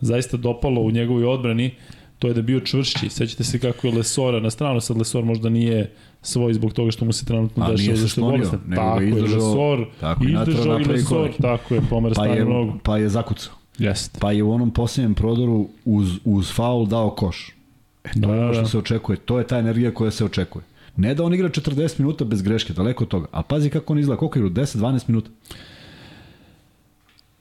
zaista dopalo u njegovoj odbrani, to je da bio čvršći. Sećate se kako je Lesora, na stranu sad Lesor možda nije svoj zbog toga što mu se trenutno dešava za što je Tako je, Lesor, tako, izdržao i Lesor, tako je, pomer pa je, mnogo. Pa je zakucao. Jeste. Pa je u onom posljednjem prodoru uz, uz faul dao koš. E, to da, je ono što da. se očekuje. To je ta energija koja se očekuje. Ne da on igra 40 minuta bez greške, daleko od toga. A pazi kako on izgleda, koliko igra? 10-12 minuta?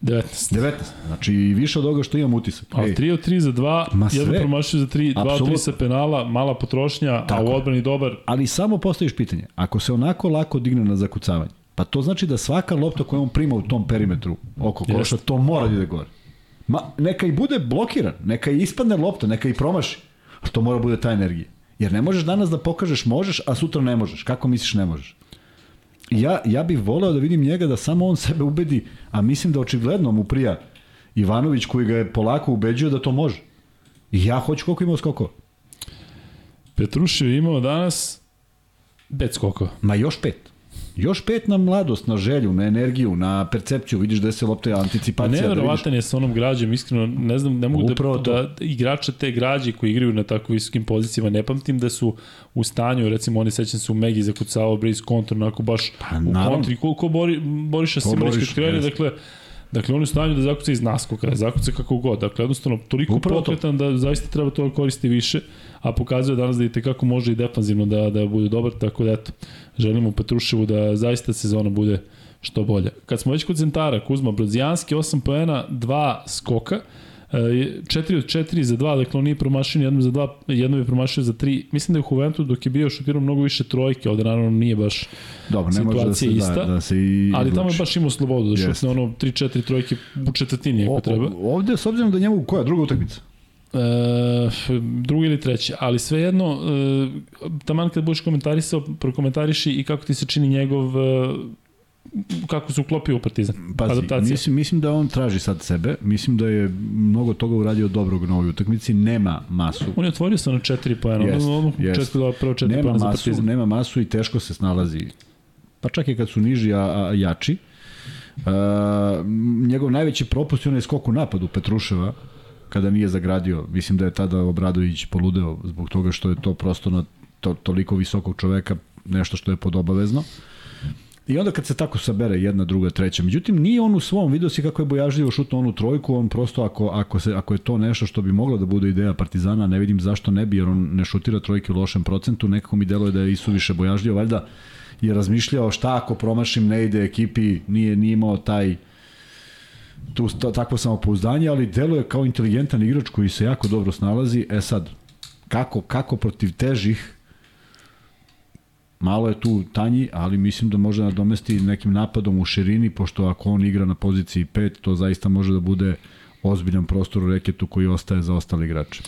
19. 19. Znači i više od ovoga što imam utisak. A 3 od 3 za 2, jedan promašio za 3, 2 od 3 sa penala, mala potrošnja, Tako. a u odbrani dobar. Ali samo postaviš pitanje, ako se onako lako digne na zakucavanje, pa to znači da svaka lopta koju on prima u tom perimetru oko koša, to mora da ide gore. Ma, neka i bude blokiran, neka i ispadne lopta, neka i promaši. A to mora bude ta energija. Jer ne možeš danas da pokažeš možeš, a sutra ne možeš. Kako misliš ne možeš? Ja, ja bih voleo da vidim njega da samo on sebe ubedi, a mislim da očigledno mu prija Ivanović koji ga je polako ubeđio da to može. I ja hoću koliko imao skokova. Petrušev imao danas pet skokova. Ma još pet. Još pet na mladost, na želju, na energiju, na percepciju, vidiš da se lopte anticipacija. Pa neverovatan da je sa onom građem, iskreno, ne znam, ne mogu da, da igrača te građe koji igraju na tako visokim pozicijama, ne pamtim da su u stanju, recimo oni sećam se u Megi zakucavao Breeze kontru, onako baš pa, u kontri, koliko bori, Boriša Simonić kad krene, dakle, Dakle, on je u stanju da zakuca iz naskoka, da zakuca kako god. Dakle, jednostavno, toliko Upravo pokretan to. da zaista treba to da koristi više, a pokazuje danas da i tekako može i defanzivno da, da bude dobar, tako da eto, želimo Petruševu da zaista sezona bude što bolja. Kad smo već kod centara, Kuzma Brodzijanski, 8 poena, 2 skoka, 4 od 4 za 2, dakle on nije promašio jednom za 2, jednom je promašio za 3. Mislim da je u Juventu dok je bio šutirao mnogo više trojke, ovde naravno nije baš Dobro, ne može da se, ista, da, da se i ali tamo je baš imao slobodu da šutne ono 3-4 trojke u četvrtini ako treba. Ovde, s obzirom da njemu koja druga utakmica? E, drugi ili treći, ali svejedno, e, taman kad budeš komentarisao, prokomentariši i kako ti se čini njegov e, kako se uklopio u Partizan. Pazi, adaptacija. Mislim, mislim da on traži sad sebe, mislim da je mnogo toga uradio dobrog na ovoj utakmici, nema masu. On je otvorio se na 4 poena, yes, on yes. četiri dao prvo 4 nema masu, za Partizan. Nema masu i teško se snalazi. Pa čak i kad su niži, a, a jači. Uh, njegov najveći propust je onaj skok u napadu Petruševa, kada nije zagradio. Mislim da je tada Obradović poludeo zbog toga što je to prosto na to, toliko visokog čoveka nešto što je podobavezno. I onda kad se tako sabere jedna, druga, treća, međutim nije on u svom, vidio si kako je bojažljivo šutno onu trojku, on prosto ako, ako, se, ako je to nešto što bi moglo da bude ideja Partizana, ne vidim zašto ne bi, jer on ne šutira trojke u lošem procentu, nekako mi deluje da je isuviše bojažljivo, valjda je razmišljao šta ako promašim ne ide ekipi, nije, nije imao taj tu takvo samopouzdanje, ali deluje kao inteligentan igrač koji se jako dobro snalazi. E sad, kako, kako protiv težih malo je tu tanji, ali mislim da može nadomesti nekim napadom u širini, pošto ako on igra na poziciji 5, to zaista može da bude ozbiljan prostor u reketu koji ostaje za ostale igrače.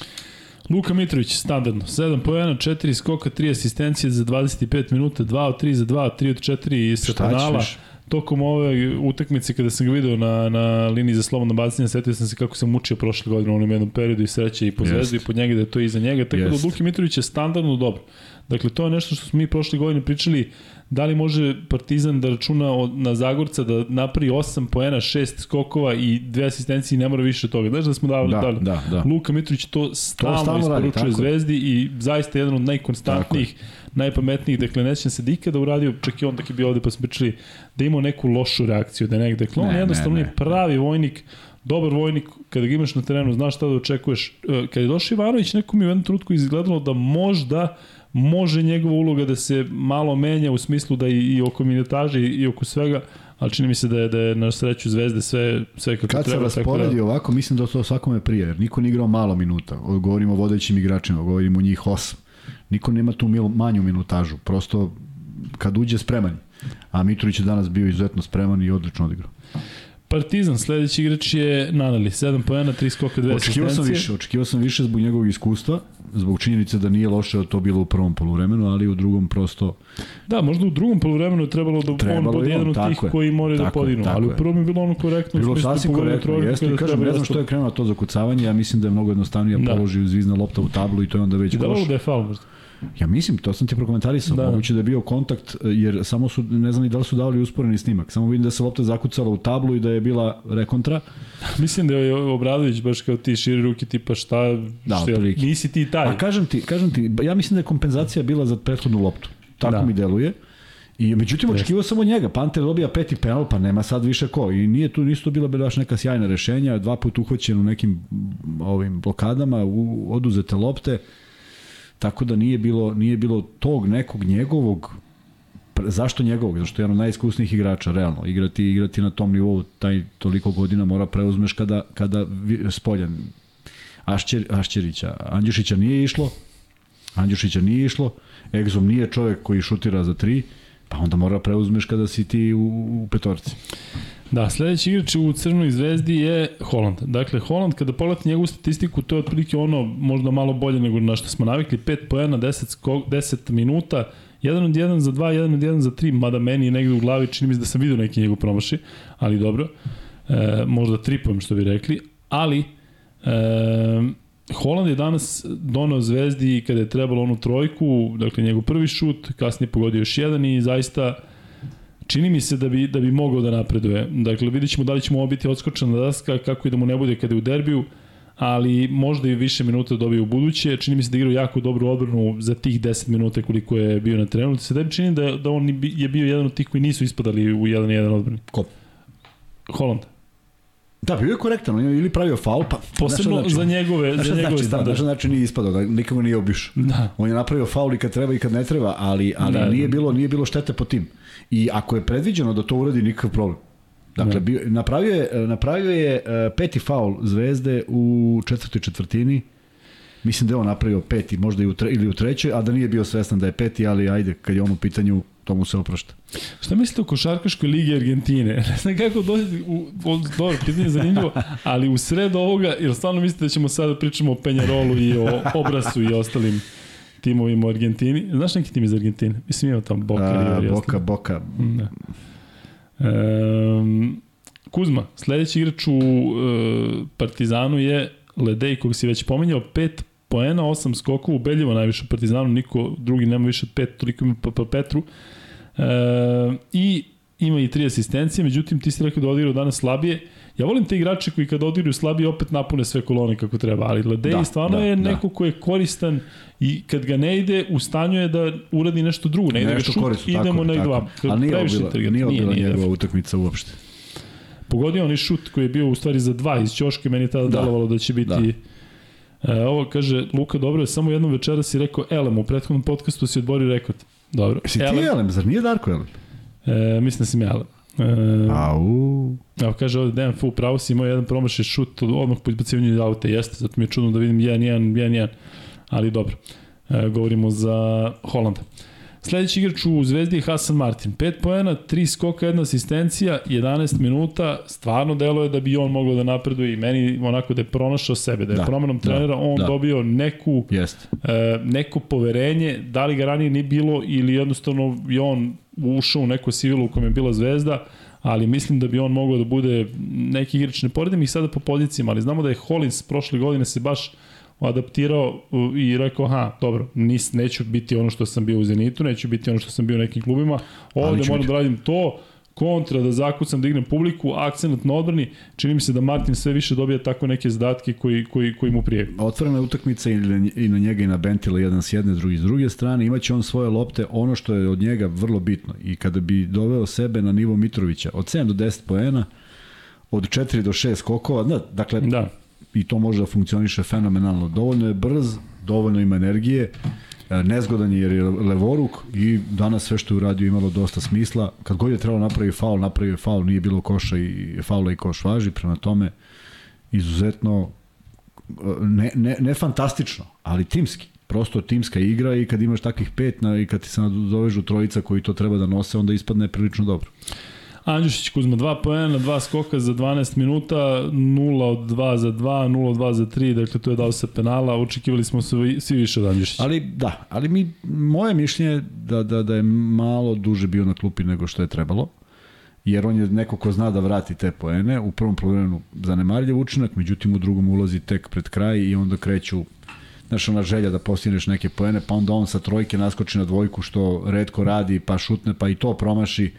Luka Mitrović, standardno, 7 pojena, 4 skoka, 3 asistencije za 25 minuta, 2 od 3 za 2, 3 od 4 iz penala. Tokom ove utakmice kada sam ga video na, na liniji za slobodno bacanje, setio sam se kako sam mučio prošle godine u onom jednom periodu i sreće i po zvezdu i po njega da je to iza njega. Tako Jest. da Luki Mitrović je standardno dobro. Dakle, to je nešto što smo mi prošle godine pričali, da li može Partizan da računa od, na Zagorca da napravi 8 poena, 6 skokova i dve asistencije i ne mora više od toga. Znaš da smo davali, Da, davali. da, da. Luka Mitrović to stalno, To stalno radi, isporučuje tako je. Zvezdi i zaista jedan od najkonstantnijih, najpametnijih, dakle nećem se da ikada uradio, čak i on dok je bio ovde pa smo pričali, da ima neku lošu reakciju, da negde, dakle on Ne, jednostavno ne, je ne. pravi vojnik, dobar vojnik, kada ga imaš na terenu, znaš šta da očekuješ. E, Kad je došao Ivanović, neko mi je u jednom trenutku izgledalo da možda može njegova uloga da se malo menja u smislu da i, i oko minutaže i, i oko svega, ali čini mi se da je, da je na sreću Zvezde sve, sve kako Kad se treba. tako rasporedi da, ovako, mislim da to svakome prije, jer niko ne igrao malo minuta. Govorimo o vodećim igračima, govorimo o njih osam. Niko nema tu mil, manju minutažu, prosto kad uđe spreman. A Mitrović je danas bio izuzetno spreman i odlično odigrao. Partizan, sledeći igrač je Nanali, 7 poena, 3 skoka, 2 Očekivao sam asistencije. više, očekivao sam više zbog njegovog iskustva, zbog činjenice da nije loše to bilo u prvom poluvremenu, ali u drugom prosto Da, možda u drugom poluvremenu je trebalo da Trebalo on bude jedan od tih je. koji moraju da podignu, tako ali u prvom je bilo ono korektno. bilo da sasvim korektno. Jeste, kada kažem, ne znam da što je krenuo to zakucavanje, ja mislim da je mnogo jednostavnije Da. da. položi zvizna lopta u tablu i to je onda već Da koš. ovo da je faul možda. Ja mislim, to sam ti prokomentarisao, Da. moguće da je bio kontakt, jer samo su, ne znam ni da li su davali usporeni snimak, samo vidim da se lopta zakucala u tablu i da je bila rekontra. Mislim da je Obradović baš kao ti širi ruke tipa šta, Da, šta otprilike. nisi ti taj. A kažem ti, kažem ti, ja mislim da je kompenzacija bila za prethodnu loptu. Tako Da. mi deluje. I međutim očekivao sam od njega, Panter dobija peti penal, pa nema sad više ko. I nije tu nisu bila baš neka sjajna rešenja, dva put uhvaćen u nekim ovim blokadama, u, oduzete lopte. Tako da nije bilo nije bilo tog nekog njegovog zašto njegovog? Zašto je jedan od najiskusnijih igrača, realno. Igrati, igrati na tom nivou, taj toliko godina mora preuzmeš kada, kada spoljan. Ašćer, Ašćerića, Andjušića nije išlo, Andjušića nije išlo, Egzom nije čovek koji šutira za tri, pa onda mora preuzmeš kada si ti u, u petorci. Da, sledeći igrač u Crnoj zvezdi je Holland. Dakle, Holland, kada pogledate njegovu statistiku, to je otprilike ono možda malo bolje nego na što smo navikli. 5 poena, 10, skok, 10 minuta, 1 od 1 za 2, 1 od 1 za 3, mada meni je negde u glavi, čini mi se da sam vidio neki njegov promaši, ali dobro. E, možda tripujem što bi rekli, ali e, Holland je danas donao zvezdi kada je trebalo onu trojku, dakle njegov prvi šut, kasnije pogodio još jedan i zaista čini mi se da bi, da bi mogao da napreduje. Dakle, vidit ćemo da li ćemo ovo biti odskočena daska, kako i da mu ne bude kada je u derbiju, ali možda i više minuta dobije u buduće. Čini mi se da igrao jako dobru odbranu za tih 10 minuta koliko je bio na terenu. Se da čini da, da on je bio jedan od tih koji nisu ispadali u 1-1 odbrani. Ko? Holland. Da, bio je korektan, on je ili pravio faul, pa... Posebno šta za njegove, Znaš za njegove znači, da, standarde. šta znači nije ispadao, da nikogo nije obišao. Da. On je napravio faul i kad treba i kad ne treba, ali, ali Da, da, da. nije, bilo, nije bilo štete po tim. I ako je predviđeno da to uradi, nikakav problem. Dakle, Da. bio, napravio je, napravio je uh, peti faul Zvezde u četvrtoj četvrtini. Mislim da je on napravio peti, možda i u tre, ili u trećoj, a da nije bio svestan da je peti, ali ajde, kad je on u pitanju, to mu se oprašta. Šta mislite o košarkaškoj ligi Argentine? Ne znam kako dođe, u, u, dobro, pitanje je zanimljivo, ali u sred ovoga, jer stvarno mislite da ćemo sada pričamo o Penjarolu i o Obrasu i ostalim timovima u Argentini. Znaš neki tim iz Argentine? Mislim ima tamo Boca, A, boka, ostalo. Boka. Da. Um, Kuzma, sledeći igrač u uh, Partizanu je Ledej, kog si već pominjao, 5 poena, 8 skokova, ubedljivo najviše u Partizanu, niko drugi nema više od 5, toliko ima pa, pa Petru. E, I ima i tri asistencije, međutim ti si rekao da odigrao danas slabije. Ja volim te igrače koji kad odigraju slabije opet napune sve kolone kako treba, ali Ledej Da, stvarno da, je da. neko ko je koristan i kad ga ne ide, u stanju je da uradi nešto drugo, ne ide ga Nešto šut, korisno, idemo tako, na dva. Ali nije ovo Previše bila, inteligentno. nije bila nije, njegova utakmica uopšte. Pogodio on i šut koji je bio u stvari za dva iz ćoške, meni je tada da. Da. delovalo da će biti... Da. E, ovo kaže, Luka, dobro je, samo jednom večera si rekao Elem, u prethodnom podcastu si odborio rekord. Dobro. Si ti Elem, Elem, zar nije Darko Elem? e, mislim da sam ja Elem. E, Au. evo kaže ovde Dejan Fu, pravo si imao jedan promašaj šut od- odmah po izbacivanju iz auta, jeste, zato mi je čudno da vidim 1-1, 1-1, ali dobro. E, govorimo za Holanda. Sledeći igrač u Zvezdi je Hasan Martin. 5 poena, 3 skoka, jedna asistencija, 11 minuta. Stvarno deluje da bi on mogao da napreduje i meni onako da je pronašao sebe, da je da, Da, promenom da, trenera on da. da. dobio neku Jeste. e, neko poverenje, da li ga ranije nije bilo ili jednostavno je on ušao u neko sivilo u kojem je bila zvezda, ali mislim da bi on mogao da bude neki igrač, ne poredim ih sada po pozicijama, ali znamo da je Hollins prošle godine se baš adaptirao uh, i rekao, aha, dobro, nis, neću biti ono što sam bio u Zenitu, neću biti ono što sam bio u nekim klubima, ovde moram da radim to, kontra, da zakucam, da igram publiku, akcenat na odbrani, čini mi se da Martin sve više dobija tako neke zadatke koji, koji, koji mu prije. Otvorena utakmica i na, njega i na Bentila jedan s jedne, drugi s druge strane, imaće on svoje lopte, ono što je od njega vrlo bitno i kada bi doveo sebe na nivo Mitrovića, od 7 do 10 poena, od 4 do 6 skokova, da, dakle, da. I to može da funkcioniše fenomenalno. Dovoljno je brz, dovoljno ima energije, E, nezgodan je jer je levoruk i danas sve što je uradio imalo dosta smisla. Kad god je trebalo napravi faul, napravio je faul, nije bilo koša i faula i koš važi, prema tome izuzetno e, ne, ne, ne fantastično, ali timski. Prosto timska igra i kad imaš takvih pet na, i kad ti se nadovežu trojica koji to treba da nose, onda ispadne prilično dobro. Andjušić Kuzma 2 poena, 2 skoka za 12 minuta, 0 od 2 za 2, 0 od 2 za 3, dakle to je dao se penala, očekivali smo svi, svi više od Andjušića. Ali da, ali mi, moje mišljenje da, da, da je malo duže bio na klupi nego što je trebalo jer on je neko ko zna da vrati te poene, u prvom problemu zanemarljiv učinak, međutim u drugom ulazi tek pred kraj i onda kreću znaš, ona želja da postigneš neke poene, pa onda on sa trojke naskoči na dvojku što redko radi, pa šutne, pa i to promaši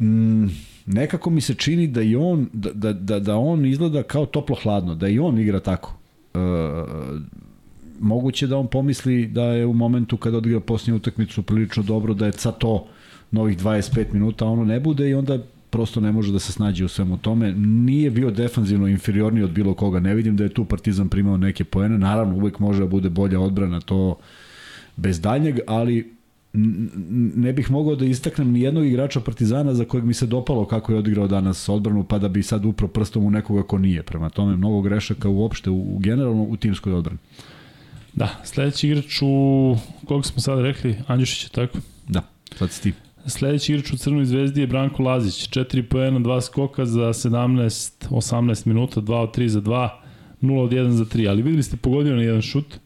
mm, nekako mi se čini da i on da, da, da, da on izgleda kao toplo hladno, da i on igra tako. E, moguće da on pomisli da je u momentu kada odigra posljednju utakmicu prilično dobro da je sa to novih 25 minuta ono ne bude i onda prosto ne može da se snađe u svemu tome. Nije bio defanzivno inferiorniji od bilo koga. Ne vidim da je tu Partizan primao neke poene. Naravno, uvek može da bude bolja odbrana, to bez daljnjeg, ali ne bih mogao da istaknem ni jednog igrača Partizana za kojeg mi se dopalo kako je odigrao danas odbranu, pa da bi sad upro prstom u nekoga ko nije. Prema tome, mnogo grešaka uopšte, u, u generalno u timskoj odbrani. Da, sledeći igrač u, koga smo sad rekli, Andjušić je tako? Da, sad si ti. Sledeći igrač u Crnoj zvezdi je Branko Lazić, 4 poena, 2 skoka za 17, 18 minuta, 2 od 3 za 2, 0 od 1 za 3, ali videli ste pogodio na jedan šut,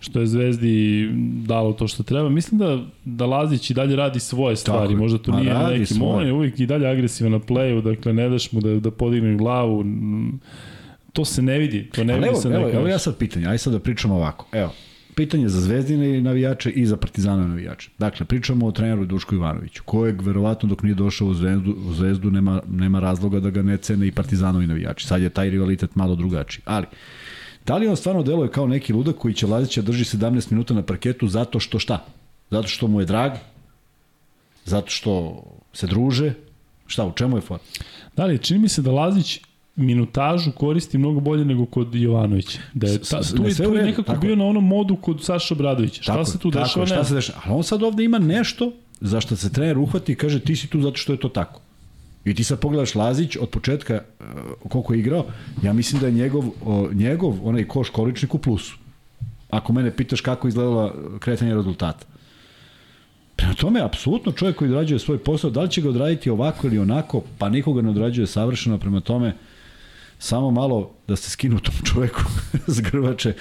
što je Zvezdi dalo to što treba. Mislim da, da Lazić i dalje radi svoje stvari, Tako, možda to nije neki, on je uvijek i dalje agresivan na playu, dakle ne daš mu da, da podigne glavu, to se ne vidi, to ne Ali vidi evo, se evo, evo ja sad pitanje, aj sad da pričamo ovako, evo, pitanje za Zvezdine navijače i za Partizana navijače. Dakle, pričamo o treneru Duško Ivanoviću, kojeg verovatno dok nije došao u Zvezdu, u Zvezdu nema, nema razloga da ga ne cene i Partizanovi navijači. Sad je taj rivalitet malo drugačiji. Ali, Da li on stvarno deluje kao neki ludak koji će Lazića drži 17 minuta na parketu zato što šta? Zato što mu je drag? Zato što se druže? Šta, u čemu je for? Da li, čini mi se da Lazić minutažu koristi mnogo bolje nego kod Jovanovića. Da je ta, tu, je, tu je nekako tako. bio na onom modu kod Saša Obradovića. Šta tako, se tu dešava? Šta se dešava? Ali on sad ovde ima nešto zašto se trener uhvati i kaže ti si tu zato što je to tako. I ti sad pogledaš Lazić od početka uh, koliko je igrao, ja mislim da je njegov, njegov onaj koš količnik u plusu. Ako mene pitaš kako izgledala kretanje rezultata. Prema tome, apsolutno čovjek koji odrađuje svoj posao, da li će ga odraditi ovako ili onako, pa nikoga ne odrađuje savršeno, prema tome, samo malo da se skinu tom čoveku s grvače,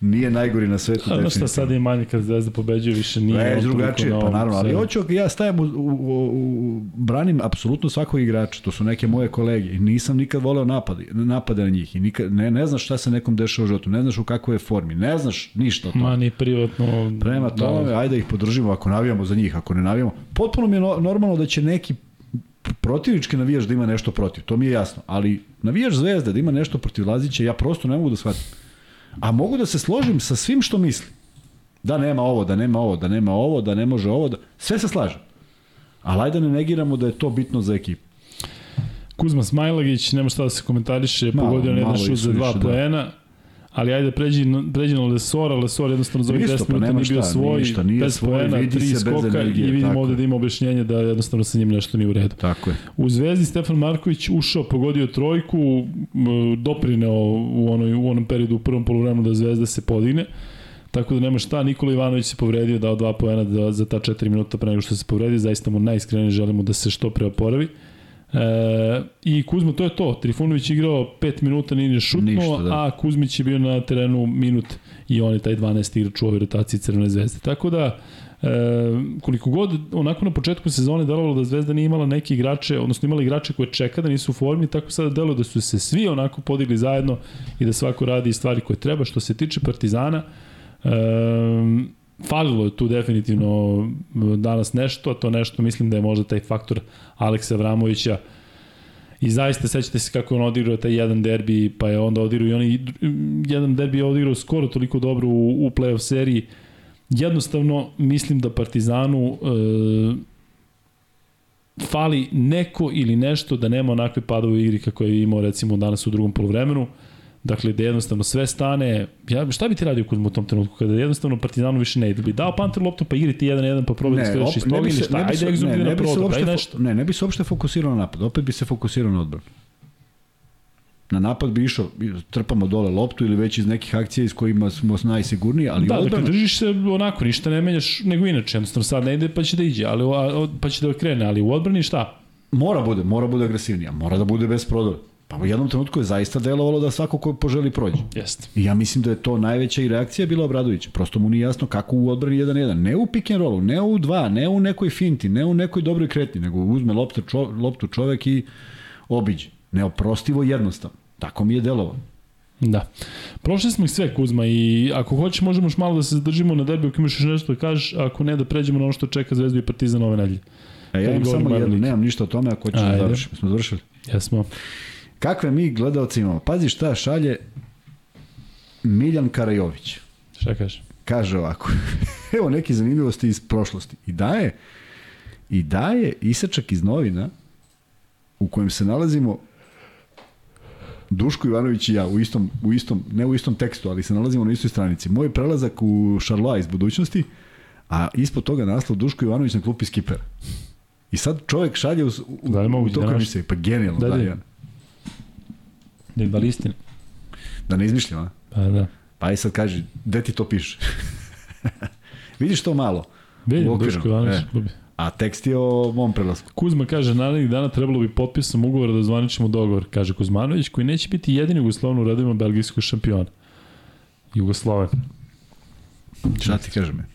nije najgori na svetu. Ono što sad je manje kad Zvezda pobeđuje, više nije. Ne, drugačije, pa naravno, ali hoću, ja stajem u, u, u, u, branim apsolutno svakog igrača, to su neke moje kolege i nisam nikad voleo napade, napade na njih i nikad, ne, ne znaš šta se nekom dešava u životu, ne znaš u kakvoj je formi, ne znaš ništa o tome. Ma ni privatno. Prema tome, da. ajde da ih podržimo ako navijamo za njih, ako ne navijamo. Potpuno mi je normalno da će neki protivnički navijaš da ima nešto protiv, to mi je jasno, ali navijaš zvezde da ima nešto protiv Lazića, ja prosto ne mogu da shvatim. A mogu da se složim sa svim što misli. Da nema ovo, da nema ovo, da nema ovo, da ne može ovo, da... sve se slažem. Ali ajde da ne negiramo da je to bitno za ekipu. Kuzma Smajlagić, nema šta da se komentariše, pogodio na jedan šut za dva da. poena ali ajde pređi, pređi na Lesora, Lesor jednostavno za ovih 10 pa minuta nije bio svoj, ništa, nije bez svoj, poena, vidi tri skoka energije, i vidimo ovde da ima objašnjenje da jednostavno sa njim nešto nije u redu. Tako je. U Zvezdi Stefan Marković ušao, pogodio trojku, doprineo u, onoj, u onom periodu u prvom polovremenu da Zvezda se podigne. Tako da nema šta, Nikola Ivanović se povredio, dao dva poena da, za ta 4 minuta pre nego što se povredio, zaista mu najiskrenije želimo da se što pre oporavi. E, I Kuzma, to je to. Trifunović igrao 5 minuta, nije ni šutnuo, Ništa, da. a Kuzmić je bio na terenu minut i on je taj 12 igrač u ovoj rotaciji Crvene zvezde. Tako da, e, koliko god onako na početku sezone delovalo da Zvezda nije imala neke igrače, odnosno imala igrače koje čeka da nisu u formi, tako sada deluje da su se svi onako podigli zajedno i da svako radi stvari koje treba. Što se tiče Partizana, e, falilo je tu definitivno danas nešto, a to nešto mislim da je možda taj faktor Aleksa Vramovića I zaista sećate se kako je on odigrao taj jedan derbi, pa je onda odigrao i oni jedan derbi je odigrao skoro toliko dobro u, u play-off seriji. Jednostavno mislim da Partizanu e, fali neko ili nešto da nema onakve padove u igri kako je imao recimo danas u drugom polovremenu. Dakle, da jednostavno sve stane, ja, šta bi ti radio Kuzma u tom trenutku, kada jednostavno Partizanu više ne ide? Bi dao Panter loptu pa igri ti jedan jedan pa probaj da skredaš iz toga ili šta? Ajde, se probaj, uopšte, daj nešto. ne, ne bi se uopšte fokusirao na napad, opet bi se fokusirao na odbranu. Na napad bi išao, trpamo dole loptu ili već iz nekih akcija iz kojima smo najsigurniji, ali Da, dakle, odbrana... držiš se onako, ništa ne menjaš nego inače, jednostavno sad ne ide pa će da iđe, ali, a, pa će da krene, ali u odbrani šta? Mora bude, mora bude agresivnija, mora da bude bez prodora. Pa u jednom trenutku je zaista delovalo da svako ko poželi prođe. Jeste. I ja mislim da je to najveća i reakcija bila Obradovića. Prosto mu nije jasno kako u odbrani 1-1. Ne u pick and rollu, ne u 2, ne u nekoj finti, ne u nekoj dobroj kretnji, nego uzme loptu, čo, loptu čovek i obiđe. Neoprostivo jednostavno. Tako mi je delovalo. Da. Prošli smo ih sve, Kuzma, i ako hoćeš možemo još malo da se zadržimo na derbi, ako imaš još nešto da kažeš, ako ne da pređemo na ono što čeka Zvezdu i Partizan ove nedelje. A ja imam samo jedno, nemam ništa o tome ako hoćeš da završimo. Smo završili? Jesmo. Kakve mi gledalci imamo? Pazi šta šalje Miljan Karajović. Šta kažeš? Kaže ovako, evo neke zanimljivosti iz prošlosti. I daje, i daje isečak iz novina u kojem se nalazimo Duško Ivanović i ja u istom, u istom, ne u istom tekstu, ali se nalazimo na istoj stranici. Moj prelazak u Charlois iz budućnosti, a ispod toga naslov Duško Ivanović na klupi skipera. I sad čovjek šalje u, u, Da li u toku znaš? emisije. Pa genijalno, Da, da, da. Da, Da da ne izmišljam, a? Pa da. Pa aj sad kaži, gde ti to piše? Vidiš to malo? Vidim, Duško Ivanović. e. gubi. A tekst je o mom prelasku. Kuzma kaže, narednih dana trebalo bi potpisom ugovora da zvaničimo dogovor, kaže Kuzmanović, koji neće biti jedini Jugoslovan u redovima belgijskog šampiona. Jugosloven. Šta ti kažem?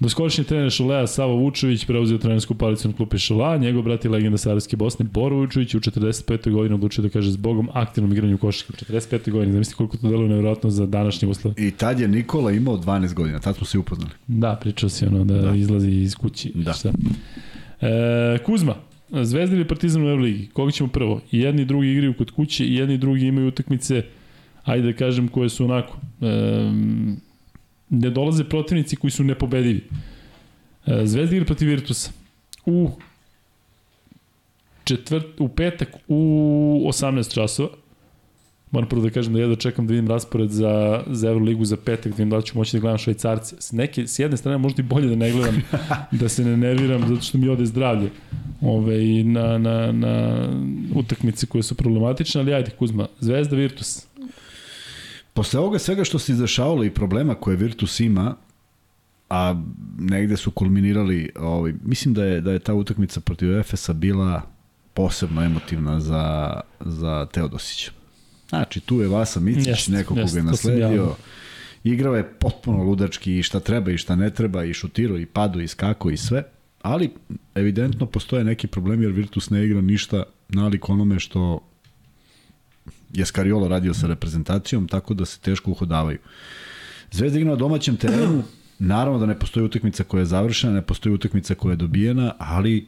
Doskočni trener Šolea Savo Vučević preuzeo trenersku palicu na klupi Šola, njegov brat je legenda Sarajevske Bosne Boro Vučević u 45. godini odlučio da kaže zbogom aktivnom igranju košarke u 45. godini. Zamislite koliko to deluje nevjerojatno za današnji Jugoslav. I tad je Nikola imao 12 godina, tad smo se upoznali. Da, pričao si ono da, Da. da. izlazi iz kući. Da. Šta? E, Kuzma, Zvezda ili Partizan u Euroligi? Koga ćemo prvo? I jedni i drugi igraju kod kuće i jedni i drugi imaju utakmice, ajde da kažem, koje su onako... E, ne dolaze protivnici koji su nepobedivi. E, Zvezda igra protiv Virtusa. U četvrt, u petak u 18 časova. Moram prvo da kažem da jedva čekam da vidim raspored za, za Euroligu za petak, da vidim da ću moći da gledam švajcarce. S, neke, s jedne strane možda i bolje da ne gledam, da se ne nerviram, zato što mi ode zdravlje ove, na, na, na utakmice koje su problematične, ali ajde Kuzma, Zvezda Virtus. Posle ovoga svega što se izdešavalo i problema koje Virtus ima, a negde su kulminirali, ovaj, mislim da je, da je ta utakmica protiv Efesa bila posebno emotivna za, za Teodosića. Znači, tu je Vasa Micić, Jest, neko koga jest, je sam ja. nasledio. Igrao je potpuno ludački i šta treba i šta ne treba i šutirao i pado i skako i sve. Ali evidentno postoje neki problemi jer Virtus ne igra ništa nalik onome što je Skariolo radio sa reprezentacijom, tako da se teško uhodavaju. Zvezda igra na domaćem terenu, naravno da ne postoji utakmica koja je završena, ne postoji utakmica koja je dobijena, ali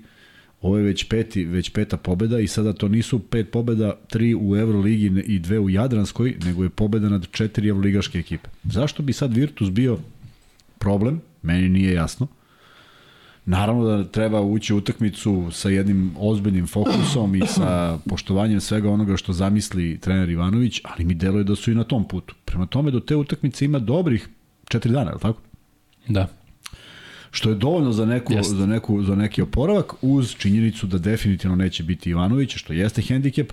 ovo je već peti, već peta pobeda i sada to nisu pet pobeda, tri u Euroligi i dve u Jadranskoj, nego je pobeda nad četiri Euroligaške ekipe. Zašto bi sad Virtus bio problem? Meni nije jasno. Naravno da treba ući u utakmicu sa jednim ozbiljnim fokusom i sa poštovanjem svega onoga što zamisli trener Ivanović, ali mi deluje da su i na tom putu. Prema tome do te utakmice ima dobrih četiri dana, je li tako? Da. Što je dovoljno za, neku, Jeste. za, neku, za neki oporavak uz činjenicu da definitivno neće biti Ivanović, što jeste hendikep,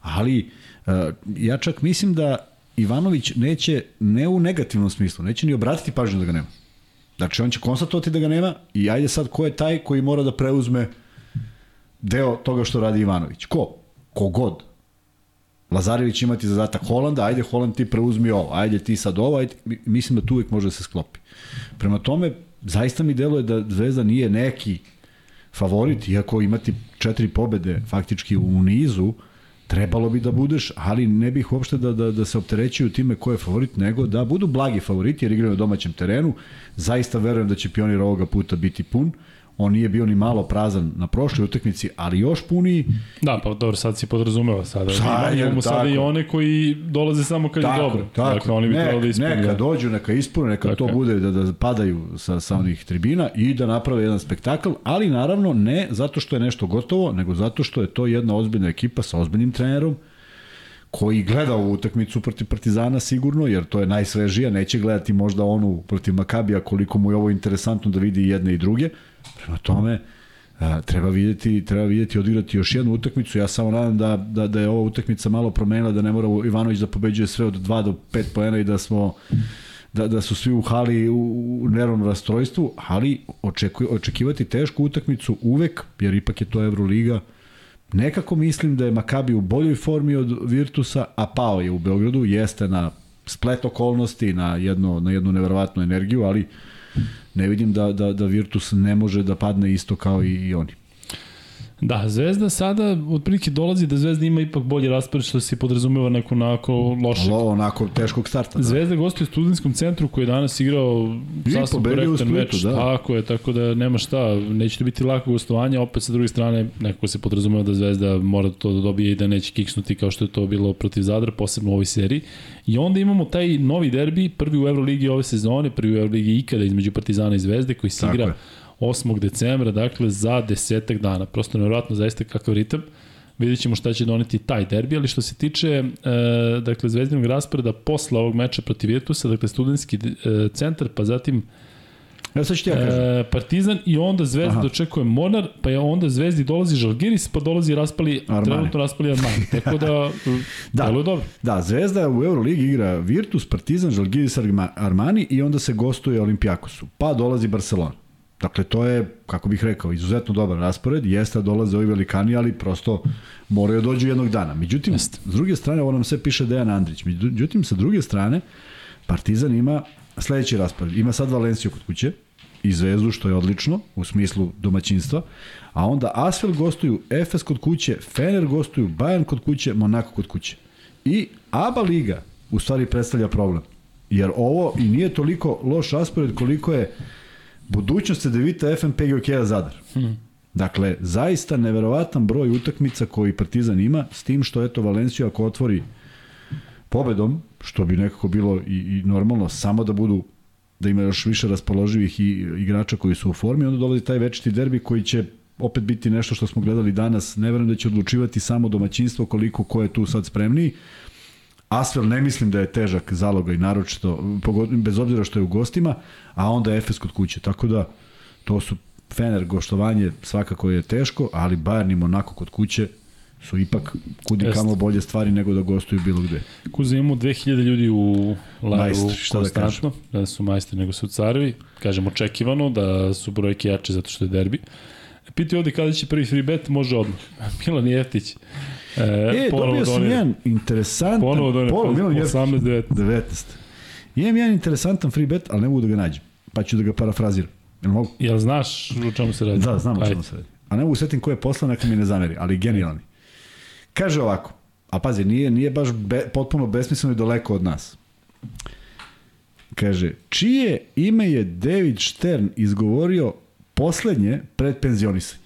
ali uh, ja čak mislim da Ivanović neće, ne u negativnom smislu, neće ni obratiti pažnju da ga nema. Znači on će konstatovati da ga nema i ajde sad ko je taj koji mora da preuzme deo toga što radi Ivanović. Ko? Kogod. Lazarević imati zadatak Holanda, ajde Holand ti preuzmi ovo, ajde ti sad ovo, ajde, mislim da tu uvek može da se sklopi. Prema tome, zaista mi deluje da Zvezda nije neki favorit, iako imati četiri pobede faktički u nizu, trebalo bi da budeš, ali ne bih uopšte da, da, da se opterećuju time ko je favorit, nego da budu blagi favoriti jer igraju na domaćem terenu. Zaista verujem da će pionir ovoga puta biti pun. On nije bio ni malo prazan na prošloj utakmici, ali još puniji. Da, pa dobro, sad si podrazumeva sada. Sad je, imamo sada tako. i one koji dolaze samo kad Tako, je dobro. tako. Dakle, oni bi Nek- trebali da ispune. Neka da. dođu, neka ispune, neka Tako to bude da, da padaju sa, sa onih tribina i da naprave jedan spektakl, ali naravno ne zato što je nešto gotovo, nego zato što je to jedna ozbiljna ekipa sa ozbiljnim trenerom, koji gleda ovu utakmicu protiv Partizana sigurno, jer to je najsvežija, neće gledati možda onu protiv Makabija koliko mu je ovo interesantno da vidi jedne i druge. Prema tome, treba videti, treba videti odigrati još jednu utakmicu. Ja samo nadam da, da, da je ova utakmica malo promenila, da ne mora Ivanović da pobeđuje sve od 2 do 5 poena i da smo da, da su svi u hali u, u nervnom rastrojstvu, ali očekuj, očekivati tešku utakmicu uvek, jer ipak je to Euroliga, Nekako mislim da je Makabi u boljoj formi od Virtusa, a pao je u Beogradu, jeste na splet okolnosti, na, jedno, na jednu neverovatnu energiju, ali ne vidim da, da, da Virtus ne može da padne isto kao i, i oni. Da, Zvezda sada otprilike dolazi da Zvezda ima ipak bolji raspored što se podrazumeva neko onako loše. Ali ovo onako teškog starta. Da. Zvezda gostuje u studentskom centru koji je danas igrao sasvim korektan meč. da. Tako je, tako da nema šta. Neće to biti lako gostovanje, opet sa druge strane nekako se podrazumeva da Zvezda mora to da dobije i da neće kiksnuti kao što je to bilo protiv Zadra, posebno u ovoj seriji. I onda imamo taj novi derbi, prvi u Euroligi ove sezone, prvi u Euroligi ikada između Partizana i Zvezde koji se igra je. 8. decembra, dakle za desetak dana. Prosto nevjerojatno zaista kakav ritam. Vidjet ćemo šta će doneti taj derbi, ali što se tiče e, dakle, zvezdinog raspreda posle ovog meča protiv Virtusa, dakle studentski e, centar, pa zatim Ja sad ću ja kažem. e, Partizan i onda Zvezda Aha. dočekuje Monar, pa je onda Zvezdi dolazi Žalgiris, pa dolazi raspali, Armani. trenutno raspali Armani. Tako da, Da. deluje dobro. Da, Zvezda u Euroligi igra Virtus, Partizan, Žalgiris, Arma- Armani i onda se gostuje Olimpijakosu. Pa dolazi Barcelona. Dakle, to je, kako bih rekao, izuzetno dobar raspored. Jeste da dolaze ovi velikani, ali prosto moraju da dođu jednog dana. Međutim, s druge strane, ovo nam sve piše Dejan Andrić. Međutim, sa druge strane, Partizan ima sledeći raspored. Ima sad Valenciju kod kuće i Zvezdu, što je odlično u smislu domaćinstva. A onda Asvel gostuju, Efes kod kuće, Fener gostuju, Bayern kod kuće, Monako kod kuće. I ABA liga u stvari predstavlja problem. Jer ovo i nije toliko loš raspored koliko je budućnost Cedevita FNP Gokea Zadar. Hmm. Dakle, zaista neverovatan broj utakmica koji Partizan ima, s tim što eto Valenciju ako otvori pobedom, što bi nekako bilo i, i normalno, samo da budu da ima još više raspoloživih i, igrača koji su u formi, onda dolazi taj večiti derbi koji će opet biti nešto što smo gledali danas. Ne verujem da će odlučivati samo domaćinstvo koliko ko je tu sad spremniji. Asvel ne mislim da je težak zaloga i naročito, bez obzira što je u gostima, a onda Efes kod kuće. Tako da, to su Fener goštovanje svakako je teško, ali Bayern i Monako kod kuće su ipak kudi Jeste. kamo bolje stvari nego da gostuju bilo gde. Kuza imamo 2000 ljudi u Majstori, šta da konstantno, da, da su majstori nego su carevi. Kažem očekivano da su brojke jače zato što je derbi. Piti ovde kada će prvi free bet, može odmah. Milan Jeftić. E, E, dobio sam donira. jedan interesantan... Ponovo donira, Ponovo, Milan Jeftić. 18-19. 19. Imam jedan interesantan free bet, ali ne mogu da ga nađem. Pa ću da ga parafraziram. Jel mogu? Jel znaš o čemu se radi? Da, znam o Ajde. čemu se radi. A ne mogu setim ko je poslan, neka mi ne zameri, ali genijalni. Kaže ovako, a pazi, nije, nije baš be, potpuno besmisleno i daleko od nas. Kaže, čije ime je David Stern izgovorio poslednje pred penzionisanje?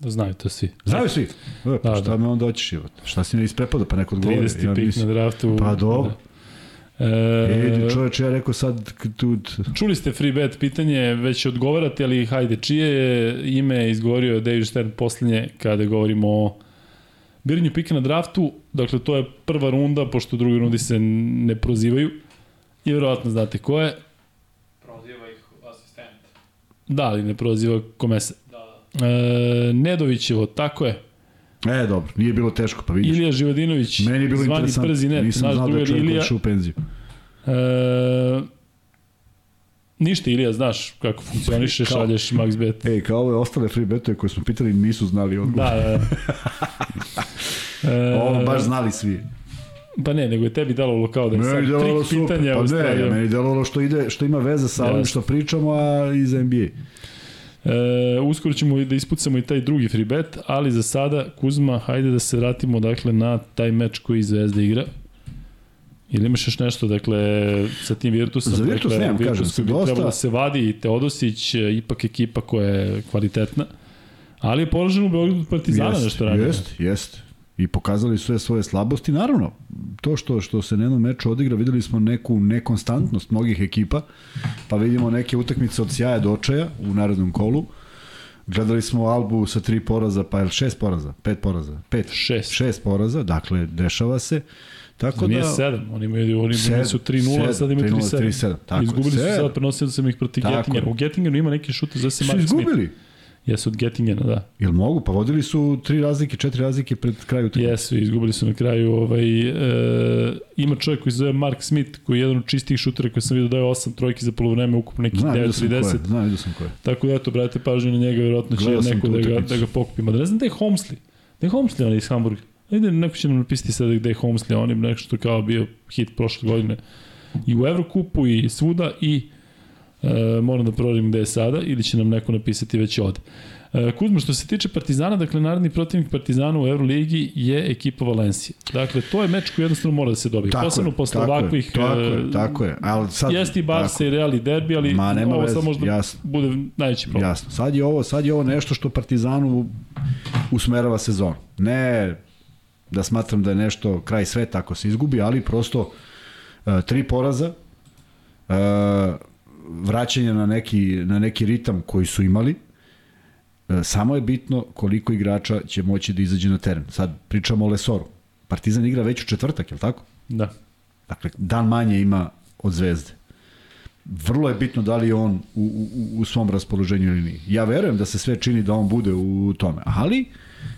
Da znaju to svi. Znaju svi? E, pa Da, šta da. me onda hoćeš život? Šta si ne isprepada, pa neko odgovori? 30. pik na draftu. Pa dobro. Da. E, E, čoveče, ja rekao sad tu... Čuli ste free bet pitanje, već odgovarate, ali hajde, čije je ime izgovorio David Stern poslednje kada govorimo o biranju pika na draftu, dakle to je prva runda, pošto u drugoj rundi se ne prozivaju i verovatno znate ko je, Proziva ih asistent. da, ali ne proziva kome se. Da. E, Nedovićevo, tako je, E, dobro, nije bilo teško, pa vidiš. Ilija Živodinović, Meni je bilo zvani interesantno. brzi net, Nisam naš znao da je drugar čovjek Ilija, u penziju. e, Ništa, Ilija, znaš kako funkcioniše, Kao- šalješ max bet. Ej, kao ove ostale free betove koje smo pitali nisu znali odgovor. Da, da. da. E, Ovo baš znali svi. Pa ne, nego je tebi dalo kao da je sad Meni delovalo trik super. pitanja Pa ne, Australija. meni delovalo što ide što ima veze sa ovim Jasno. što pričamo, a iz NBA. E, uskoro ćemo da ispucamo i taj drugi free bet, ali za sada, Kuzma, hajde da se vratimo dakle, na taj meč koji Zvezda igra. Ili imaš još nešto, dakle, sa tim Virtusom? Za Virtus dakle, nemam, Virtus kažem, koji bi dosta- trebalo da se vadi i Teodosić, e, ipak ekipa koja je kvalitetna. Ali je položen u Beogradu Partizana Jest, nešto ranije. Jest, jest. I pokazali sve svoje slabosti. Naravno, to što što se na jednom meču odigra, videli smo neku nekonstantnost mnogih ekipa, pa vidimo neke utakmice od sjaja do očaja u narednom kolu. Gledali smo Albu sa tri poraza, pa je šest poraza, pet poraza, pet, Šest. šest poraza, dakle, dešava se. Tako To nije da, sedam, oni imaju, oni Sedam, su 3-0, sedam, sad imaju 3:0, 3-7. 3:7, tako je, Izgubili su sedam. sad, prenosili sam ih protiv Tako. U Gettingenu ima neki šut za se su Mark Smith. izgubili. Jesu od Gettingena, da. Jel mogu? Pa vodili su tri razlike, četiri razlike pred kraju utakmice. Jesu, izgubili su na kraju. Ovaj, e, ima čovjek koji se zove Mark Smith, koji je jedan od čistih šutera koji sam vidio da je 8 trojki za polovreme, ukupno neki Znam, vidio sam ko je. 9-30. Znam, vidio sam ko je. Tako da eto, brate, pažnju na njega, vjerojatno će neko da ga, da ga pokupi. Mada ne znam da je Holmesley. Da je Holmesley on iz Hamburga. Ajde, neko će nam napisati sada gde je Holmesley, on je nešto kao bio hit prošle godine. I u Evrokupu i svuda i e, moram da proverim gde je sada ili će nam neko napisati već ovde. E, Kuzma, što se tiče Partizana, dakle, naredni protivnik Partizana u Euroligi je ekipa Valencije. Dakle, to je meč koji jednostavno mora da se dobije. Tako Posebno je, posle tako je, ovakvih... Tako e, je, tako je. Ali sad, Jeste i Barca tako, i Real i derbi, ali Ma, nema ovo veze, sad možda jasno. bude najveći problem. Jasno. Sad je ovo, sad je ovo nešto što Partizanu usmerava sezon. Ne da smatram da je nešto kraj sveta ako se izgubi, ali prosto uh, tri poraza, uh, vraćanje na neki, na neki ritam koji su imali, uh, samo je bitno koliko igrača će moći da izađe na teren. Sad pričamo o Lesoru. Partizan igra već u četvrtak, je li tako? Da. Dakle, dan manje ima od Zvezde. Vrlo je bitno da li je on u, u, u svom raspoloženju ili nije. Ja verujem da se sve čini da on bude u tome, ali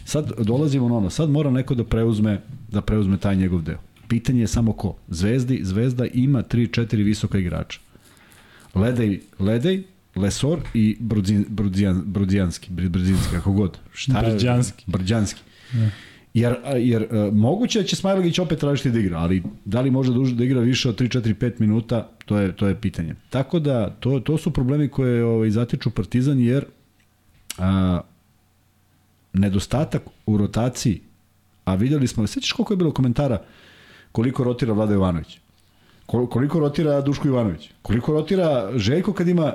sad dolazimo na ono, sad mora neko da preuzme, da preuzme taj njegov deo. Pitanje je samo ko. Zvezdi, Zvezda ima 3-4 visoka igrača. Ledej, Ledej, Lesor i Brudzin, Brudzijan, Brudzijanski, Br- Brudzinski, kako god. Šta je? Brđanski. Brđanski. Jer, jer uh, moguće da će Smajlagić opet tražiti da igra, ali da li može da, da igra više od 3, 4, 5 minuta, to je, to je pitanje. Tako da, to, to su problemi koje ovaj, zatiču Partizan, jer a, nedostatak u rotaciji, a videli smo, sećaš koliko je bilo komentara koliko rotira Vlada Jovanović? Kol- Koliko rotira Duško Ivanović? Koliko rotira Željko kad ima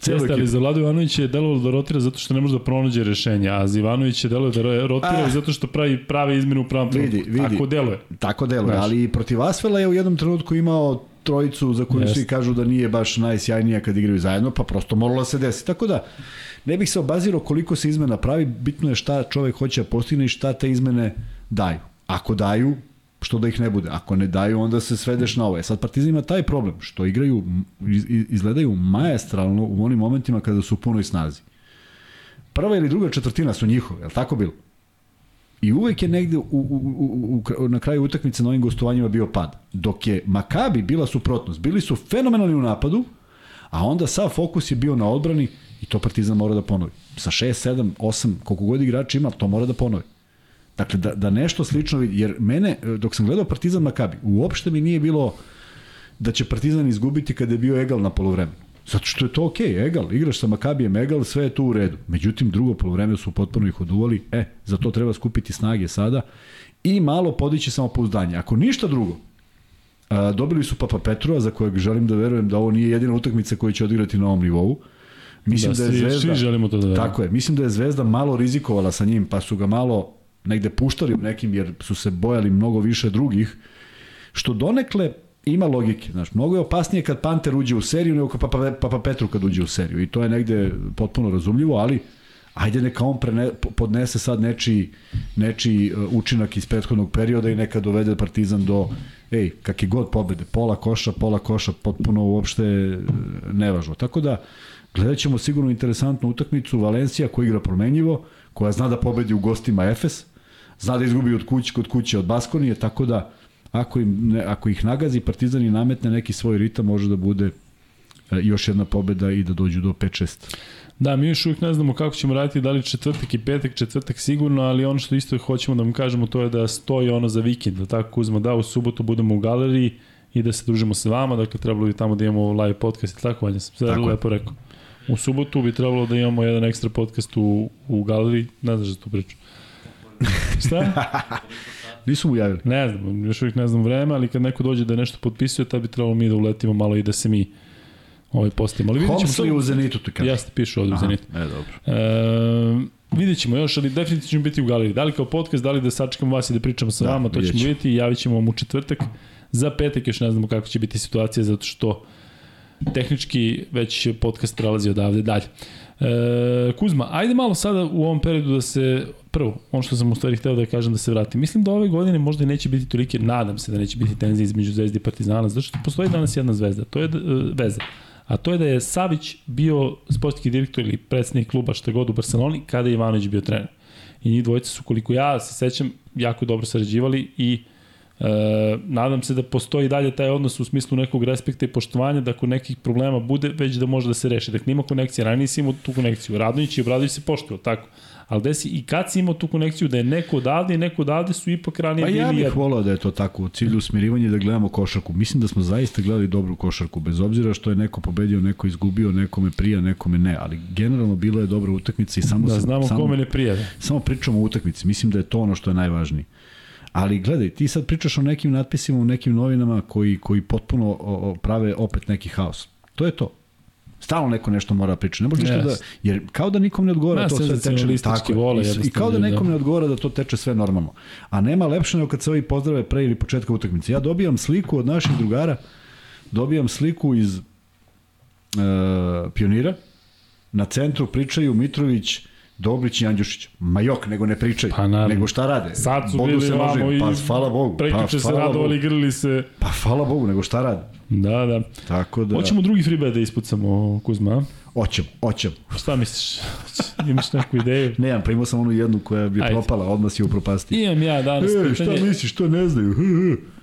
celu Jeste, ali za Vladu Ivanović je delovalo da rotira zato što ne može da pronađe rešenja, a za Ivanović je delovalo da ro- rotira Ah. zato što pravi prave izmene u pravom Vidi, trenutku. vidi. Ako deluje. Tako deluje, Znaš. ali protiv Asvela je u jednom trenutku imao trojicu za koju Jeste. svi kažu da nije baš najsjajnija kad igraju zajedno, pa prosto moralo da se desi. Tako da, ne bih se obazirao koliko se izmena pravi, bitno je šta čovek hoće da postigne i šta te izmene daju. Ako daju, što da ih ne bude. Ako ne daju, onda se svedeš na ovo. E sad Partizan ima taj problem, što igraju, iz- iz- izgledaju majestralno u onim momentima kada su u punoj snazi. Prva ili druga četvrtina su njihove, je li tako bilo? I uvek je negde u, u, u, u, na kraju utakmice na ovim gostovanjima bio pad. Dok je Makabi bila suprotnost. Bili su fenomenalni u napadu, a onda sav fokus je bio na odbrani i to Partizan mora da ponovi. Sa 6, 7, 8, koliko god igrača ima, to mora da ponovi. Dakle, da, da nešto slično vidi, jer mene, dok sam gledao Partizan Makabi, uopšte mi nije bilo da će Partizan izgubiti kada je bio egal na polovremenu. Zato što je to okej, okay, egal, igraš sa Makabijem egal, sve je tu u redu. Međutim, drugo polovreme su potpuno ih oduvali, e, za to treba skupiti snage sada i malo podići samopouzdanje. Ako ništa drugo, a, dobili su Papa Petrova, za kojeg želim da verujem da ovo nije jedina utakmica koju će odigrati na ovom nivou. Mislim da, Da, je svi- Zvezda... svi želimo to da verujemo. Tako je, mislim da je Zvezda malo rizikovala sa njim, pa su ga malo negde puštali u nekim, jer su se bojali mnogo više drugih, što donekle ima logike. Znaš, mnogo je opasnije kad Panter uđe u seriju nego Papa, Papa Petru kad uđe u seriju. I to je negde potpuno razumljivo, ali ajde neka on prene, podnese sad nečiji, nečiji uh, učinak iz prethodnog perioda i neka dovede Partizan do ej, kakve god pobede, pola koša, pola koša, potpuno uopšte uh, nevažno. Tako da, gledat ćemo sigurno interesantnu utakmicu Valencija koja igra promenjivo, koja zna da pobedi u gostima Efes, zna da izgubi od kuće kod kuće od Baskonije, tako da ako, im, ne, ako ih nagazi Partizan i nametne neki svoj ritam, može da bude e, još jedna pobeda i da dođu do 5-6. Da, mi još uvijek ne znamo kako ćemo raditi, da li četvrtak i petak, četvrtak sigurno, ali ono što isto hoćemo da vam kažemo to je da stoji ono za vikend, da tako uzmo da u subotu budemo u galeriji i da se družimo sa vama, dakle trebalo bi tamo da imamo live podcast, tako valja sam sve lepo rekao. U subotu bi trebalo da imamo jedan ekstra podcast u, u galeriji, ne znaš za tu priču. Šta? Nisu mu javili. Ne znam, još uvijek ne znam vreme, ali kad neko dođe da nešto potpisuje, tad bi trebalo mi da uletimo malo i da se mi ovaj postavimo. Ali vidjet ćemo Homsley u Zenitu, ti kažeš. Jeste, piše ovde u Zenitu. E, dobro. E, vidjet ćemo još, ali definitivno ćemo biti u galeriji. Da li kao podcast, da li da sačekamo vas i da pričamo sa Da, vama, to ćemo. vidjeti i javit ćemo vam u četvrtak. Za petak još ne znamo kako će biti situacija, zato što tehnički već podcast prelazi odavde dalje. E, Kuzma, ajde malo sada u ovom periodu da se, prvo, ono što sam u stvari hteo da kažem da se vratim. Mislim da ove godine možda neće biti tolike, nadam se da neće biti tenzije između Zvezde i Partizana, zato što postoji danas jedna zvezda, to je da, e, veza. A to je da je Savić bio sportski direktor ili predsednik kluba šta god u Barceloni kada je Ivanović bio trener. I njih dvojica su, koliko ja se sećam, jako dobro sarađivali i E, nadam se da postoji dalje taj odnos u smislu nekog respekta i poštovanja da ako nekih problema bude, već da može da se reši. Dakle, ima konekcija, ranije si imao tu konekciju. Radonjić i Obradović se poštuju, tako. Ali gde si, i kad si imao tu konekciju da je neko odavde i neko odavde su ipak ranije Pa ja bili bih jedni. volao da je to tako u cilju smirivanja i da gledamo košarku. Mislim da smo zaista gledali dobru košarku, bez obzira što je neko pobedio, neko izgubio, nekome prija, nekome ne, ali generalno bilo je dobra utakmica i samo Da znamo samo, kome ne prije. samo pričamo o utakmici. Mislim da je to ono što je najvažnije. Ali gledaj, ti sad pričaš o nekim natpisima u nekim novinama koji, koji potpuno o, prave opet neki haos. To je to. Stalno neko nešto mora pričati. Ne može ništa da... Yes. Jer kao da nikom ne odgovara Da, to sve teče. Tako vole, I, I kao da da. nekom ne odgovara da to teče sve normalno. A nema lepše nego kad se ovi pozdrave pre ili početka utakmice. Ja dobijam sliku od naših drugara, dobijam sliku iz e, pionira, na centru pričaju Mitrović, Dobrić i Andjušić. Ma jok, nego ne pričaju. Pa naravno. nego šta rade? Sad su Bodu bili se vamo i Pa hvala Bogu. Pa, Prekjuče se radovali, igrali se. Pa hvala Bogu, nego šta rade? Da, da. Tako da... Hoćemo drugi freebet da ispucamo, Kuzma. a? Oćemo, oćemo. Šta misliš? Imaš neku ideju? Ne, ja primao sam onu jednu koja bi Ajde. propala, odmah si je upropastio. Imam ja danas E, šta pitanje. misliš, to ne znaju?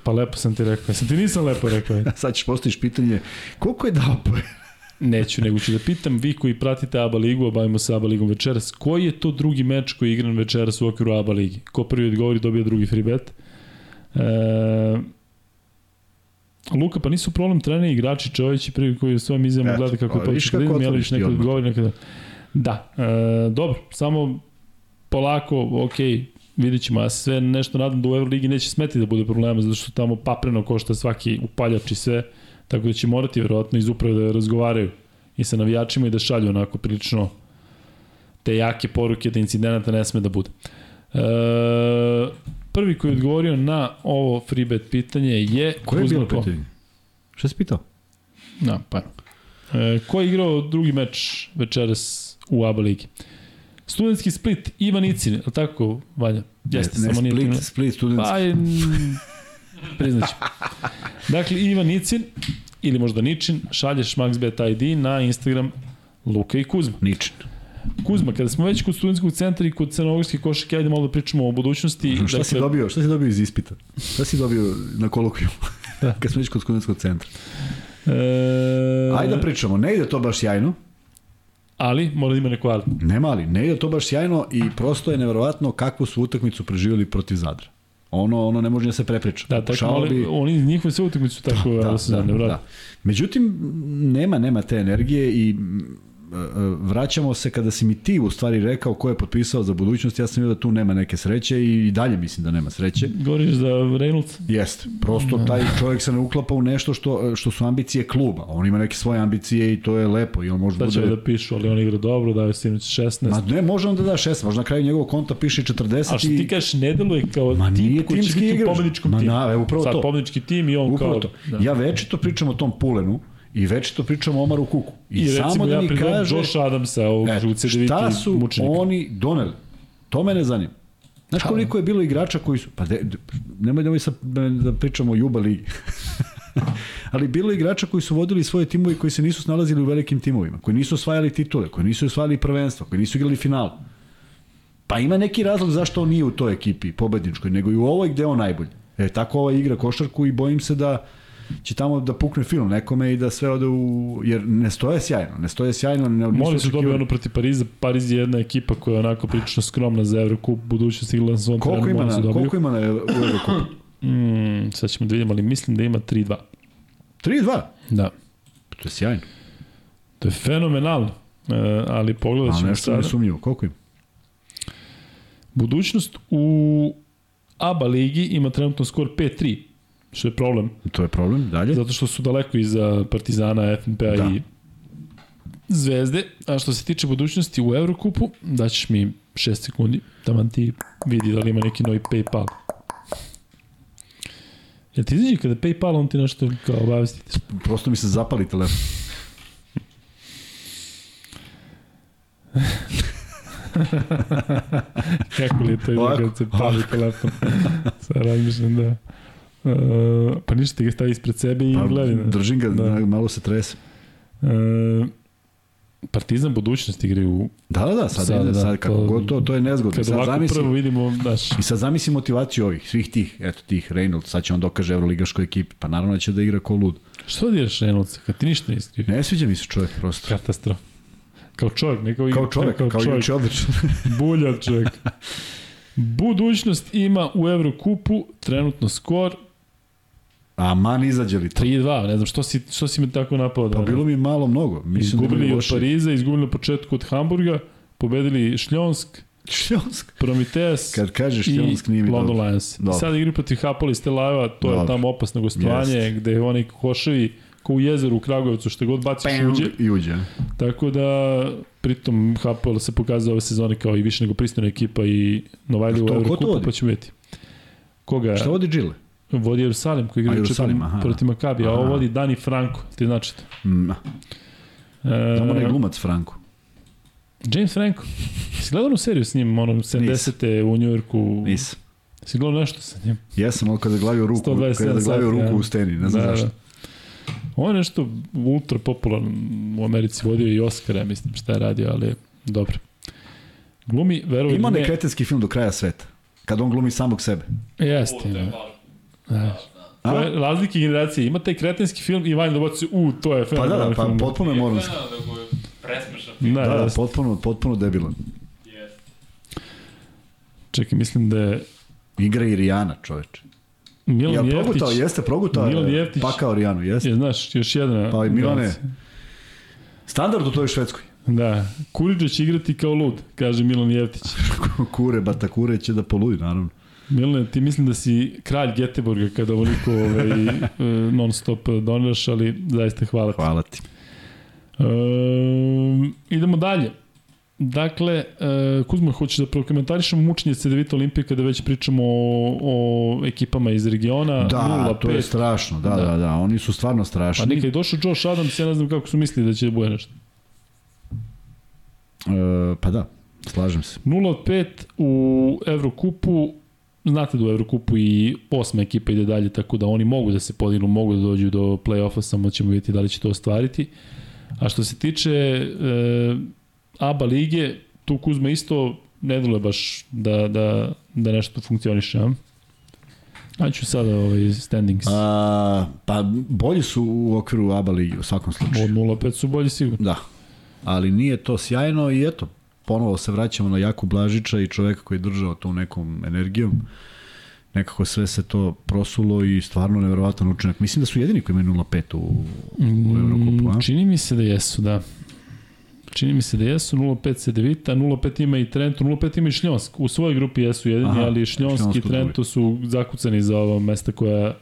Pa lepo sam ti rekao. Sam ti nisam lepo rekao. Sad ćeš postojiš pitanje, koliko je dao. Neću, nego ću da pitam vi koji pratite ABA ligu, a bavimo se ABA ligom večeras, koji je to drugi meč koji je igran večeras u okviru ABA ligi? Ko prvi odgovori dobija drugi free bet. E, Luka, pa nisu problem treneri, igrači, Čović prvi koji u svojim izjavama gleda kako je idem, otvoriš Jelić odmah. odgovori, nekada... Da, e, dobro, samo polako, ok, vidjet ćemo, ja sve nešto nadam da u Euroligi neće smeti da bude problema, zato što tamo papreno košta svaki upaljač i sve, tako da će morati verovatno iz uprave da razgovaraju i sa navijačima i da šalju onako prilično te jake poruke da incidenata ne sme da bude. E, prvi koji je odgovorio na ovo freebet pitanje je Koje je bilo pitanje? Šta si pitao? Da, pa. E, ko je igrao drugi meč večeras u ABA ligi? Studentski Split, Ivan Icin, je tako, Vanja? Jeste, ne, samo nije Split, primjer. Split, studentski. Pa, je, priznaću. Dakle, Ivan Icin, ili možda Ničin, šalješ MaxBet ID na Instagram Luka i Kuzma. Ničin. Kuzma, kada smo već kod studentskog centra i kod crnogorske košake, ajde malo da pričamo o budućnosti. Šta si dobio? Šta si dobio iz ispita? Šta si dobio na kolokviju? Kad smo već kod studentskog centra. E, Ajde da pričamo, ne ide to baš sjajno, Ali, mora da ima neko ali. nema ali, ne ide to baš sjajno i prosto je neverovatno kakvu su utakmicu preživjeli protiv Zadra. Ono, ono ne može da se prepriča. Da, tako mali, bi- oni njihove sve utakmice su tako da, da, da, da, da. Međutim, nema, nema te energije i vraćamo se kada si mi ti u stvari rekao ko je potpisao za budućnost, ja sam vidio da tu nema neke sreće i dalje mislim da nema sreće. Govoriš za Reynolds? Jeste. Prosto taj čovjek se ne uklapa u nešto što, što su ambicije kluba. On ima neke svoje ambicije i to je lepo. I on može Da će bude... da pišu, ali on igra dobro, dao je sinoć 16. Ma ne, može on da da 6, možda na kraju njegovog konta piše 40 A što i... ti kažeš, ne deluje kao Ma nije tip koji će biti u pobedničkom Ma timu. na, evo, upravo Sad, to. pobednički tim i on Upravo kao... to. Da. Ja večito pričam o tom Pulenu i večito pričam o Omaru Kuku. I, I, samo recimo, da ja mi kaže... Josh Adamsa, ovog E, žuce da šta su mučenika. oni doneli? To mene zanima. Znaš koliko je bilo igrača koji su... Pa de, de, nemoj, nemoj sad da pričamo o Juba ligi. Ali bilo je igrača koji su vodili svoje timove koji se nisu snalazili u velikim timovima, koji nisu osvajali titule, koji nisu osvajali prvenstvo, koji nisu igrali final. Pa ima neki razlog zašto on nije u toj ekipi pobedničkoj, nego i u ovoj gde on najbolji. E, tako ova igra košarku i bojim se da će tamo da pukne film nekome i da sve ode u... Jer ne stoje sjajno, ne stoje sjajno. Ne, Moli očekivali- dobili ono protiv Pariza. Pariz je jedna ekipa koja je onako prilično skromna za Evrokup. Budućnost na svom Koliko terenu, ima, na, koliko ima na u Eurocupu? Mm, sad ćemo da vidimo, ali mislim da ima 3-2. 3-2. Da. To je sjajno. To je fenomenalno. E, ali pogledat ćemo nešto sada. ne sumnjivo. Koliko ima? Budućnost u ABA ligi ima trenutno skor 5-3, što je problem, To je problem. Dalje. zato što su daleko iza Partizana, FNP-a Da. i Zvezde. A što se tiče budućnosti u Evrokupu, daćeš mi 6 sekundi, da ti vidi da li ima neki novi Paypal. Jel ti izađe kada Paypal, on ti nešto kao obavestite? Prosto mi se zapali telefon. Kako li je to izgleda Ovako, kad se pali telefon? Sad razmišljam da... Uh, pa ništa ti ga stavi ispred sebe i Pa, gledaj. Da. držim ga, Da. da. malo se trese. Uh, Partizan budućnost igre u... Da, da, da, sad, Sad, da, sad kako to- god to, to je nezgodno. Kad Sad ovako zamisli, prvo vidimo, znaš, I sad zamisli motivaciju ovih, svih tih, eto tih, Reynolds, sad će on dokaže Euroligaškoj ekipi, pa naravno da će da igra ko lud. što diraš Reynolds, kad ti ništa nisi kriv? Ne sviđa mi se čovjek prosto. Katastrof. Kao čovjek, ne kao, Kao igrač, čovjek, nego kao igrač odlično. Bulja od čovjeka. Budućnost ima u Evrokupu trenutno skor A man izađe li to? 3-2, ne znam što si, što si me tako napao da... Pa bilo mi malo mnogo. Mislim da izgubili je od. Pariza, izgubili na početku od Hamburga, pobedili Šljonsk, Šljonsk. Prometeas Kad kažeš Šljonsk nije mi London dobro. Lions. Dobro. sad igri protiv Hapola iz Telajeva, to je Dobro. tamo opasno gostovanje, Jeste. gde oni koševi ko u jezeru u Kragujevcu, što god baciš uđe. I uđe. Tako da, pritom Hapoel se pokazao ove sezone kao i više nego pristojna ekipa i Novajlija u Eurokupu, pa ćemo vidjeti. Koga? Šta vodi Džile? Vodi Jerusalim koji igra aha. protiv Makabi, a ovo vodi Dani Franco, ti znači to. Mm, E, Znamo onaj glumac Franko. James Franco. Si gledao onu seriju s njim, ono, 70. u Njujorku? Nisam. Si gledao nešto sa njim? Jesam, ali kada je glavio ruku, 127 kada je glavio sati, ruku ja. u steni, ne znam zašto. On je nešto ultra popularan u Americi, vodio i Oscara, mislim šta je radio, ali dobro. Glumi, verovi Ima ili onaj ne, kretenski film do kraja sveta. Kad on glumi samog sebe. jeste. U, Znaš, A? To je razlike generacije. Ima taj kretenski film i Vanja dobaci, u, to je Pa da, da, pa film. potpuno je presmešan film. Da, Da, da, jeste. potpuno, potpuno debilan. Jeste. Čekaj, mislim da je Igra i Rijana, čoveče. Milan Ja Jeftić. progutao, jeste progutao. Milan je, Jeftić. Pakao Rijanu, jeste. Je, znaš, još jedna. Pa i Milane. Standard u toj Švedskoj. Da, Kuriđa će igrati kao lud, kaže Milan Jeftić. Kure, batakure će da poludi, naravno. Milane, ti mislim da si kralj Geteborga kada ovoliko ovaj, e, non stop doniraš, ali zaista hvala ti. Hvala ti. Um, idemo dalje. Dakle, e, Kuzma, hoćeš da prokomentarišemo mučenje CDVita Olimpije kada već pričamo o, o ekipama iz regiona? Da, to je 0-5. strašno, da, Da. da, da, oni su stvarno Pa strašni. nekad je došao Josh Adams, ja ne znam kako su mislili da će da bude nešto. E, pa da, slažem se. 0 od 5 u Evrokupu, znate da u Evrokupu i osma ekipa ide dalje, tako da oni mogu da se podignu, mogu da dođu do play-offa, samo ćemo vidjeti da li će to ostvariti. A što se tiče e, ABA lige, tu Kuzma isto ne dole baš da, da, da nešto funkcioniše, a? Naću sada ovaj standings. A, A, pa bolji su u okviru ABA ligi u svakom od slučaju. 0-5 su bolji sigurno. Da, ali nije to sjajno i eto, ponovo se vraćamo na Jaku Blažića i čoveka koji je držao tu nekom energijom. Nekako sve se to prosulo i stvarno neverovatan učinak. Mislim da su jedini koji imaju 0-5 u, u Evrokupu, a? Mm, Čini mi se da jesu, da. Čini mi se da jesu 0-5 Sedevita, 0-5 ima i Trento, 0-5 ima i Šljonsk. U svojoj grupi jesu jedini, Aha, ali Šljonsk Šljonsk i. Trento su zakucani za ova mesta koja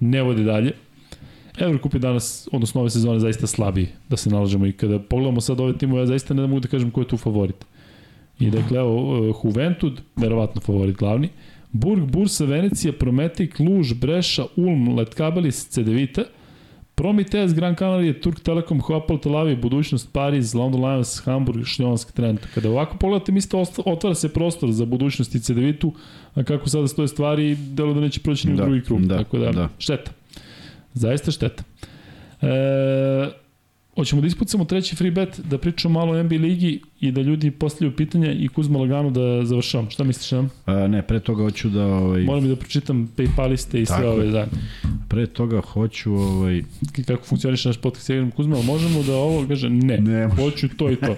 ne vode dalje. Evrokup je danas, odnosno ove sezone, zaista slabiji, da se nalažemo i kada pogledamo sad ove timove, ja zaista ne mogu da kažem ko je tu favorit. I dakle, evo, uh, Juventud, verovatno favorit glavni, Burg, Bursa, Venecija, Prometej, Kluž, Breša, Ulm, Letkabelis, Cedevita, Prometeas, Gran Canaria, Turk Telekom, Hopal, Tel Aviv, Budućnost, Pariz, London Lions, Hamburg, Šljonsk, Trento. Kada ovako pogledate, mislite, otvara se prostor za budućnost i Cedevitu, a kako sada stoje stvari, delo da neće proći ni u Da, drugi krug. da, Tako da, da. šteta. Zaista šteta. E, Hoćemo da ispucamo treći free bet, da pričamo malo o NBA ligi i da ljudi postavljaju pitanja i Kuzma lagano da završavam. Šta misliš nam? A, ne, pre toga hoću da... Ovaj, Moram da pročitam Paypaliste i sve Tako je. ove zajedno. pre toga hoću... Ovaj, Kako funkcioniše naš podcast Jevim Kuzma, možemo da ovo kaže ne, Ne hoću to i to.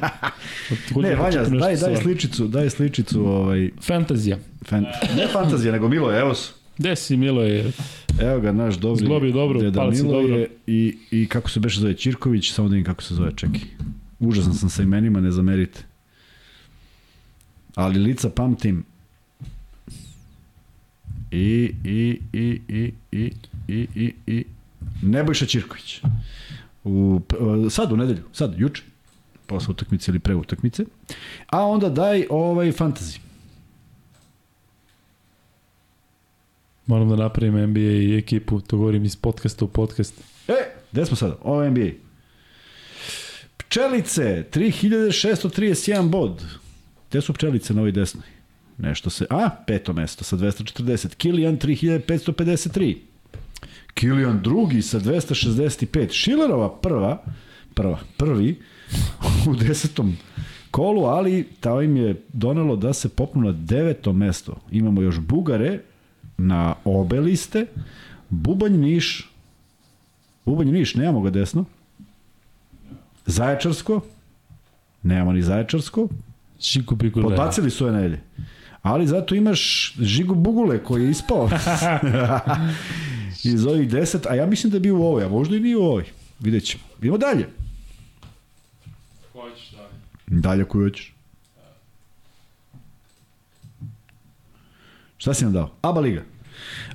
Ne, da Vanja, daj, daj sličicu, daj sličicu, ovaj, Fantazija. fan, ne fantazija, nego Milo, evo su. Gde si, Milo je? Evo ga, naš dobri Zglobi dobro, deda palci Milo dobro. je i, i kako se beše zove Ćirković, samo da vidim kako se zove, čekaj. Užasan sam sa imenima, ne zamerite. Ali lica pamtim. I, i, i, i, i, i, i, i, Nebojša Ćirković. U, p- sad u nedelju, sad, juče, posle utakmice ili pre utakmice. A onda daj ovaj fantasy. Moram da napravim NBA i ekipu, to govorim iz podcasta u podcast. E, gde smo sada? Ovo NBA. Pčelice, 3631 bod. Gde su pčelice na ovoj desnoj? Nešto se... A, peto mesto sa 240. Kilian 3553. Kilian drugi sa 265. Šilerova prva, prva, prvi u desetom kolu, ali ta im je donelo da se popnu na deveto mesto. Imamo još Bugare na obe liste, Bubanj Niš, Bubanj Niš, nemamo ga desno. Zaječarsko, nemamo ni Zaječarsko, Šiku piku da. podbacili su ove nedelje. Ali zato imaš Žigu Bugule koji je ispao iz ovih deset, a ja mislim da je bio u ovoj, a možda i nije u ovoj. Vidjet ćemo. Idemo dalje. Hoćeš da. Dalje koju hoćeš. Šta si nam dao? Aba Liga.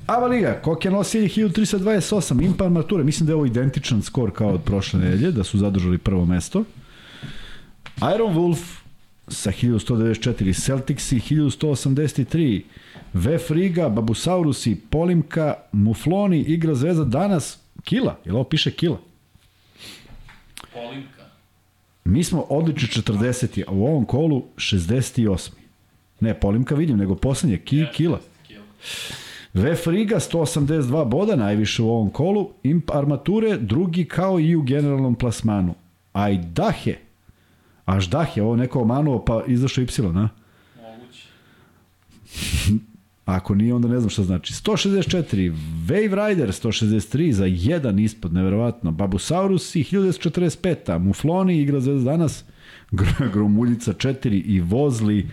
Aba Liga, Kokja nosi 1328, Impa Armature, mislim da je ovo identičan skor kao od prošle nedelje, da su zadržali prvo mesto. Iron Wolf sa 1194, Celticsi 1183, Vef Riga, Babusaurusi, Polimka, Mufloni, igra Zvezda danas, Kila, jel ovo piše Kila? Polimka. Mi smo odlični 40. a u ovom kolu 68. Ne, Polimka vidim, nego poslednje, ki, Kila. Kila. Vef Riga 182 boda, najviše u ovom kolu. Imp Armature, drugi kao i u generalnom plasmanu. Ajdahe, Aždahe, ovo neko omanuo pa izašao Y, na? Moguće. Ako nije, onda ne znam šta znači. 164, Wave Rider 163 za jedan ispod, neverovatno. Babusaurusi 1045, Mufloni igra Zvezda danas, Gr- Gromuljica 4 i Vozli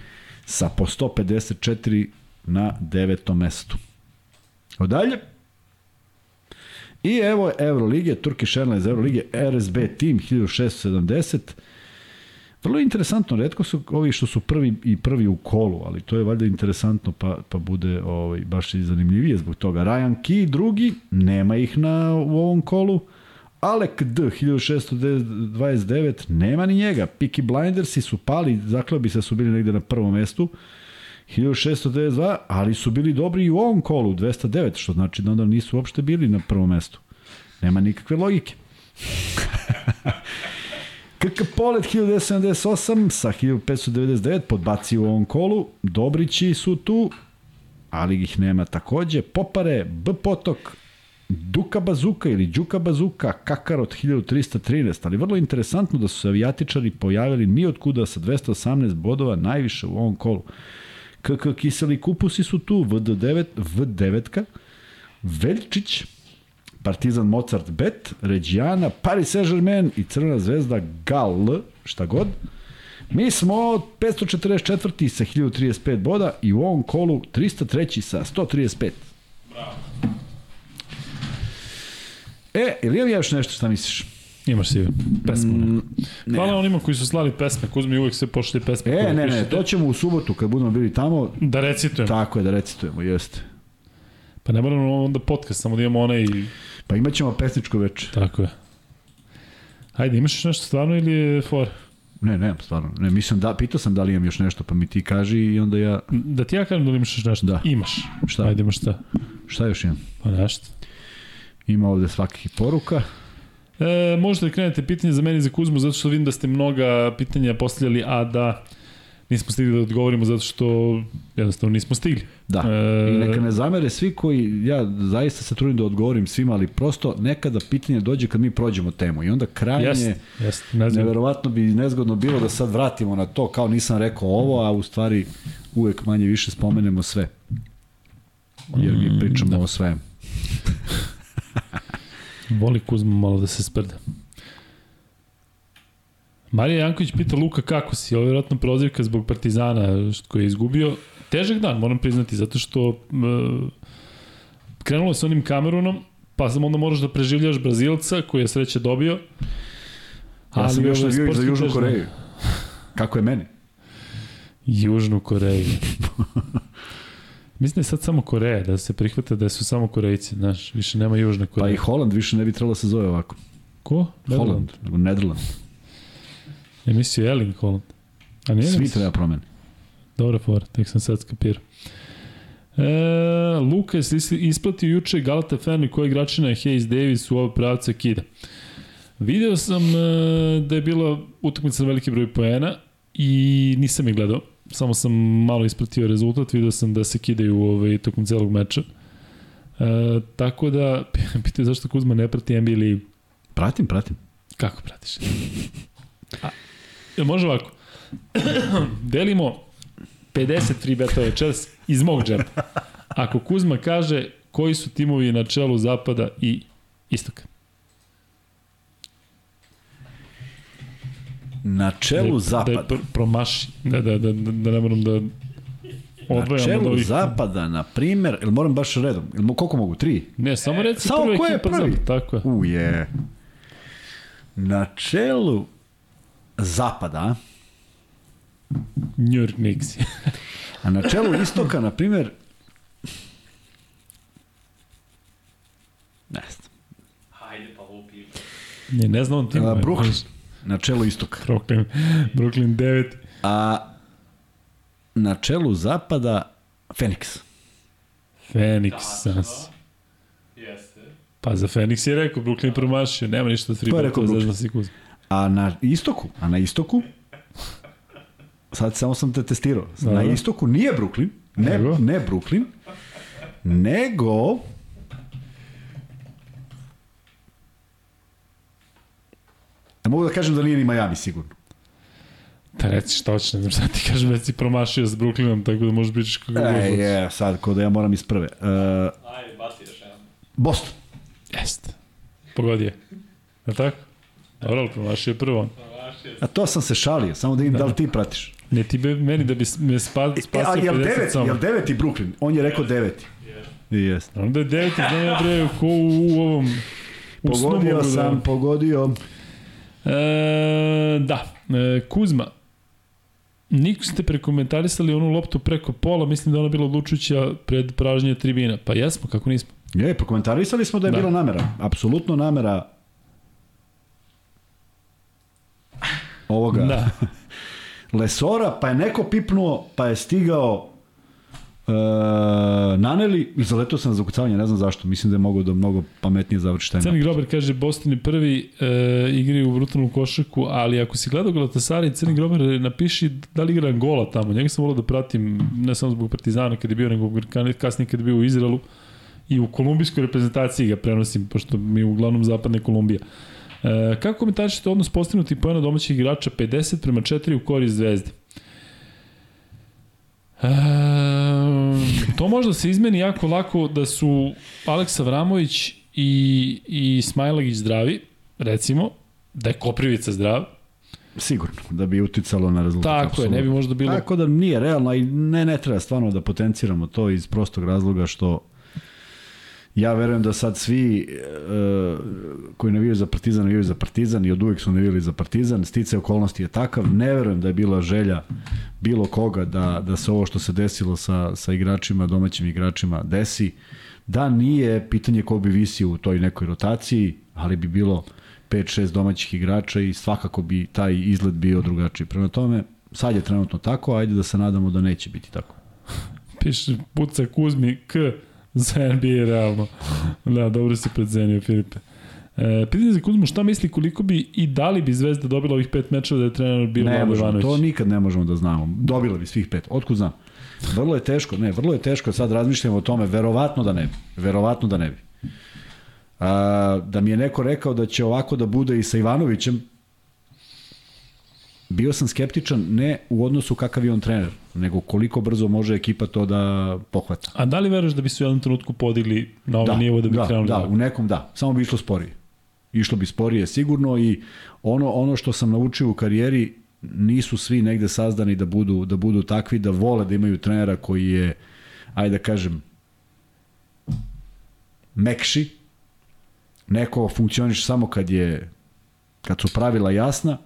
sa po 154 na devetom mestu. Odalje. I evo Euroligije, Turkish Airlines Euroligije, RSB Team 1670. Vrlo interesantno, redko su ovi što su prvi i prvi u kolu, ali to je valjda interesantno pa, pa bude ovaj, baš i zanimljivije zbog toga. Ryan Key drugi, nema ih na, u ovom kolu. Alec D 1629, nema ni njega. Peaky Blindersi su pali, zakleo bi se da su bili negde na prvom mestu. 1692, ali su bili dobri i u ovom kolu, 209, što znači da onda nisu uopšte bili na prvom mestu. Nema nikakve logike. KK Polet 1978 sa 1599 podbaci u ovom kolu. Dobrići su tu, ali ih nema takođe. Popare, B Potok, Duka Bazuka ili Đuka Bazuka, Kakarot 1313, ali vrlo interesantno da su se avijatičari pojavili od kuda sa 218 bodova najviše u ovom kolu. KK Kiseli Kupusi su tu, VD9, V9, Veljčić, Partizan Mozart Bet, Reggiana, Paris Saint-Germain i Crvena zvezda Gal, šta god. Mi smo 544. sa 1035 boda i u ovom kolu 303. sa 135. Bravo. E, ili imam ja još nešto šta misliš? Imaš si pesmu. Mm, Hvala onima koji su slali pesme. Kuzmi uvek se pošli pesme. E, ne, ne, to ćemo u subotu kad budemo bili tamo. Da recitujem. Tako je, da recitujemo, jeste. Pa ne moramo onda podcast, samo da imamo onaj... Pa imat ćemo pesničko veče. Tako je. Hajde, imaš još nešto stvarno ili je for? Ne, ne, stvarno. Ne, mislim da, pitao sam da li imam još nešto, pa mi ti kaži i onda ja... Da ti ja kažem da li imaš još nešto? Da. Imaš. Šta? Hajde, imaš šta? Šta još imam? Pa nešto. Ima ovde svakih poruka. E, možete da krenete pitanje za mene i za Kuzmu, zato što vidim da ste mnoga pitanja postavljali, a da nismo stigli da odgovorimo zato što jednostavno nismo stigli. Da, E, i neka ne zamere svi koji, ja zaista se trudim da odgovorim svima, ali prosto nekada pitanje dođe kad mi prođemo temu i onda krajnje, ne znam. neverovatno bi nezgodno bilo da sad vratimo na to, kao nisam rekao ovo, a u stvari uvek manje više spomenemo sve. Jer mi pričamo da. o svemu. Voli Kuzma malo da se sprda. Marija Janković pita Luka kako si, ovo je vjerojatno prozivka zbog Partizana koji je izgubio. Težak dan, moram priznati, zato što m, krenulo je sa onim Kamerunom, pa sam onda moraš da preživljaš Brazilca koji je sreće dobio. Ja sam još navio i za Južnu. Koreju. Kako je meni? Južnu Koreju. Mislim da je sad samo Koreja, da se prihvata da su samo Korejci, znaš, više nema Južne Pa Koreje. i Holand više ne bi trebalo da se zove ovako. Ko? Holand, nego Nederland. Ja mislio Erling Holland. A nije Svi treba promeni. Dobra fora, tek sam sad skapirao. E, Luka je isli- isplatio juče Galata Ferni koji igračina je Hayes Davis u ovo pravce kida. Video sam e, da je bila utakmica na veliki broj poena i nisam je gledao. Samo sam malo ispratio rezultat, video sam da se kidaju ovaj, tokom celog meča. E, tako da, pitaju zašto Kuzma ne prati NBA ligu. Pratim, pratim. Kako pratiš? A, može ovako? Delimo 50 free betova večeras iz mog džepa. Ako Kuzma kaže koji su timovi na čelu zapada i istoka. Na čelu Da zapada. je pr promaši. Da, da, da, da, da ne moram da Na čelu ovih. zapada, na primer, ili moram baš redom? Ili koliko mogu? Tri? Ne, samo reci Samo prva je ekipa prvi? zapad. Tako je. U je. Na čelu zapada, New York Knicks. a na čelu istoka, na primer, ne znam, Hajde pa lupi. ne, ne znam on tim. a, Brooklyn, na čelu istoka. Brooklyn, Brooklyn 9. A na čelu zapada, Phoenix. Phoenix Tačno. Suns. Jeste. Pa za Phoenix je rekao, Brooklyn promašio, nema ništa je beta, rekao Brooklyn? se Kuzma. A na istoku, a na istoku, sad samo sam te testirao, na istoku nije Brooklyn, ne, Nego? ne Brooklyn, nego Ja mogu da kažem da nije ni Miami sigurno. Da reci šta hoćeš, ne znam šta ti kažem, već si promašio s Brooklynom, tako da možeš pričaš kako god E, hoćeš. je, sad, ko da ja moram iz prve. Uh, Ajde, baci još jedan. Boston. Jeste. Pogodio je. Je tako? Dobro, ali promašio je prvo A to sam se šalio, samo da vidim da, li ti pratiš. Ne ti be, meni da bi me spa, E, a spasio jel 50 deveti, samo. jel deveti Brooklyn? On je rekao deveti. I Jeste. Onda je deveti, znam ja bre, ko u, u ovom... U Pogodio mogu sam, Da, pogodio. E, da, e, Kuzma. Niko ste prekomentarisali onu loptu preko pola, mislim da ona bila odlučujuća pred pražnje tribina. Pa jesmo, kako nismo. Je, prokomentarisali smo da je Da. bila namera. Apsolutno namera ovoga Da. Lesora, pa je neko pipnuo, pa je stigao e, Naneli i zaletao sam za ukucavanje, ne znam zašto. Mislim da je mogao da mnogo pametnije završi taj Crni. Grober kaže Boston je prvi e, igraju u brutalnu košarku, ali ako si gledao Galatasaraj, Crni Grober napiši da li igra Angola tamo. Njega sam volao da pratim ne samo zbog Partizana kad je bio, nego kasnije kad je bio u Izraelu i u kolumbijskoj reprezentaciji ga prenosim, pošto mi je uglavnom zapadne Kolumbija. E, kako komentarišete odnos postignuti pojena domaćih igrača 50 prema 4 u korist Zvezde? E, to možda se izmeni jako lako da su Aleksa Vramović i, i Smajlagić zdravi, recimo, da je Koprivica zdrav, Sigurno, da bi uticalo na rezultat. tako je, apsolutno. ne bi možda bilo... Tako da nije realno i ne, ne treba stvarno da potenciramo to iz prostog razloga što ja verujem da sad svi e, koji navijaju za Partizan navijaju za Partizan i od uvek su navijali za Partizan, stice okolnosti je takav, ne verujem da je bila želja bilo koga da, da se ovo što se desilo sa, sa igračima, domaćim igračima desi, da nije pitanje ko bi visio u toj nekoj rotaciji, ali bi bilo 5-6 domaćih igrača i svakako bi taj izgled bio drugačiji. Prema tome, sad je trenutno tako, ajde da se nadamo da neće biti tako. Piše, puca Kuzmi K za NBA realno. Da, dobro si predzenio, Filipe. E, pitanje za Kuzmu, šta misli koliko bi i da li bi Zvezda dobila ovih pet mečeva da je trener bio Ne Vlado Ivanović? to nikad ne možemo da znamo. Dobila bi svih pet. Otkud znam? Vrlo je teško, ne, vrlo je teško, sad razmišljamo o tome, verovatno da ne bi. Verovatno da ne bi. A, da mi je neko rekao da će ovako da bude i sa Ivanovićem, bio sam skeptičan ne u odnosu kakav je on trener, nego koliko brzo može ekipa to da pohvata. A da li veruješ da bi se u jednom trenutku podigli na ovaj nivo da bi da, krenuli? Da, u nekom da, samo bi išlo sporije. Išlo bi sporije sigurno i ono ono što sam naučio u karijeri nisu svi negde sazdani da budu da budu takvi da vole da imaju trenera koji je ajde da kažem mekši neko funkcioniše samo kad je kad su pravila jasna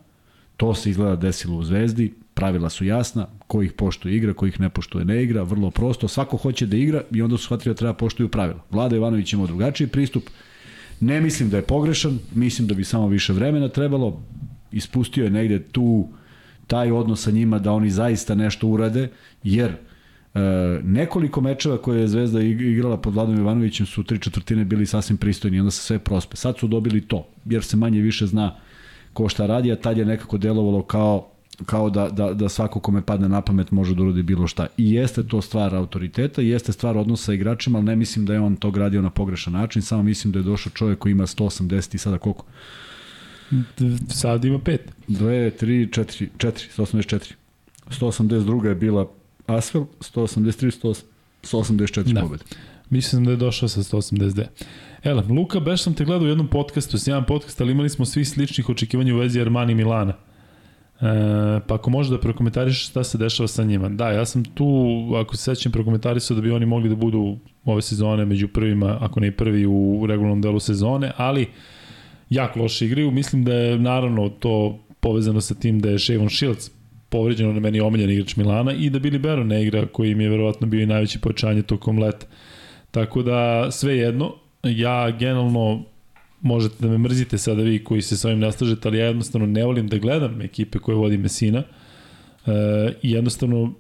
to se izgleda desilo u Zvezdi pravila su jasna, ko ih poštuje igra, ko ih ne poštuje ne igra, vrlo prosto, svako hoće da igra i onda su shvatili da treba poštuju pravila. Vlada Ivanović ima drugačiji pristup, ne mislim da je pogrešan, mislim da bi samo više vremena trebalo, ispustio je negde tu taj odnos sa njima da oni zaista nešto urade, jer e, nekoliko mečeva koje je Zvezda igrala pod Vladom Ivanovićem su tri četvrtine bili sasvim pristojni, onda se sve prospe. Sad su dobili to, jer se manje više zna ko šta radi, a tad je nekako delovalo kao kao da, da, da svako kome padne na pamet može da uradi bilo šta. I jeste to stvar autoriteta, i jeste stvar odnosa sa igračima, ali ne mislim da je on to gradio na pogrešan način, samo mislim da je došao čovjek koji ima 180 i sada koliko? Sad ima pet. 2, 3, 4, 4, 184. 182 je bila Asvel, 183, 184 da. pobjede. Mislim da je došao sa 182. Ele, Luka, beš sam te gledao u jednom podcastu, sjajan podcast, ali imali smo svi sličnih očekivanja u vezi Armani Milana. E, pa ako možeš da prokomentariš šta se dešava sa njima. Da, ja sam tu, ako se sećam, prokomentarisao da bi oni mogli da budu ove sezone među prvima, ako ne prvi u regularnom delu sezone, ali jako loše igraju. Mislim da je naravno to povezano sa tim da je Shavon Shields povređeno na meni omiljen igrač Milana i da Billy Baron ne igra koji im je verovatno bio i najveće pojačanje tokom leta. Tako da sve jedno, ja generalno možete da me mrzite sada vi koji se sa ovim naslažete, ali ja jednostavno ne volim da gledam ekipe koje vodi Mesina e, jednostavno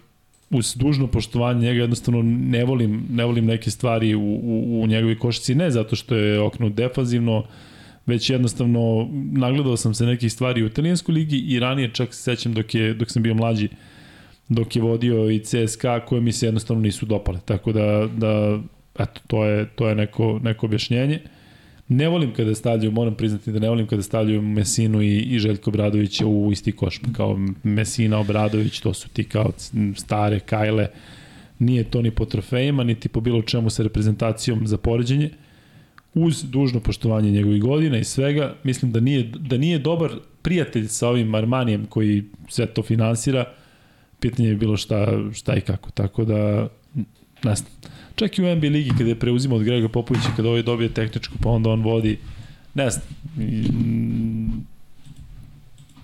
uz dužno poštovanje njega jednostavno ne volim, ne volim neke stvari u, u, u njegovoj košici, ne zato što je oknut defanzivno, već jednostavno nagledao sam se nekih stvari u italijanskoj ligi i ranije čak se sećam dok, je, dok sam bio mlađi, dok je vodio i CSKA koje mi se jednostavno nisu dopale. Tako da, da eto, to je, to je neko, neko objašnjenje. Ne volim kada stavljaju, moram priznati da ne volim kada stavljaju Mesinu i, i Željko Bradovića u isti koš. Kao Mesina, Obradović, to su ti kao stare kajle. Nije to ni po trofejima, niti po bilo čemu sa reprezentacijom za poređenje. Uz dužno poštovanje njegovih godina i svega, mislim da nije, da nije dobar prijatelj sa ovim Armanijem koji sve to finansira. Pitanje je bilo šta, šta i kako. Tako da, ne znam Čak i u NBA ligi kada je preuzimao od Grega Popovića, kada ovaj dobije tehničku, pa onda on vodi, ne znam,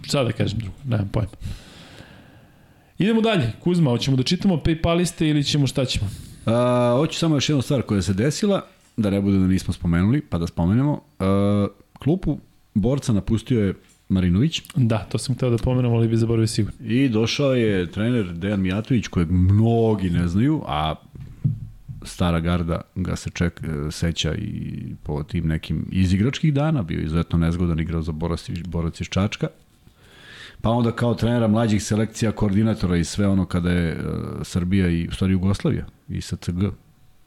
šta da kažem drugo, nemam pojma. Idemo dalje, Kuzma, hoćemo da čitamo Paypaliste ili ćemo šta ćemo? A, hoću samo još jednu stvar koja se desila, da ne bude da nismo spomenuli, pa da spomenemo. A, klupu borca napustio je Marinović. Da, to sam hteo da pomenem, ali bi zaboravio sigurno. I došao je trener Dejan Mijatović, kojeg mnogi ne znaju, a stara garda ga se ček, e, seća i po tim nekim izigračkih dana, bio izuzetno nezgodan, igrao za Borac, Borac iz Čačka. Pa onda kao trenera mlađih selekcija, koordinatora i sve ono kada je uh, Srbija i u stvari Jugoslavija i SCG.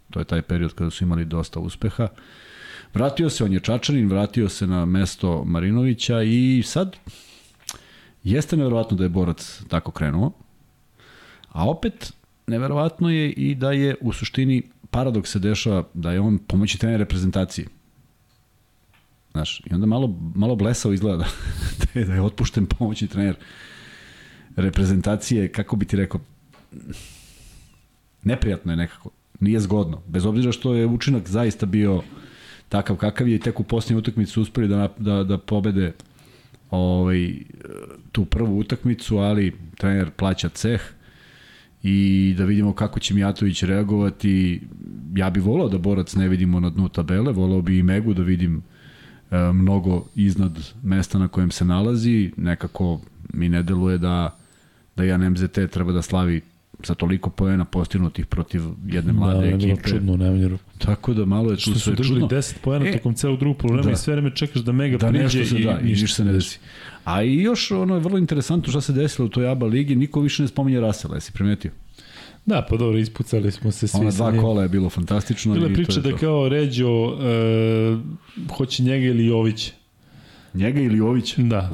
To je taj period kada su imali dosta uspeha. Vratio se, on je Čačanin, vratio se na mesto Marinovića i sad jeste nevjerovatno da je Borac tako krenuo. A opet neverovatno je i da je u suštini paradoks se dešava da je on pomoći trener reprezentacije. Znaš, i onda malo, malo blesao izgleda da, je, da je otpušten pomoći trener reprezentacije, kako bi ti rekao, neprijatno je nekako, nije zgodno. Bez obzira što je učinak zaista bio takav kakav je i tek u posljednju utakmicu uspeli da, da, da pobede ovaj, tu prvu utakmicu, ali trener plaća ceh i da vidimo kako će Mijatović reagovati. Ja bih volao da Borac ne vidimo na dnu tabele, volao bi i Megu da vidim e, mnogo iznad mesta na kojem se nalazi. Nekako mi ne deluje da, da ja MZT treba da slavi sa toliko poena postignutih protiv jedne mlade da, ekipe. čudno u najmanju ruku. Tako da malo je tu Što su sve držali čudno. 10 poena E, tokom celog drugog problema da. i sve vreme čekaš da Mega Da priđe nešto se i, da, i ništa se ne desi. A i još ono je vrlo interesantno šta se desilo u toj ABA ligi, niko više ne spominje Rasela, jesi primetio? Da, pa dobro, ispucali smo se svi Ona dva kola je bilo fantastično. Bila je priča je da to. kao Ređo e, hoće njega ili Jović. Njega ili Jović? Da.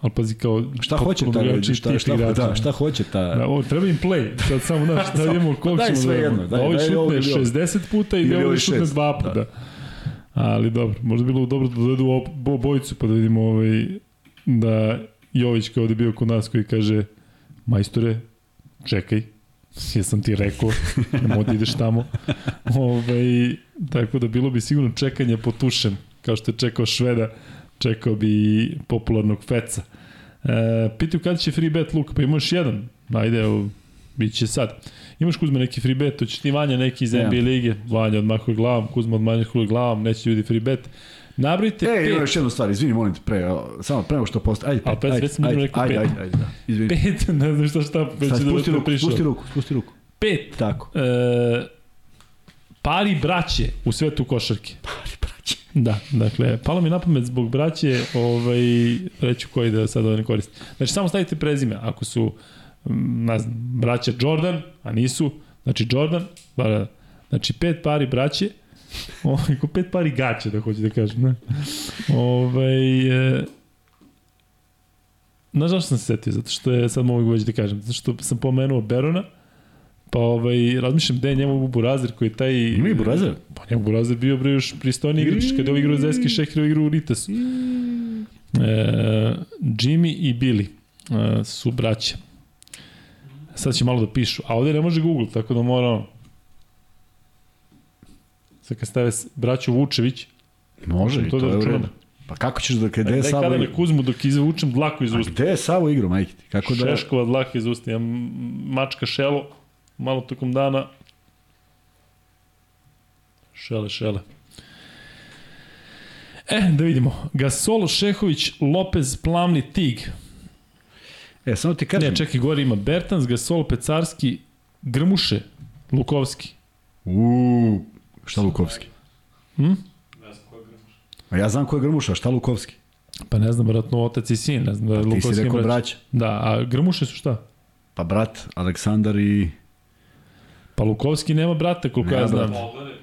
Ali pazi kao... Šta hoće ta Ređi? Šta, šta, igrača. da, šta hoće ta... Da, ovo, treba im play. Sad samo da vidimo koliko daj ćemo sve da jedno, daj, da ovaj daj ovo šutne ovo. 60 puta i ovaj ovaj šutne dva puta. Da. Ali dobro, možda bi bilo dobro da dovedu ob- obojicu pa da vidimo ovaj, da Jović kao je bio kod nas koji kaže majstore, čekaj, jesam ti rekao, nemoj da ideš tamo. Ove, tako da bilo bi sigurno čekanje po tušem, kao što je čekao Šveda, čekao bi i popularnog Feca. E, pitaju kada će free bet Luka, pa imaš jedan, ajde, evo, bit će sad. Imaš Kuzma neki free bet, hoćeš ti Vanja neki iz. NBA lige, Vanja odmahuje glavom, Kuzma odmahuje glavom, neće ljudi free bet. Nabrojite E, pet, još jednu stvar, izvini, molim te, pre, samo pre nego što postoji, ajde, Ali pet, ajde, ajde, ajde, pet. ajde, ajde, da, izvini. pet, ne znam šta šta, već Sad, je spusti da ruku, prišao. spusti ruku, spusti ruku. Pet, Tako. e, pari braće u svetu košarke. Pari braće. Da, dakle, palo mi na pamet zbog braće, ovaj, reću koji da sad ovaj ne koristi. Znači, samo stavite prezime, ako su, mm, ne znam, braća Jordan, a nisu, znači Jordan, bara, znači pet pari braće, ovaj, ko pet pari gaće, da hoću da kažem, ne? Ovaj, e, Znaš zašto sam se setio? Zato što je, sad mogu već da kažem, zato što sam pomenuo Berona, pa ovaj, razmišljam gde je njemu Burazir koji je taj... Ima i Burazir? Pa njemu Burazir bio bre još pristojni igrač kada je ovaj igrao za Eski Šehir igrao u Ritesu. E, Jimmy i Billy e, su braća. Sad će malo da pišu. A ovde ne može Google, tako da mora on. Sad kad stave braću Vučević, Može, To to, da je u računam. redu. Pa kako ćeš da daj je kada Savo... ne Kuzmu dok izvučem dlaku iz A usta. gde je Savo igrao, majke ti? Kako da... Šeškova dlaka iz usta. Ja mačka šelo, malo tokom dana. Šele, šele. E, da vidimo. Gasol, Šehović, Lopez, Plavni, Tig. E, samo ti kažem. Ne, čekaj, gore ima Bertans, Gasol, Pecarski, Grmuše, Lukovski. Uuu, šta Lukovski? Hm? Ne znam ko je Grmuš. A ja znam ko je Grmuša, šta Lukovski? Pa ne znam, vratno otac i sin, ne znam da je Ti si Lukovski rekao brać. braća. Da, a Grmuše su šta? Pa brat, Aleksandar i... Pa Lukovski nema brata, koliko Nema ja znam. brata. Proveri.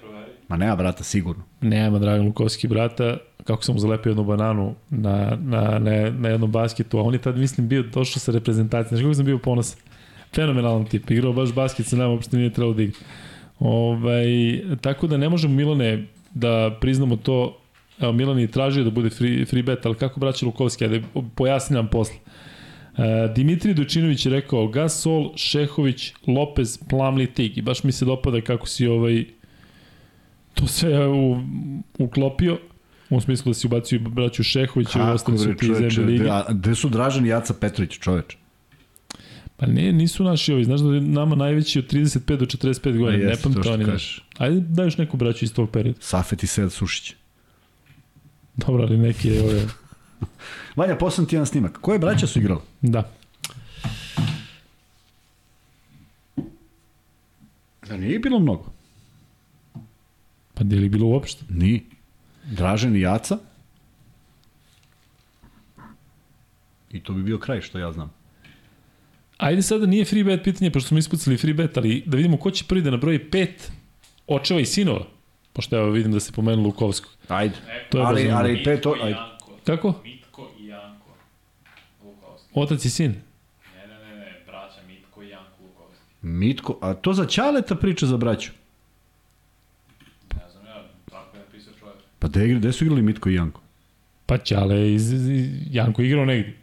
Ma nema brata, sigurno. Nema Dragan Lukovski brata, kako sam mu zalepio jednu bananu na, na, na, na jednom basketu, a on je tad, mislim, bio došao sa reprezentacije, znaš kako sam bio ponosan. Fenomenalan tip, igrao baš basket sa nama, uopšte nije trebalo da igra. Ovaj, tako da ne možemo Milane da priznamo to, evo Milan je tražio da bude free, free bet, ali kako braće Lukovski, ajde pojasni nam posle. E, Dimitri Dojčinović je rekao Gasol, Šehović, Lopez, Plamli, Tig. I baš mi se dopada kako si ovaj to sve u, uklopio u smislu da si ubacio braću Šehović i ostali su bre, ti iz čoveče, NBA lige. a gde su Dražan i Jaca Petrović, čoveč? Pa ne, nisu naši ovi, znaš da je nama najveći od 35 do 45 godina, ne jeste, pamtim to oni naš. Ajde daj još neku braću iz tog perioda. Safet i Sed Sušić. Dobro, ali neki je ove, Vanja, poslam ti jedan snimak. Koje braća su igrali? da. Da nije bilo mnogo. Pa gde li bilo uopšte? Nije. Dražen i Jaca. I to bi bio kraj, što ja znam. Ajde sada nije free bet pitanje, pošto smo ispucali free bet, ali da vidimo ko će prvi da nabroji pet očeva i sinova. Pošto evo vidim da se pomenu Lukovskog. Ajde. To je ali, ali pet... I Ajde. Kako? Mitko i Janko. Lukovski. Otac i sin. Ne, ne, ne, ne, braća Mitko i Janko Lukovski. Mitko, a to za Ćaleta priča za braću. Ne znam ja, tako je napisao čovjek. Pa gde, igra, gde su igrali Mitko i Janko? Pa Ćale iz, iz Janko igrao negdje.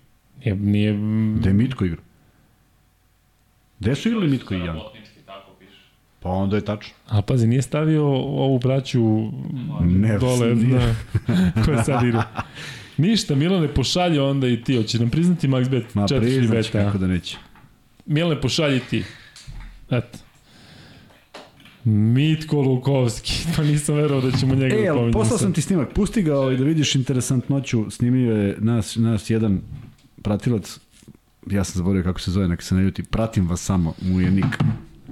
Nije, nije, Gde je Mitko igrao? Gde su igrali Mitko i piše. Pa onda je tačno. A pazi, nije stavio ovu braću Ne, dole, nije. na, koja sad igra. Ništa, Milane, pošalje onda i ti. Hoće nam priznati Max Bet Ma 4 priznaći beta. kako da neće. Milane, pošalje ti. Eto. Mitko Lukovski. Pa nisam verovao da ćemo njega E, ali pominjamo poslao sam ti snimak, pusti ga ovaj, da vidiš interesantnoću, snimio je nas, nas jedan pratilac ja sam zaboravio kako se zove, neka se ne ljuti, pratim vas samo, mu je nik.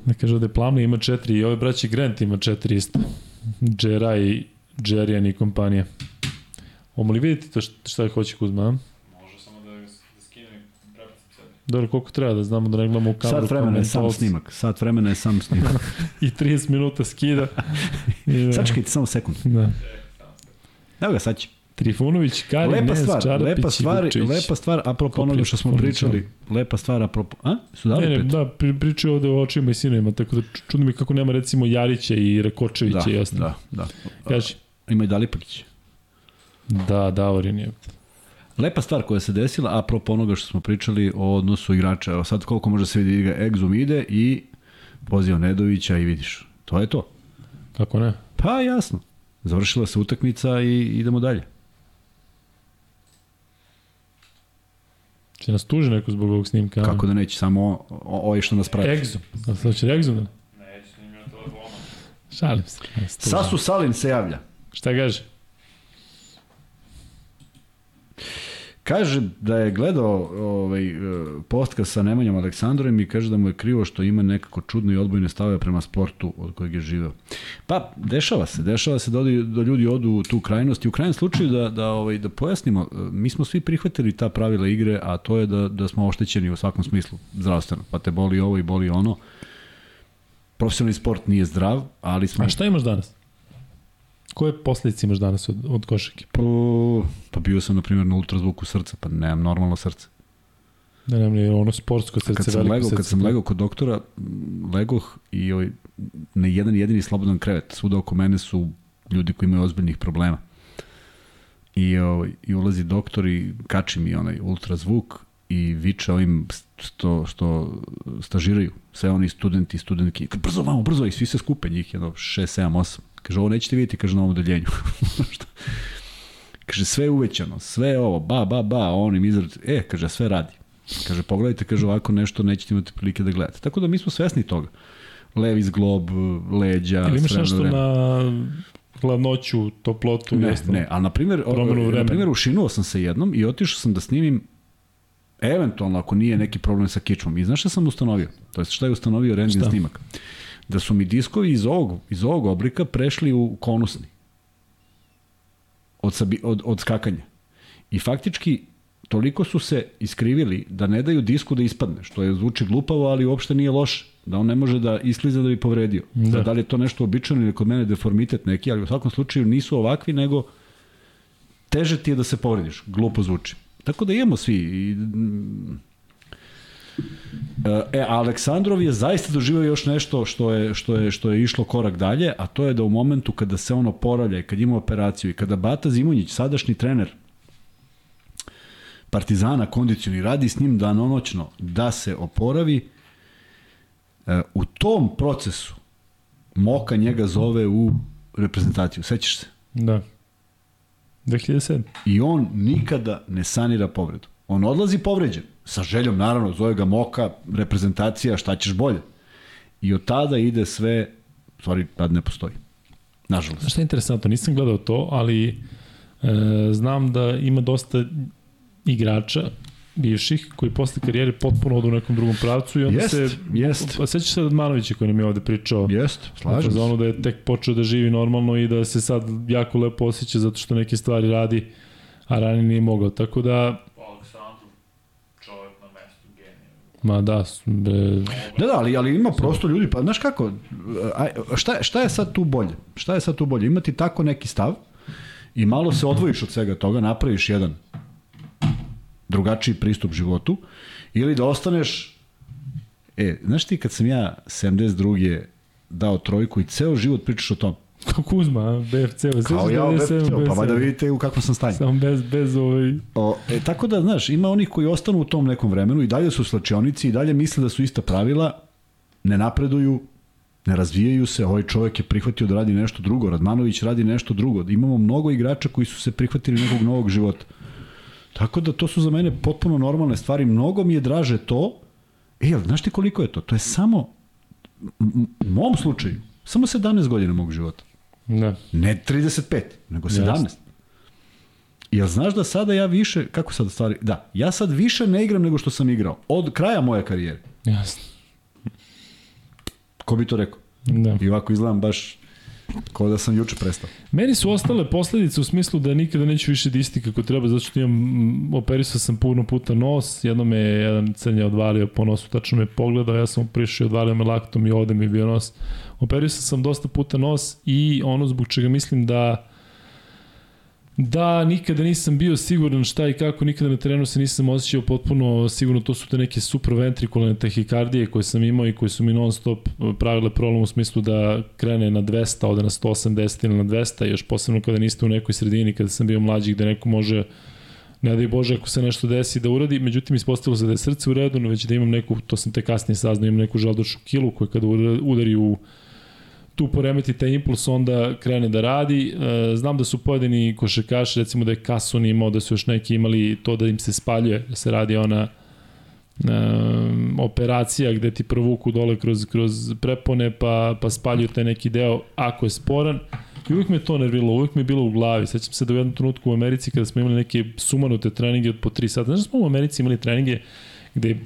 Da kaže ovde Plamli ima četiri i ovaj braći Grant ima četiri isto. Džera i Džerijan i kompanija. Omo li vidite to šta, šta hoće Kuzma, a? Može samo da, da. Dobro, koliko treba da znamo da ne gledamo u kameru. Sat vremena je sam snimak, sat vremena je sam snimak. I 30 minuta skida. I, da. Sačekajte samo sekund. Da. Evo ga, sad će. Trifunović, Kari, Lepa Nes, stvar, Čarapić lepa stvar, i Vučević. lepa stvar, apropo onoga što smo pričali, lepa stvar, apropo, a? Su dali Ne, ne, pet? da, pri, pričaju ovde o očima i sinovima, tako da ču- čudno mi kako nema recimo Jarića i Rakočevića da, i ostalo. da, da. Kaži. Ima i Dalipakić. Da, Davorin je. Lepa stvar koja se desila, apropo onoga što smo pričali o odnosu igrača. Evo sad koliko može se vidi igra Exum ide i poziva Nedovića i vidiš. To je to. Kako ne? Pa jasno. Završila se utakmica i idemo dalje. Će nas tuži neko zbog ovog snimka? Kako da neće, samo o- o- ovaj što nas prati. Exum. A sad će Exum da? Neće snimio telefonu. Šalim se. Sasu Salin se javlja. Šta kaže? Kaže da je gledao ovaj, e, podcast sa Nemanjom Aleksandrom i kaže da mu je krivo što ima nekako čudno i odbojne stave prema sportu od kojeg je živeo. Pa, dešava se, dešava se da, odi, da ljudi odu u tu krajnost i u krajnjem slučaju da, da, ovaj, da pojasnimo, e, mi smo svi prihvatili ta pravila igre, a to je da, da smo oštećeni u svakom smislu zdravstveno, pa te boli ovo i boli ono. Profesionalni sport nije zdrav, ali smo... A šta imaš danas? Koje posledice imaš danas od, od košake? Pa, pa bio sam, na primjer, na ultrazvuku srca, pa nemam normalno srce. Da nam je ono sportsko srce, kad sam veliko legao, srce. kad sam legao kod doktora, legoh i ovaj, na jedan jedini slobodan krevet. Svuda oko mene su ljudi koji imaju ozbiljnih problema. I, ovaj, i ulazi doktor i kači mi onaj ultrazvuk i viče ovim što, što stažiraju. Sve oni studenti i studentki. Brzo vamo, brzo, i svi se skupe njih, jedno 6, 7, 8. Kaže, ovo nećete vidjeti, kaže, na ovom odeljenju. Kaže, sve je uvećano, sve je ovo, ba, ba, ba, on im izrad, e, kaže, sve radi. Kaže, pogledajte, kaže, ovako nešto nećete imati prilike da gledate. Tako da mi smo svesni toga. Levi zglob, leđa, Ili imaš nešto na hladnoću, toplotu? Ne, jasno? ne, ali na primjer, na primjer ušinuo sam se jednom i otišao sam da snimim eventualno ako nije neki problem sa kičmom. I znaš šta sam ustanovio? To jest šta je ustanovio rentgen Šta? Da su mi diskovi iz ovog, iz ovog oblika prešli u konusni. Od, sabi, od, od skakanja. I faktički toliko su se iskrivili da ne daju disku da ispadne, što je zvuči glupavo, ali uopšte nije loše. Da on ne može da iskliza da bi povredio. Da. Da. da li je to nešto običajno ili kod mene deformitet neki, ali u svakom slučaju nisu ovakvi, nego teže ti je da se povrediš. Glupo zvuči. Tako da imamo svi. I, E, Aleksandrov je zaista doživao još nešto što je, što, je, što je išlo korak dalje, a to je da u momentu kada se on oporavlja i kad ima operaciju i kada Bata Zimonjić, sadašnji trener Partizana kondicioni radi s njim danonoćno da se oporavi, e, u tom procesu Moka njega zove u reprezentaciju, sećaš se? Da. 2007. I on nikada ne sanira povredu. On odlazi povređen, sa željom naravno, zove ga Moka, reprezentacija, šta ćeš bolje. I od tada ide sve, stvari, tad ne postoji. Nažalost. Šta je interesantno, nisam gledao to, ali e, znam da ima dosta igrača bivših koji posle karijere potpuno odu u nekom drugom pravcu i onda Jest, se jest. Pa sećaš se Radmanovića koji nam je ovde pričao Jest, slažem se. fazonu da je tek počeo da živi normalno i da se sad jako lepo osjeća zato što neke stvari radi, a ranije nije mogao. Tako da, Aleksandru, čovjek na mestu, genije. Ma da, be, Da, da, ali, ali ima prosto ljudi, pa znaš kako, a, šta, šta je sad tu bolje? Šta je sad tu bolje? Imati tako neki stav i malo se odvojiš od svega toga, napraviš jedan drugačiji pristup životu ili da ostaneš e, znaš ti kad sam ja 72. dao trojku i ceo život pričaš o tom Kuzma, BFC, kao ja, BFC, pa valjda vidite u kakvom sam stanju Samo bez, bez ovaj... O, e, tako da, znaš, ima onih koji ostanu u tom nekom vremenu i dalje su slačionici i dalje misle da su ista pravila, ne napreduju, ne razvijaju se, ovaj čovjek je prihvatio da radi nešto drugo, Radmanović radi nešto drugo, imamo mnogo igrača koji su se prihvatili nekog novog života. Tako da to su za mene potpuno normalne stvari, mnogo mi je draže to, e, znaš ti koliko je to? To je samo, u mom slučaju, samo 17 godina mog života. Da. Ne 35, nego 17. Jasno. Jel znaš da sada ja više, kako sad stvari, da, ja sad više ne igram nego što sam igrao. Od kraja moje karijere. Jasno. Ko bi to rekao? Da. I ovako izgledam baš kao da sam juče prestao. Meni su ostale posledice u smislu da nikada neću više disti kako treba, zato što imam, operisao sam puno puta nos, jedno me je jedan crnja odvalio po nosu, tačno me pogledao, ja sam prišao i odvalio me laktom i ovde mi je bio nos. Operisao sam dosta puta nos i ono zbog čega mislim da Da, nikada nisam bio siguran šta i kako, nikada na terenu se nisam osjećao potpuno sigurno, to su te neke supraventrikulne tahikardije koje sam imao i koje su mi non stop pravile problem u smislu da krene na 200, ode na 180 ili na 200, još posebno kada niste u nekoj sredini, kada sam bio mlađi gde neko može ne daj Bože ako se nešto desi da uradi, međutim ispostavilo se da je srce u redu, no već da imam neku, to sam te kasnije saznao, imam neku žaldočnu kilu koja kada udari u tu poremeti taj impuls, onda krene da radi. E, znam da su pojedini košarkaši, recimo da je Kason imao, da su još neki imali to da im se spaljuje, da se radi ona e, operacija gde ti provuku dole kroz, kroz prepone pa, pa spaljuju taj neki deo ako je sporan. I uvijek me to nervilo, uvijek mi bilo u glavi. Sećam se da u jednom trenutku u Americi kada smo imali neke sumanute treninge od po 3 sata. Znaš da smo u Americi imali treninge gde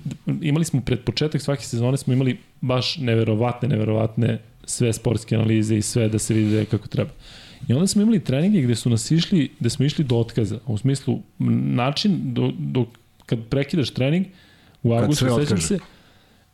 imali smo pred početak svake sezone smo imali baš neverovatne, neverovatne sve sportske analize i sve da se vidi kako treba. I onda smo imali treninge gde su nas išli, gde smo išli do otkaza, u smislu način do, do kad prekidaš trening u avgustu, sećam se,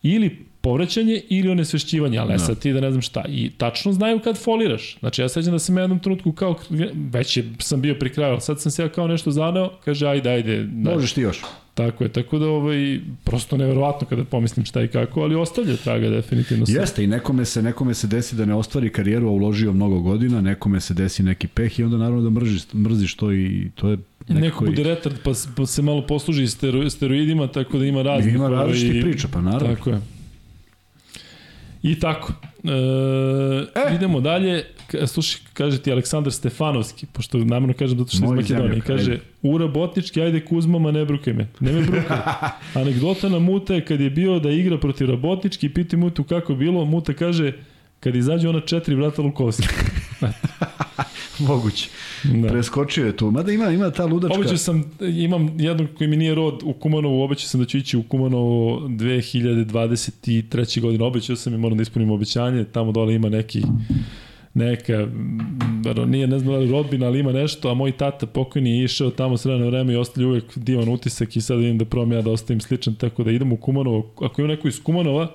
ili povraćanje ili onesvešćivanje, ali no. Da. sad ti da ne znam šta. I tačno znaju kad foliraš. Znači ja sećam da sam ja jednom trenutku kao, već je, sam bio pri kraju, sad sam se ja kao nešto zaneo, kaže ajde, ajde. Da. Možeš ti još. Tako je, tako da ovaj, prosto neverovatno kada pomislim šta i kako, ali ostavlja traga definitivno. Sve. Jeste i nekome se, nekome se desi da ne ostvari karijeru, a uložio mnogo godina, nekome se desi neki peh i onda naravno da mrziš, mrziš to i to je Neko, neko bude retard pa, pa se malo posluži steroidima, tako da ima raznih... Ima različitih ovaj, priča, pa naravno. Tako je. I tako. E, e. Idemo dalje. Slušaj, kaže ti Aleksandar Stefanovski, pošto namjerno kažem zato što je iz Makedonije, kaže, ura Botnički, ajde Kuzmama, ne brukaj me. Ne me brukaj. Anegdota na Muta je kad je bio da igra protiv Rabotnički, piti Mutu kako bilo, Muta kaže, kad izađe ona četiri vrata Lukovski. Moguće. Da. Preskočio je tu. Mada ima, ima ta ludačka... Obećao sam, imam jednog koji mi nije rod u Kumanovu, obećao sam da ću ići u Kumanovo 2023. godine. Obećao sam i moram da ispunim obećanje. Tamo dole ima neki neka, nije ne znam da li rodbina, ali ima nešto, a moj tata pokojni je išao tamo sredno vreme i ostavlja uvek divan utisak i sad vidim da probam ja da ostavim sličan, tako da idem u Kumanovo. Ako ima neko iz Kumanova,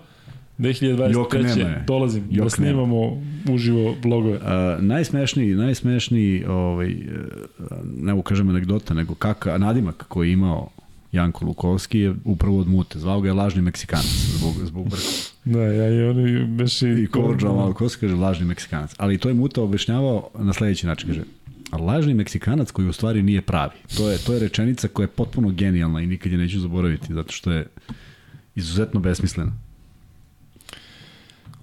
2023. dolazim Jok da snimamo nema. uživo vlogove. Uh, najsmešniji, najsmešniji, ovaj, ne mogu kažem anegdota, nego kaka, nadimak koji je imao Janko Lukovski je upravo od mute. Zvao ga je lažni Meksikanac zbog, zbog brka. Da, ja i oni beši... I Kovrđa Lukovski kaže lažni Meksikanac. Ali to je muta objašnjavao na sledeći način. Kaže, a lažni Meksikanac koji u stvari nije pravi. To je, to je rečenica koja je potpuno genijalna i nikad je neću zaboraviti, zato što je izuzetno besmislena.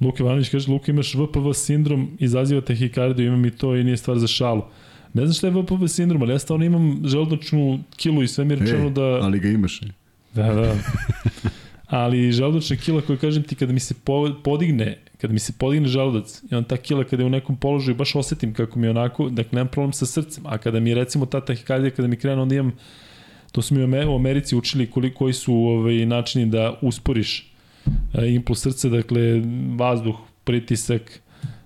Luka Ivanović kaže, Luka imaš VPV sindrom, izaziva tehikardiju, imam i to i nije stvar za šalu. Ne znam šta je VPV sindrom, ali ja stavno imam želudačnu kilu i sve mi je rečeno e, da... Ali ga imaš. Da, da. ali želudačna kila koja kažem ti kada mi se podigne, kada mi se podigne želudac i on ta kila kada je u nekom položaju baš osetim kako mi je onako, dakle nemam problem sa srcem, a kada mi je recimo ta tahikardija kada mi krene onda imam to su mi u Americi učili koliko koji su ovaj načini da usporiš E, impuls srca, dakle vazduh, pritisak,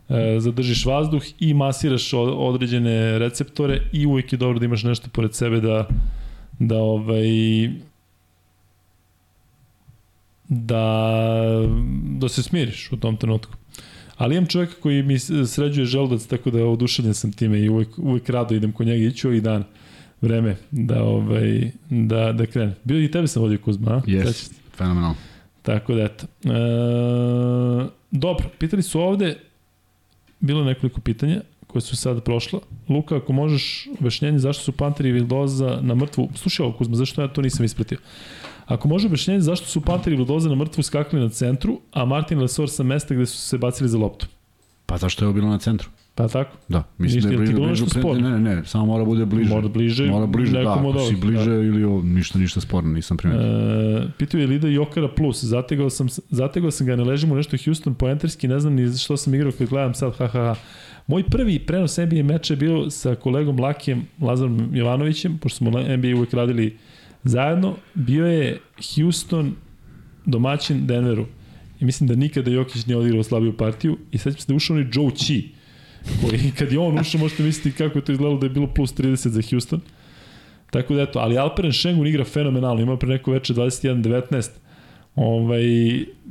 e, zadržiš vazduh i masiraš određene receptore i uvijek je dobro da imaš nešto pored sebe da da ovaj da da se smiriš u tom trenutku. Ali imam čovjeka koji mi sređuje želudac, tako da oduševljen sam time i uvijek, uvijek rado idem kod njega iću i dan vreme da ovaj da da krene. Bio i tebe sam vodio Kuzma, a? Yes, fenomenalno. Tako da eto. E, dobro, pitali su ovde, bilo nekoliko pitanja koje su sada prošla. Luka, ako možeš objašnjenje zašto su Panteri i Vildoza na mrtvu, slušaj ovo Kuzma, zašto ja to nisam ispratio. Ako može objašnjenje zašto su Panteri i Vildoza na mrtvu skakali na centru, a Martin Lesor sa mesta gde su se bacili za loptu? Pa zašto je ovo bilo na centru? Pa tako? Da, mislim da je bliže, bliže, bliže ne, ne, ne, samo mora bude bliže. Mora bliže, mora bliže, da, ako si bliže da. ili ovo, ništa, ništa sporno, nisam primetio. E, pitao je Lida Jokara Plus, zategao sam, zategao sam ga, ne ležim u nešto Houston poenterski, ne znam ni što sam igrao kad gledam sad, ha, ha, ha. Moj prvi prenos NBA meča je bio sa kolegom Lakijem Lazarom Jovanovićem, pošto smo NBA uvek radili zajedno. Bio je Houston domaćin Denveru. I mislim da nikada Jokić nije odigrao slabiju partiju. I sad se da ušao ni Joe Chi, koji kad je on ušao možete misliti kako je to izgledalo da je bilo plus 30 za Houston. Tako da eto, ali Alperen Šengun igra fenomenalno, ima pre neko veče 21-19. Ovaj,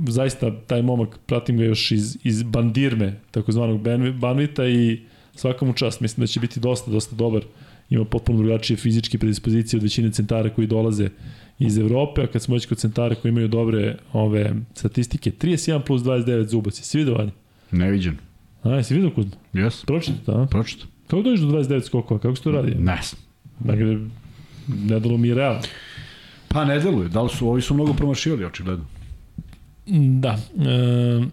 zaista taj momak, pratim ga još iz, iz Bandirme, takozvanog Banvita i svaka mu čast, mislim da će biti dosta, dosta dobar. Ima potpuno drugačije fizičke predispozicije od većine centara koji dolaze iz Evrope, a kad smo već kod centara koji imaju dobre ove statistike, 31 plus 29 zubac, si vidio Vanja? Ne viđen. A, jesi vidio Kuzma? Jes. Pročito, a? Pročito. Kako dođeš do 29 skokova? Kako se to radi? Ne. Dakle, ne dalo mi je realno. Pa ne deluje. Da li su, ovi su mnogo promašivali, očigledno. Da. E,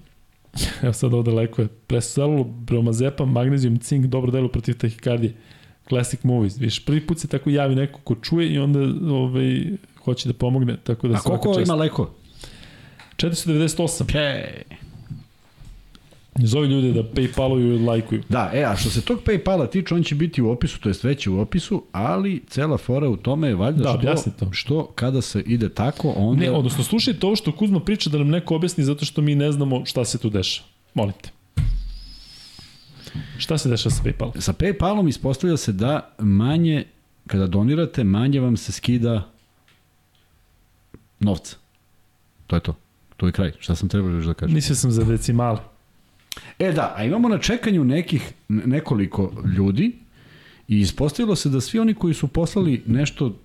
evo sad ovde leko je. Presalo, bromazepam, magnezijum, cink, dobro delu protiv tahikardije. Classic movies. Viš, prvi put se tako javi neko ko čuje i onda ovaj, hoće da pomogne. Tako da A koliko ima leko? 498. Okay. Zove ljude da Paypaluju i lajkuju. Da, e, a što se tog Paypala tiče, on će biti u opisu, to jest već u opisu, ali cela fora u tome je valjda da, što, to. što kada se ide tako, onda... Ne, odnosno slušajte ovo što Kuzma priča da nam neko objasni zato što mi ne znamo šta se tu dešava. Molim te. Šta se dešava sa Paypalom? Sa Paypalom ispostavlja se da manje, kada donirate, manje vam se skida novca. To je to. To je kraj. Šta sam trebao još da kažem? Mislio sam za decimale. E da, a imamo na čekanju nekih, nekoliko ljudi i ispostavilo se da svi oni koji su poslali nešto,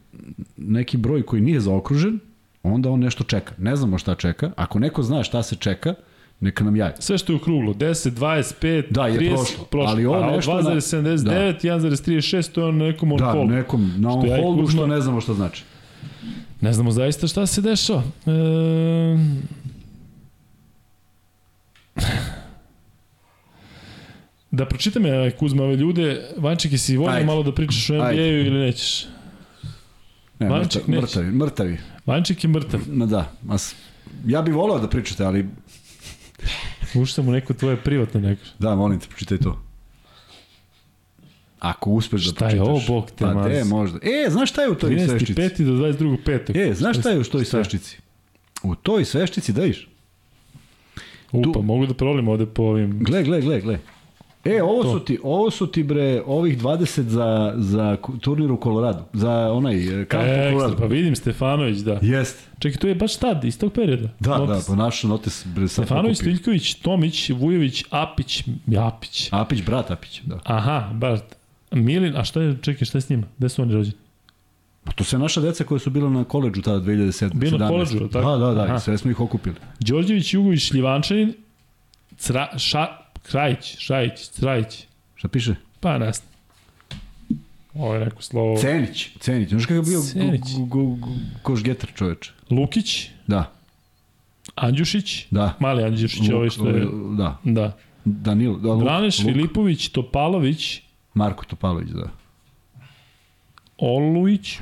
neki broj koji nije zaokružen, onda on nešto čeka. Ne znamo šta čeka. Ako neko zna šta se čeka, neka nam javi. Sve što je okruglo, 10, 25, da, je 30, prošlo. prošlo. Ali ovo nešto 2,79, da. 1,36, to je on nekom on da, hold. Da, nekom na on što holdu što ne znamo šta znači. Ne znamo zaista šta se dešava. E... Da pročitam ja, Kuzma, ove ljude. Vanček, jesi volio malo da pričaš o NBA-u ili nećeš? Ne, Vanček, mrtav, mrtavi, mrtavi. Vanček je mrtav. Ma da, mas, ja bih volao da pričate, ali... Sam u neko tvoje privatno neko. Da, molim te, pročitaj to. Ako uspeš da pročitaš. Šta je ovo, bog te Pa te, možda. E, znaš šta je u toj 13. sveščici? 5. do 22. 5. E, znaš šta je u toj sveščici? U toj sveščici, da viš? U, pa mogu da prolim ovde po ovim... Gle, gle, gle, gle. E, ovo to. su ti, ovo su ti bre, ovih 20 za, za turnir u Koloradu, za onaj kamp e, u Koloradu. Pa vidim Stefanović, da. Jest. Čekaj, to je baš tad, iz tog perioda. Da, notis. da, po našu notis. Bre, Stefanović, Stiljković, Tomić, Vujović, Apić, Japić. Apić, brat Apić, da. Aha, brat. Milin, a šta je, čekaj, šta je s njima? Gde su oni rođeni? Pa to sve naša deca koja su bila na koleđu tada 2007. Bilo na koleđu, tako? Da, da, da, Aha. sve smo ih okupili. Đorđević, Jugović, Šljivančanin, Cra, ša, Krajić, Šajić, Trajić. Šta piše? Pa znam. Ovo je neko slovo... Cenić, Cenić. Znaš kakav bio Cenić. košgetar čoveč? Lukić. Da. Andjušić. Da. Mali Andjušić, ovaj što je... Da. Da. Danil, da, Luk, Braneš, Luk. Filipović, Topalović. Marko Topalović, da. Olujić,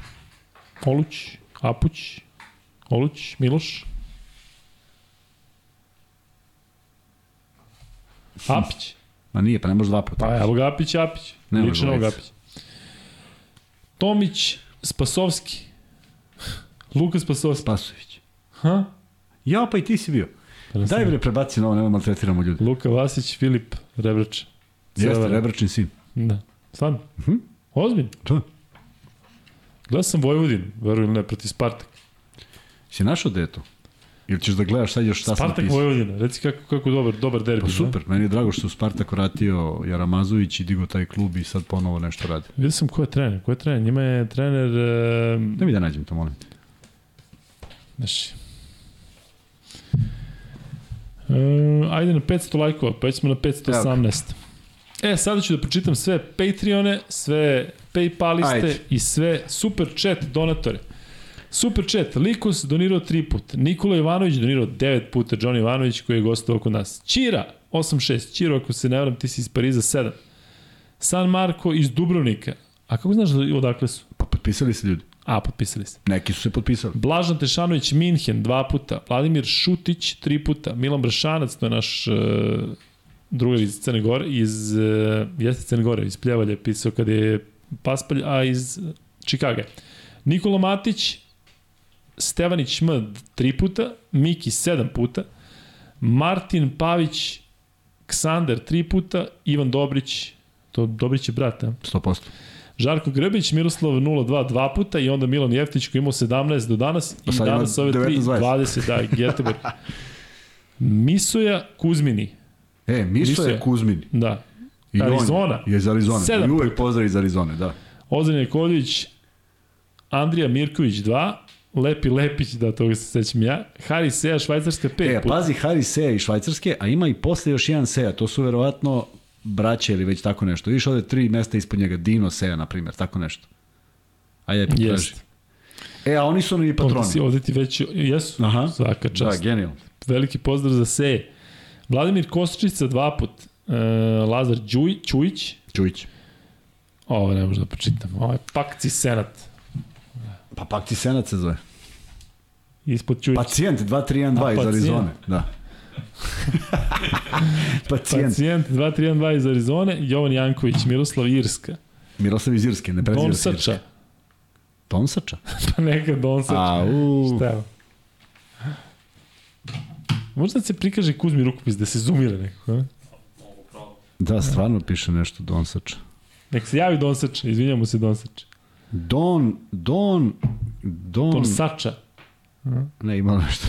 Oluć, Apuć, Oluć, Miloš. Apić. Ma nije, pa ne može dva puta. Pa evo ga Apić, Apić. Ne može Lično ga Apić. Tomić, Spasovski. Luka Spasovski. Spasović. Ha? Ja, pa i ti si bio. Daj bre, prebaci na ovo, nema maltretiramo ljudi. Luka Vasić, Filip, Rebrač. Jeste, Rebračin sin. Da. Stvarno? Uh -huh. Ozbiljno? Da. Gledao sam Vojvodin, verujem ne, proti Spartak. Si našao gde je to? Ili ćeš da gledaš sad još šta Spartak sam napisao? Vojvodina, reci kako, kako dobar, dobar derbi. Pa super, ne? meni je drago što u Spartak vratio Jaramazović i digo taj klub i sad ponovo nešto radi. Vidio sam ko je trener, ko je trener, njima je trener... Uh, da mi da nađem to, molim te. Znaš, Uh, ajde na 500 lajkova, pa smo na 518. E, sada ću da pročitam sve Patreone, sve Paypaliste ajde. i sve super chat donatore. Super chat, Likos donirao 3 puta, Nikola Ivanović donirao 9 puta, Johnny Ivanović koji je gostovao kod nas. Čira, 8-6, Čiro, ako se ne varam, ti si iz Pariza 7. San Marko iz Dubrovnika. A kako znaš da odakle su? Pa potpisali se ljudi. A, potpisali se. Neki su se potpisali. Blažan Tešanović Minhen dva puta, Vladimir Šutić tri puta, Milan Bršanac, to je naš uh, drugar iz Crne Gore, iz, uh, jeste Crne Gore, iz Pljevalja je pisao kada je Paspalj, a iz Čikaga. Nikola Matić, Stevanić M tri puta, Miki sedam puta, Martin Pavić, Ksander tri puta, Ivan Dobrić, to Dobrić je brat, a? 100%. Žarko Grbić, Miroslav 0-2 dva puta i onda Milan Jeftić koji imao 17 do danas Pa i ima danas ove 3, 19, 20, da, Geteborg. Misoja Kuzmini, E, Miso Miso je je. Kuzmin. da. I on Arizona. Je iz Arizone. Sedam I uvek pozdrav iz Arizone, da. Ozren Jakovljević, Andrija Mirković 2, Lepi Lepić, da toga se sećam ja, Hari Seja, Švajcarska 5 E, puta. pazi, Hari Seja i Švajcarske, a ima i posle još jedan Seja, to su verovatno braće ili već tako nešto. Viš ovde tri mesta ispod njega, Dino Seja, na primjer, tako nešto. Ajde, potraži. E, a oni su oni Ovde, patroni. si, ovde ti već, jesu, Aha. svaka Da, čast. genijalno. Veliki pozdrav za Seje. Vladimir Kostričica dva put, e, Lazar Đuj, Čujić, Čujić. ovo ne možda da pročitam, ovo je Pakci Senat, Pa pak ti Senat se zove. ispod Čujić. Pacijent 2312 A, iz. Arizone. Da. Pacijent. Pacijent 2312 iz Arizone, Jovan Janković, Miroslav Irska, Miroslav iz Irske, ne preziva se Irske. Donsača, pa neka Donsača. A, u. Šta je? Možda da se prikaže Kuzmi rukopis, da se zoomira? Mogu pravo. Da, stvarno piše nešto Donsača. Nek se javi Donsač, izvinjamo se Donsač. Don, Don, Don, Donsača. ne ima nešto.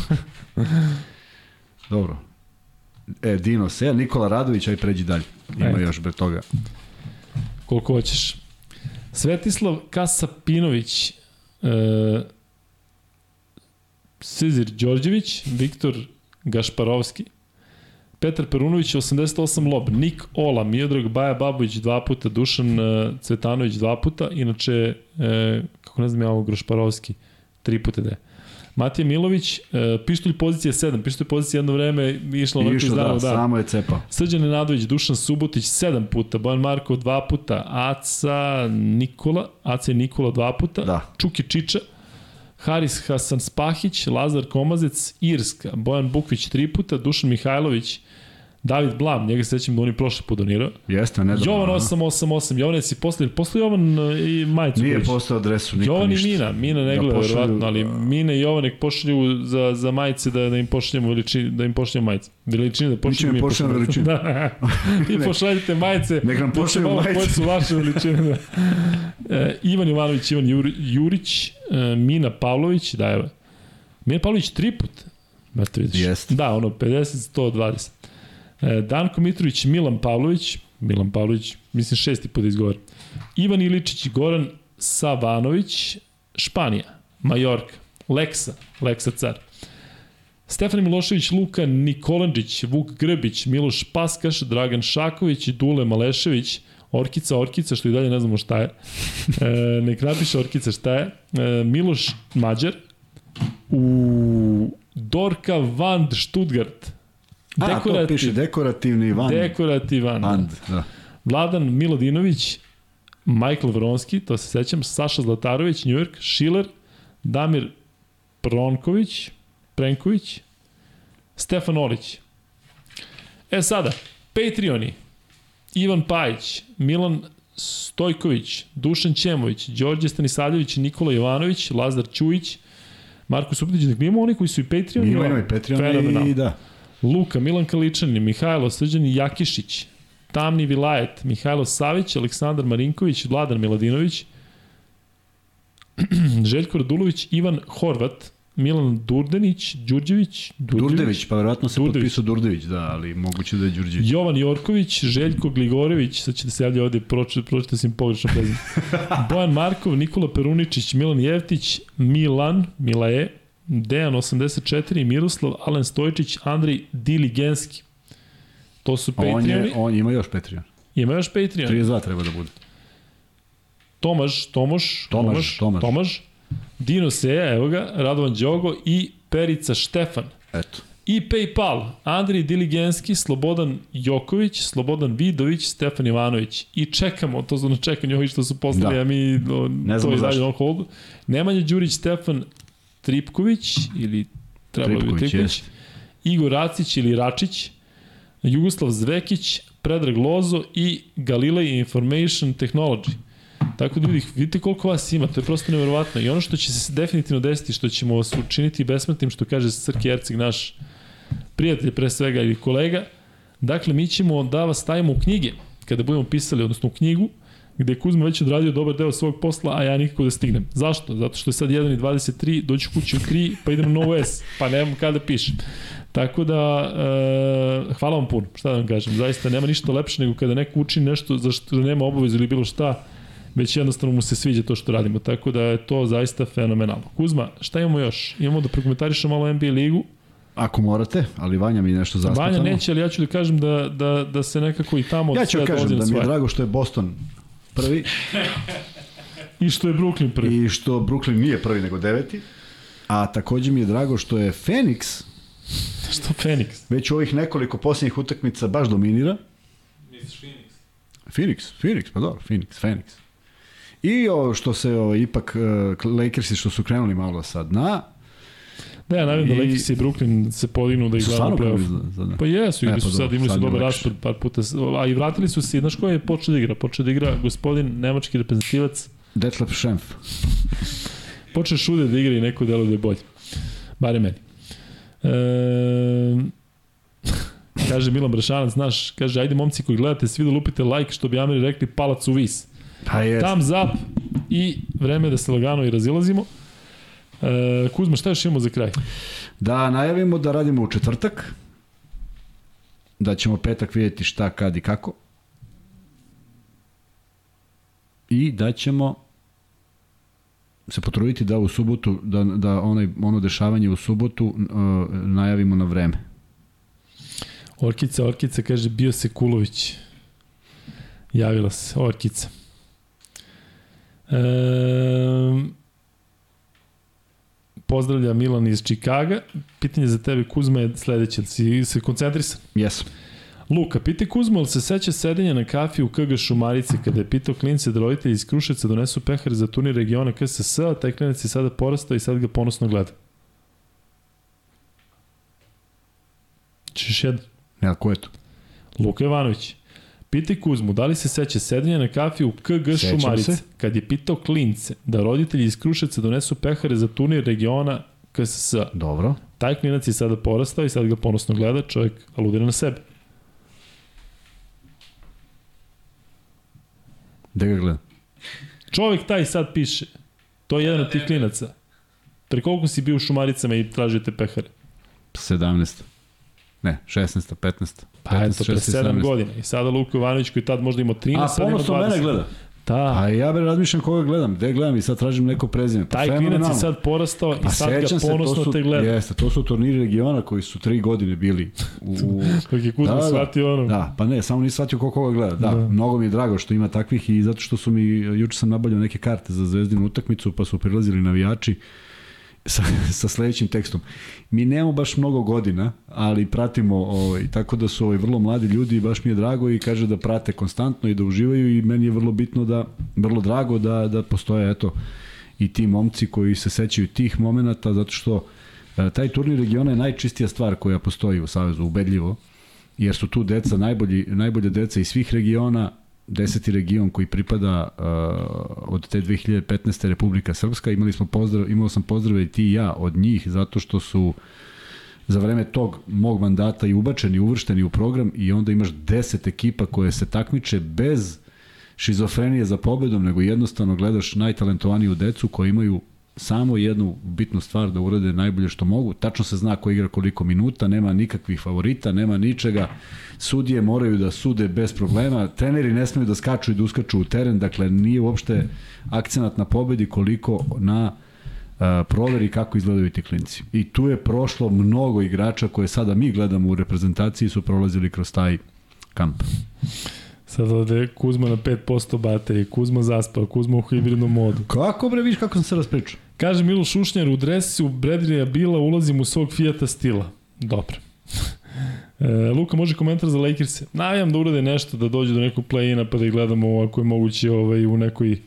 Dobro. E, Dino Seja, Nikola Radović, aj pređi dalje. Ima Eto. još bre toga. Koliko hoćeš. Svetislav Kasapinović, e, Sizir Đorđević, Viktor Gašparovski, Petar Perunović 88 lob, Nik Ola, Miodrag Baja Babović dva puta, Dušan e, Cvetanović dva puta, inače, e, kako ne znam ja ovo, Grošparovski, tri puta da je. Matija Milović, e, pištolj pozicija 7, pištolj pozicija jedno vreme išlo onako iz dana da, samo je cepao. Srđan Nenadović, Dušan Subotić 7 puta, Bojan Markov 2 puta, Aca Nikola, Aca Nikola 2 puta, Da. Čuki Čiča, Haris Hasan Spahić, Lazar Komazec, Irska, Bojan Bukvić 3 puta, Dušan Mihajlović, David Blam, njega se sećam da on i prošle put donirao. Jeste, ne da. Jovan 888, Jovan si posle, posle Jovan e, i Majicu. Nije postao adresu, niko Jovan ništa. i Mina, Mina ne Da gleda pošalju- verovatno, ali Mina i Jovan nek pošalju za, za majice da, da im pošaljemo veličini, da im pošaljemo majice. Veličine da pošaljemo. Mi ćemo pošaljemo veličine. Da. I pošaljite majice. Nek nam da pošalju malo majice. Koje su vaše veličine. Da. E, Ivan Jovanović, Ivan Juri, Jurić, e, Mina Pavlović, da evo. Mina Pavlović tri put. Znate vidiš. Jeste. Da, ono 50, 120. E, Danko Mitrović, Milan Pavlović, Milan Pavlović, mislim šesti put da. Ivan Iličić i Goran Savanović, Španija, Majorka, Leksa, Leksa car. Stefan Milošević, Luka Nikolandžić, Vuk Grbić, Miloš Paskaš, Dragan Šaković, Dule Malešević, Orkica, Orkica, što i dalje ne znamo šta je. E, nek napiše Orkica šta je. E, Miloš Mađar, u Dorka Van Stuttgart. A, to piše dekorativni van. Dekorativan. Band, da. Vladan Milodinović, Michael Vronski, to se sećam, Saša Zlatarović, New York, Schiller, Damir Pronković, Prenković, Stefan Olić. E sada, Patreoni, Ivan Pajić, Milan Stojković, Dušan Ćemović, Đorđe Stanisavljević, Nikola Jovanović, Lazar Ćujić, Marko Supetić, dakle imamo oni koji su i Patreoni. Patreon Fenomenalno. i da. Luka, Milan Kaličanin, Mihajlo Srđan Jakišić, Tamni Vilajet, Mihajlo Savić, Aleksandar Marinković, Vladan Miladinović, Željko Radulović, Ivan Horvat, Milan Durdenić, Đurđević, Durdević, pa verovatno se Durdević. potpisao Durdević, da, ali moguće da je Đurđević. Jovan Jorković, Željko Gligorević, sad će da se javlja ovde, pročite, pročite sam pogrešno prezim. Bojan Markov, Nikola Peruničić, Milan Jevtić, Milan, Milaje, Dejan 84, Miroslav, Alen Stojčić, Andrej Diligenski. To su On, Patreoni. je, on ima još Patreon. Ima još Patreon. 32 treba da bude. Tomaš, Tomoš, Tomaš, Tomaš. Tomaš, Dino Seja, evo ga, Radovan Đogo i Perica Štefan. Eto. I PayPal, Andrij Diligenski, Slobodan Joković, Slobodan Vidović, Stefan Ivanović. I čekamo, to su na čekanju ovih što su poslali, Da. a mi o, Ne to i dalje on holdu. Nemanja Đurić, Stefan Tripković, ili trebalo bi Tripković, jeste. Igor Racić ili Račić, Jugoslav Zvekić, Predrag Lozo i Galilei Information Technology. Tako da ljudi, vidite koliko vas ima, to je prosto neverovatno. I ono što će se definitivno desiti, što ćemo vas učiniti besmrtnim, što kaže Srki Erceg, naš prijatelj pre svega ili kolega, dakle mi ćemo da vas stavimo u knjige, kada budemo pisali, odnosno u knjigu, gde je Kuzma već odradio dobar deo svog posla, a ja nikako da stignem. Zašto? Zato što je sad 1.23, doću kući u 3, pa idem na novu S, pa nemam kada pišem. Tako da, e, hvala vam puno, šta da vam kažem, zaista nema ništa lepše nego kada neko uči nešto za što nema obavezu ili bilo šta, već jednostavno mu se sviđa to što radimo, tako da je to zaista fenomenalno. Kuzma, šta imamo još? Imamo da prokomentarišemo malo NBA ligu, Ako morate, ali Vanja mi nešto zaspatano. Vanja neće, ali ja ću da kažem da, da, da se nekako i tamo Ja ću sve kažem da mi je drago što je Boston prvi I što je Brooklyn prvi. i što Brooklyn nije prvi nego deveti. A takođe mi je drago što je Phoenix Što Phoenix? već u ovih nekoliko posljednjih utakmica baš dominira. Misliš Phoenix? Phoenix, Phoenix, pa dobro, Phoenix, Phoenix. I ovo što se ovo, ipak uh, Lakersi što su krenuli malo sa dna, Ja navim da I- Lakers i Brooklyn se podignu da stvarno u play-off. Pa jesu, E, pa su sad, dobro, imali su sad dobar raspad par puta, a i vratili su se, znaš ko je počeo da igra? Počeo da igra gospodin, nemački reprezentativac, Detlef Schenf. počeo šude da igra i neko delo da je bolje. Bare meni. E, kaže Milan Brašanac, znaš, kaže, ajde momci koji gledate, svi da lupite like, što bi Ameri rekli, palac u vis. Pa je. Thumbs up i vreme da se lagano i razilazimo. E, Kuzma, šta još imamo za kraj? Da najavimo da radimo u četvrtak, da ćemo petak vidjeti šta, kad i kako. I da ćemo se potruditi da u subotu, da, da onaj, ono dešavanje u subotu uh, najavimo na vreme. Orkica, Orkica kaže bio se Kulović. Javila se, Orkica. E, pozdravlja Milan iz Čikaga. Pitanje za tebe, Kuzma, je sledeće. Si se koncentrisan? Jes. Luka, pite Kuzma, ali se seća sedenja na kafi u KG Šumarice kada je pitao klince da roditelji iz Kruševca donesu pehar za turnir regiona KSS, a taj klinac je sada porastao i sad ga ponosno gleda. Češ jedan? Ne, ko je to? Luka Jovanović. Piti Kuzmu, da li se seća sedenja na kafi u KG Sećam Šumarice, se. kad je pitao klince da roditelji iz Kruševca donesu pehare za turnir regiona KSS. Dobro. Taj klinac je sada porastao i sad ga ponosno gleda, čovjek aludira na sebe. Gde ga gledam? Čovjek taj sad piše. To je jedan od tih klinaca. Pre koliko si bio u Šumaricama i tražio te pehare? 17. Ne, 16. 15. Pa eto, pre 7 godina. I sada Luka Jovanović koji tad možda imao 13, A sad ima 20. ponosno mene gleda. Da, A ja bre razmišljam koga gledam, gde gledam i sad tražim neko prezime. Pa taj klinac je sad porastao i Pa sad ga se, ponosno to su, te gleda. Jeste, to su turniri regiona koji su tri godine bili u... Dok je Kuzma Da, da. shvatio ono. Da, pa ne, samo nisam shvatio ko koga gleda. Da, Da. da, mnogo mi je drago što ima takvih i zato što su mi, juče sam nabavljao neke karte za zvezdinu utakmicu, pa su prilazili navijači sa, sa sledećim tekstom. Mi nemamo baš mnogo godina, ali pratimo, ovaj, tako da su ovaj, vrlo mladi ljudi baš mi je drago i kaže da prate konstantno i da uživaju i meni je vrlo bitno da, vrlo drago da, da postoje, eto, i ti momci koji se sećaju tih momenata, zato što e, taj turnir regiona je najčistija stvar koja postoji u Savezu, ubedljivo, jer su tu deca najbolji, najbolje deca iz svih regiona, deseti region koji pripada uh, od te 2015. Republika Srpska. Imali smo pozdrav, imao sam pozdrave i ti i ja od njih zato što su za vreme tog mog mandata i ubačeni, uvršteni u program i onda imaš 10 ekipa koje se takmiče bez šizofrenije za pobedom, nego jednostavno gledaš najtalentovaniju decu koji imaju samo jednu bitnu stvar da urade najbolje što mogu. Tačno se zna ko igra koliko minuta, nema nikakvih favorita, nema ničega. Sudije moraju da sude bez problema. Treneri ne smeju da skaču i da uskaču u teren, dakle nije uopšte akcenat na pobedi koliko na uh, proveri kako izgledaju ti klinci. I tu je prošlo mnogo igrača koje sada mi gledamo u reprezentaciji su prolazili kroz taj kamp. Sad ode Kuzma na 5% baterije, Kuzma zaspao, Kuzma u hibridnom modu. Kako bre, viš kako sam se raspričao? Kaže Milo Šušnjar, u dresu Bredrija Bila ulazim u svog Fijata stila. Dobro. E, Luka, može komentar za Lakers-e? Navijam da urade nešto, da dođe do nekog play-ina pa da ih gledamo ako je moguće ovaj, u nekoj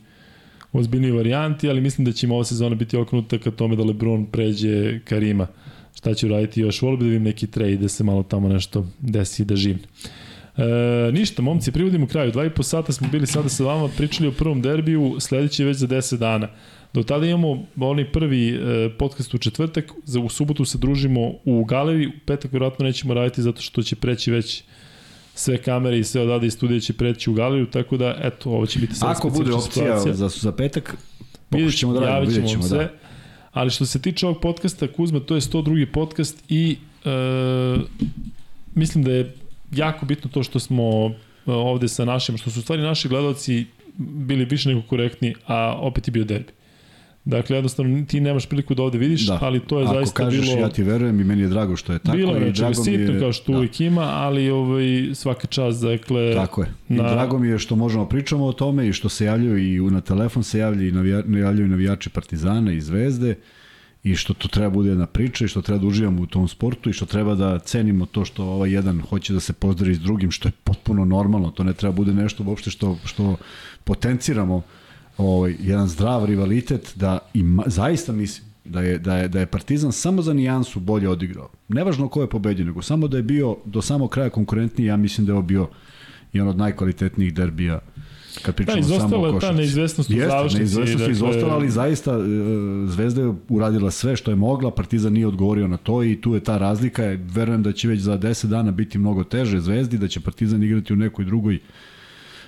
ozbiljnoj varijanti, ali mislim da će im ova sezona biti okrenuta ka tome da LeBron pređe Karima šta ću raditi još. Volio bi da vidim neki trade da se malo tamo nešto desi da živim. E, ništa, momci, privodimo kraju. Dva i po sata smo bili sada sa vama, pričali o prvom derbiju, sledeći već za 10 dana. Do tada imamo onaj prvi e, podcast u četvrtak, za, u subotu se družimo u galeriji, u petak vjerojatno nećemo raditi zato što će preći već sve kamere i sve odade iz studija će preći u galeriju, tako da, eto, ovo će biti sad Ako bude opcija situacija. za, za petak, pokušat ćemo da radimo, vidjet ćemo, sve. Da. Ali što se tiče ovog podcasta, Kuzma, to je 102. podcast i e, mislim da je jako bitno to što smo e, ovde sa našim, što su stvari naši gledalci bili više nego korektni, a opet je bio derbi. Dakle, jednostavno ti nemaš priliku da ovde vidiš, da. ali to je Ako zaista kažeš, bilo... ja ti verujem i meni je drago što je tako. Bilo je nečega sitno kao što da. uvijek ima, ali ovaj, svaka čast, dakle... Tako je. I na... drago mi je što možemo pričamo o tome i što se javljaju i na telefon se javljaju i navija, javljaju navijači Partizana i Zvezde i što to treba bude jedna priča i što treba da uživamo u tom sportu i što treba da cenimo to što ovaj jedan hoće da se pozdravi s drugim, što je potpuno normalno, to ne treba bude nešto uopšte što, što potenciramo ovaj, jedan zdrav rivalitet da ima, zaista mislim da je, da, je, da je Partizan samo za nijansu bolje odigrao. Nevažno ko je pobedio, nego samo da je bio do samog kraja konkurentniji, ja mislim da je ovo bio jedan od najkvalitetnijih derbija kad pričamo da, samo o košarci. ta neizvestnost u Jeste, završnici. neizvestnost dakle... izostala, ali zaista e, Zvezda je uradila sve što je mogla, Partizan nije odgovorio na to i tu je ta razlika. Verujem da će već za 10 dana biti mnogo teže Zvezdi, da će Partizan igrati u nekoj drugoj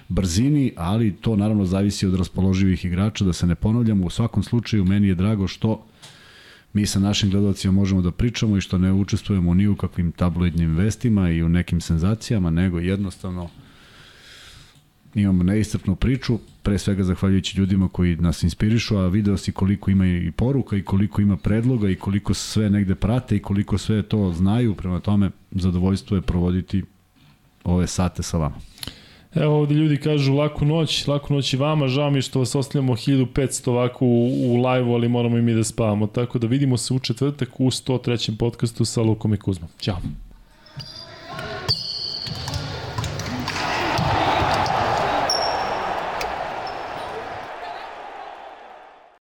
brzini, ali to naravno zavisi od raspoloživih igrača, da se ne ponavljamo. U svakom slučaju, meni je drago što mi sa našim gledalcima možemo da pričamo i što ne učestvujemo ni u kakvim tabloidnim vestima i u nekim senzacijama, nego jednostavno imamo neistrpnu priču, pre svega zahvaljujući ljudima koji nas inspirišu, a video si koliko ima i poruka i koliko ima predloga i koliko sve negde prate i koliko sve to znaju, prema tome zadovoljstvo je provoditi ove sate sa vama. Evo ovde ljudi kažu laku noć, laku noć i vama, žao mi što vas ostavljamo 1500 ovako u, u live-u, ali moramo i mi da spavamo. Tako da vidimo se u četvrtak u 103. podcastu sa Lukom i Kuzmom. Ćao.